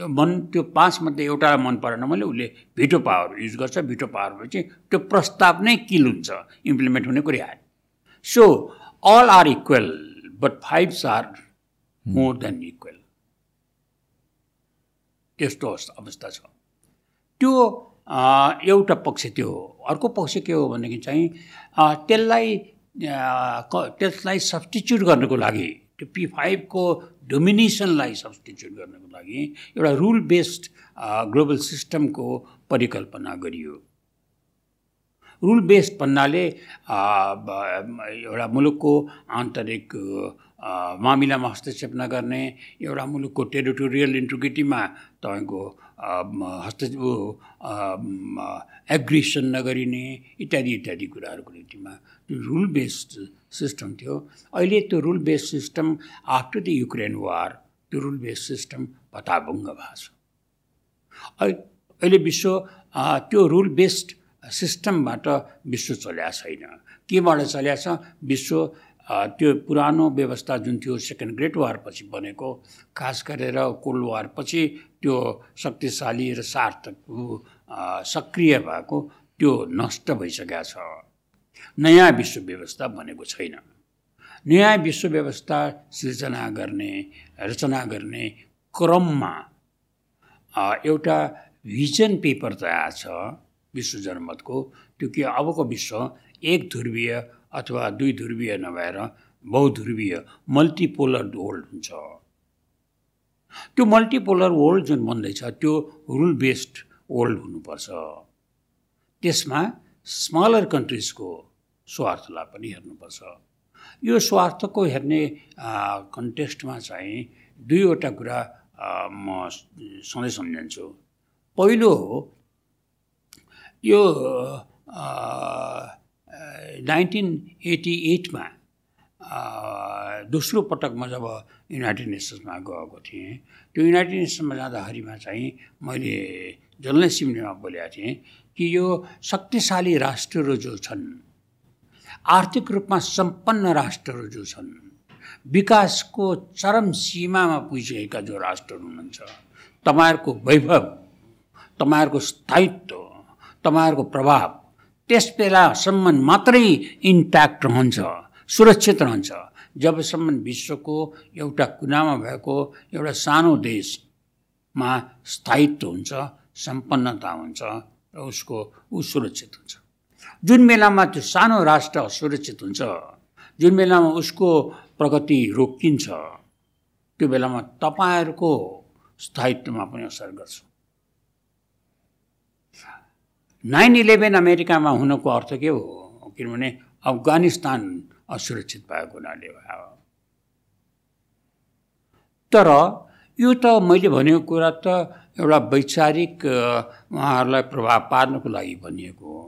त्यो मन त्यो पाँचमध्ये एउटा मन परेन मैले उसले भिटो पावर युज गर्छ। भिटो पावर चाहिँ त्यो प्रस्ताव नै किल हुन्छ इम्प्लिमेन्ट हुने कुरा आयो। So all are equal but fives are more than equal त्यस्तो अवस्था छ। त्यो एउटा पक्ष त्यो हो? अर्को पक्ष के हो भनेदेखि चाहिँ त्यसलाई त्यसलाई सब्सटिच्युट गर्नको लागि त्यो पी फाइभको डोमिनेसनलाई सब्सटिच्युट गर्नको लागि एउटा रुल बेस्ड ग्लोबल सिस्टमको परिकल्पना गरियो। रुल बेस्ड भन्नाले एउटा मुलुकको आन्तरिक मामिलामा हस्तक्षेप नगर्ने एउटा मुलुकको टेरिटोरियल इन्टिग्रिटीमा तपाईँको हस्त एग्रेसन नगरिने इत्यादि इत्यादि कुराहरूको निम्तिमा त्यो रुल बेस्ड सिस्टम थियो। अहिले त्यो rule based system after the Ukraine war त्यो रुल बेस्ड सिस्टम भत्ताभङ्ग भएको छ। अहिले विश्व त्यो रुल बेस्ड सिस्टमबाट विश्व चल्या छैन। केबाट चल्या छ? विश्व त्यो पुरानो व्यवस्था जुन थियो सेकेन्ड ग्रेट वारपछि बनेको खास गरेर कोल्ड वारपछि त्यो शक्तिशाली र सार्थक सक्रिय भएको त्यो नष्ट भइसकेको छ। नयाँ विश्व व्यवस्था बनेको छैन। नयाँ विश्व व्यवस्था सिर्जना गर्ने रचना गर्ने क्रममा एउटा भिजन पेपर तयार छ विश्व जनमतको त्यो के अबको विश्व एक ध्रुवीय अथवा दुई ध्रुवीय नभएर बहुध्रुवीय मल्टिपोलर वर्ल्ड हुन्छ। त्यो मल्टिपोलर वर्ल्ड जुन बन्दैछ त्यो रुल बेस्ड वर्ल्ड हुनुपर्छ। त्यसमा स्मलर कन्ट्रिजको स्वार्थलाई पनि हेर्नुपर्छ। यो स्वार्थको हेर्ने कन्टेस्टमा चाहिँ दुईवटा कुरा म सधैँ सम्झन्छु। पहिलो हो यो नाइन्टिन एटी एटमा दोस्रो पटक म जब युनाइटेड नेसन्समा गएको थिएँ त्यो युनाइटेड नेसन्समा जाँदाखेरिमा चाहिँ मैले जसलाई सिम्नेमा बोलेको थिएँ कि यो शक्तिशाली राष्ट्रहरू जो छन् आर्थिक रूपमा सम्पन्न राष्ट्रहरू जो छन् विकासको चरम सीमामा पुगिसकेका जो राष्ट्रहरू हुनुहुन्छ तपाईँहरूको वैभव तपाईँहरूको स्थायित्व तपाईँहरूको प्रभाव त्यस बेलासम्म मात्रै इन्ट्याक्ट रहन्छ सुरक्षित रहन्छ। जबसम्म विश्वको एउटा कुनामा भएको एउटा सानो देशमा स्थायित्व हुन्छ सम्पन्नता हुन्छ र उसको ऊ सुरक्षित हुन्छ। जुन बेलामा त्यो सानो राष्ट्र असुरक्षित हुन्छ जुन बेलामा उसको प्रगति रोकिन्छ त्यो बेलामा तपाईँहरूको स्थायित्वमा पनि असर गर्छ। नाइन इलेभेन अमेरिकामा हुनुको अर्थ के हो? किनभने अफगानिस्तान असुरक्षित भएको हुनाले तर यो त मैले भनेको कुरा त एउटा वैचारिक उहाँहरूलाई प्रभाव पार्नको लागि भनिएको हो।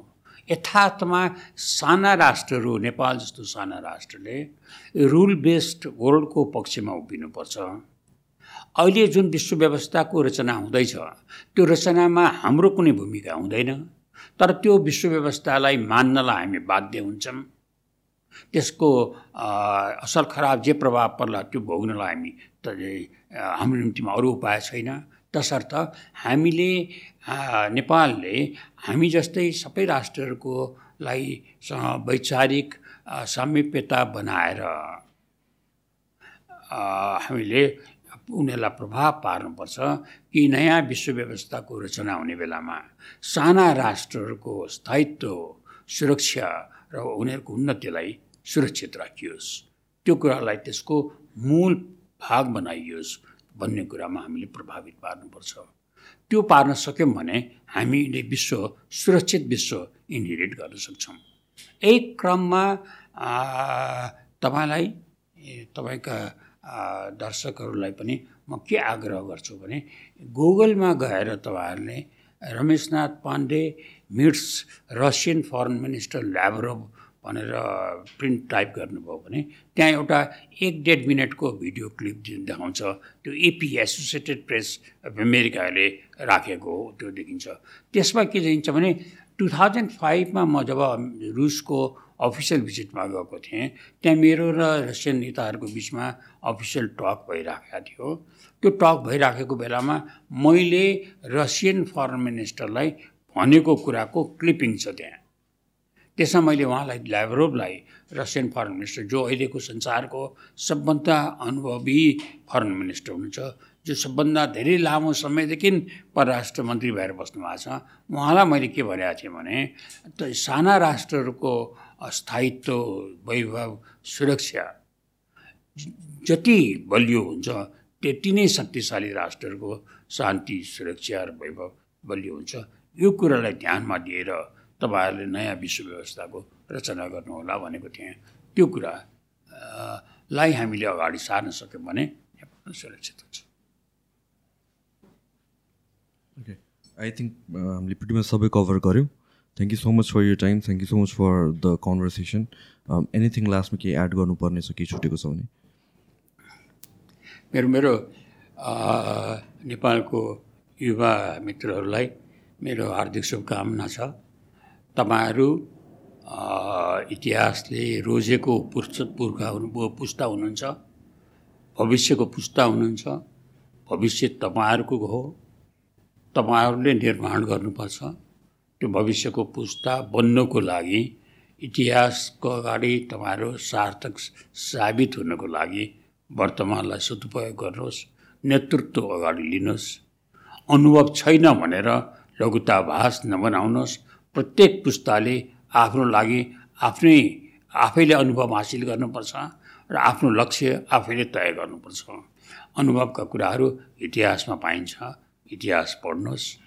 यथार्थमा साना राष्ट्रहरू नेपाल जस्तो साना राष्ट्रले रुल बेस्ड वर्ल्डको पक्षमा उभिनुपर्छ। अहिले जुन विश्व व्यवस्थाको रचना हुँदैछ त्यो रचनामा हाम्रो कुनै भूमिका हुँदैन। तर त्यो विश्व व्यवस्थालाई मान्नलाई हामी बाध्य हुन्छौँ। त्यसको असल खराब जे प्रभाव पर्ला त्यो भोग्नलाई हामी त हाम्रो निम्तिमा अरू उपाय छैन। तसर्थ हामीले नेपालले हामी जस्तै सबै राष्ट्रहरूको लागि वैचारिक सामिप्यता बनाएर हामीले उनीहरूलाई प्रभाव पार्नुपर्छ कि नयाँ विश्व व्यवस्थाको रचना हुने बेलामा साना राष्ट्रहरूको स्थायित्व सुरक्षा र उनीहरूको उन्नतिलाई सुरक्षित राखियोस्। त्यो कुरालाई त्यसको मूल भाग बनाइयोस् भन्ने कुरामा हामीले प्रभावित पार्नुपर्छ। त्यो पार्न सक्यौँ भने हामीले विश्व सुरक्षित विश्व इन्हेरिट गर्न सक्छौँ। यही क्रममा तपाईँलाई तपाईँका दर्शकहरूलाई पनि म के आग्रह गर्छु भने गुगलमा गएर तपाईँहरूले Rameshnath Pandey meets Russian foreign minister ल्याब्रोभ भनेर प्रिन्ट टाइप गर्नुभयो भने त्यहाँ एउटा एक डेढ मिनटको भिडियो क्लिप जुन देखाउँछ। त्यो एपी एसोसिएटेड प्रेस अफ अमेरिकाले राखेको हो त्यो देखिन्छ। त्यसमा के देखिन्छ भने टु थाउजन्ड फाइभमा म जब रुसको अफिसियल भिजिटमा गएको थिएँ। त्यहाँ मेरो र रसियन नेताहरूको बिचमा अफिसियल टक भइराखेको थियो। त्यो टक भइराखेको बेलामा मैले रसियन फरेन मिनिस्टरलाई भनेको कुराको क्लिपिङ छ त्यहाँ। त्यसमा मैले उहाँलाई ल्याब्रोभलाई रसियन फरेन मिनिस्टर जो अहिलेको संसारको सबभन्दा अनुभवी फरेन मिनिस्टर हुनुहुन्छ जो सबभन्दा धेरै लामो समयदेखि परराष्ट्र मन्त्री भएर बस्नु भएको छ उहाँलाई मैले के भनेको थिएँ भने त साना राष्ट्रहरूको स्थायित्व वैभव सुरक्षा। जति बलियो हुन्छ त्यति नै शक्तिशाली राष्ट्रहरूको शान्ति सुरक्षा र वैभव बलियो हुन्छ। यो कुरालाई ध्यानमा दिएर तपाईँहरूले नयाँ विश्व व्यवस्थाको रचना गर्नुहोला भनेको थिएँ। त्यो कुरा लाई हामीले अगाडि सार्न सक्यौँ भने नेपाल सुरक्षित हुन्छ। ओके आई थिङ्क हामीले पिटिमा सबै कभर गऱ्यौँ। Thank you so much for your time thank you so much for the conversation anything लास्टमा केही एड गर्नुपर्ने छ केही छुटेको छ भने मेरो मेरो नेपालको युवा मित्रहरूलाई मेरो हार्दिक शुभकामना छ तपाईँहरू इतिहासले रोजेको पुस्त पुर्खा हुनु पुस्ता हुनुहुन्छ भविष्यको पुस्ता हुनुहुन्छ भविष्य तपाईँहरूको हो तपाईँहरूले निर्माण गर्नुपर्छ त्यो भविष्यको पुस्ता बन्नको लागि इतिहासको अगाडि तपाईँहरू सार्थक साबित हुनको लागि वर्तमानलाई सदुपयोग गर्नुहोस् नेतृत्व अगाडि लिनुहोस्। अनुभव छैन भनेर लघुताभास नबनाउनुहोस्। प्रत्येक पुस्ताले आफ्नो लागि आफ्नै आफैले अनुभव हासिल गर्नुपर्छ र आफ्नो लक्ष्य आफैले तय गर्नुपर्छ। अनुभवका कुराहरू इतिहासमा पाइन्छ। इतिहास पढ्नुहोस्।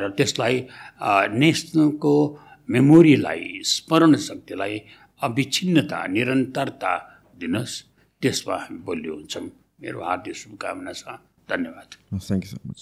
र त्यसलाई नेसनलको मेमोरीलाई स्मरण शक्तिलाई अविच्छिन्नता निरन्तरता दिनुहोस् त्यसमा हामी बलियो हुन्छौँ। मेरो हार्दिक शुभकामना छ। धन्यवाद। Thank you so much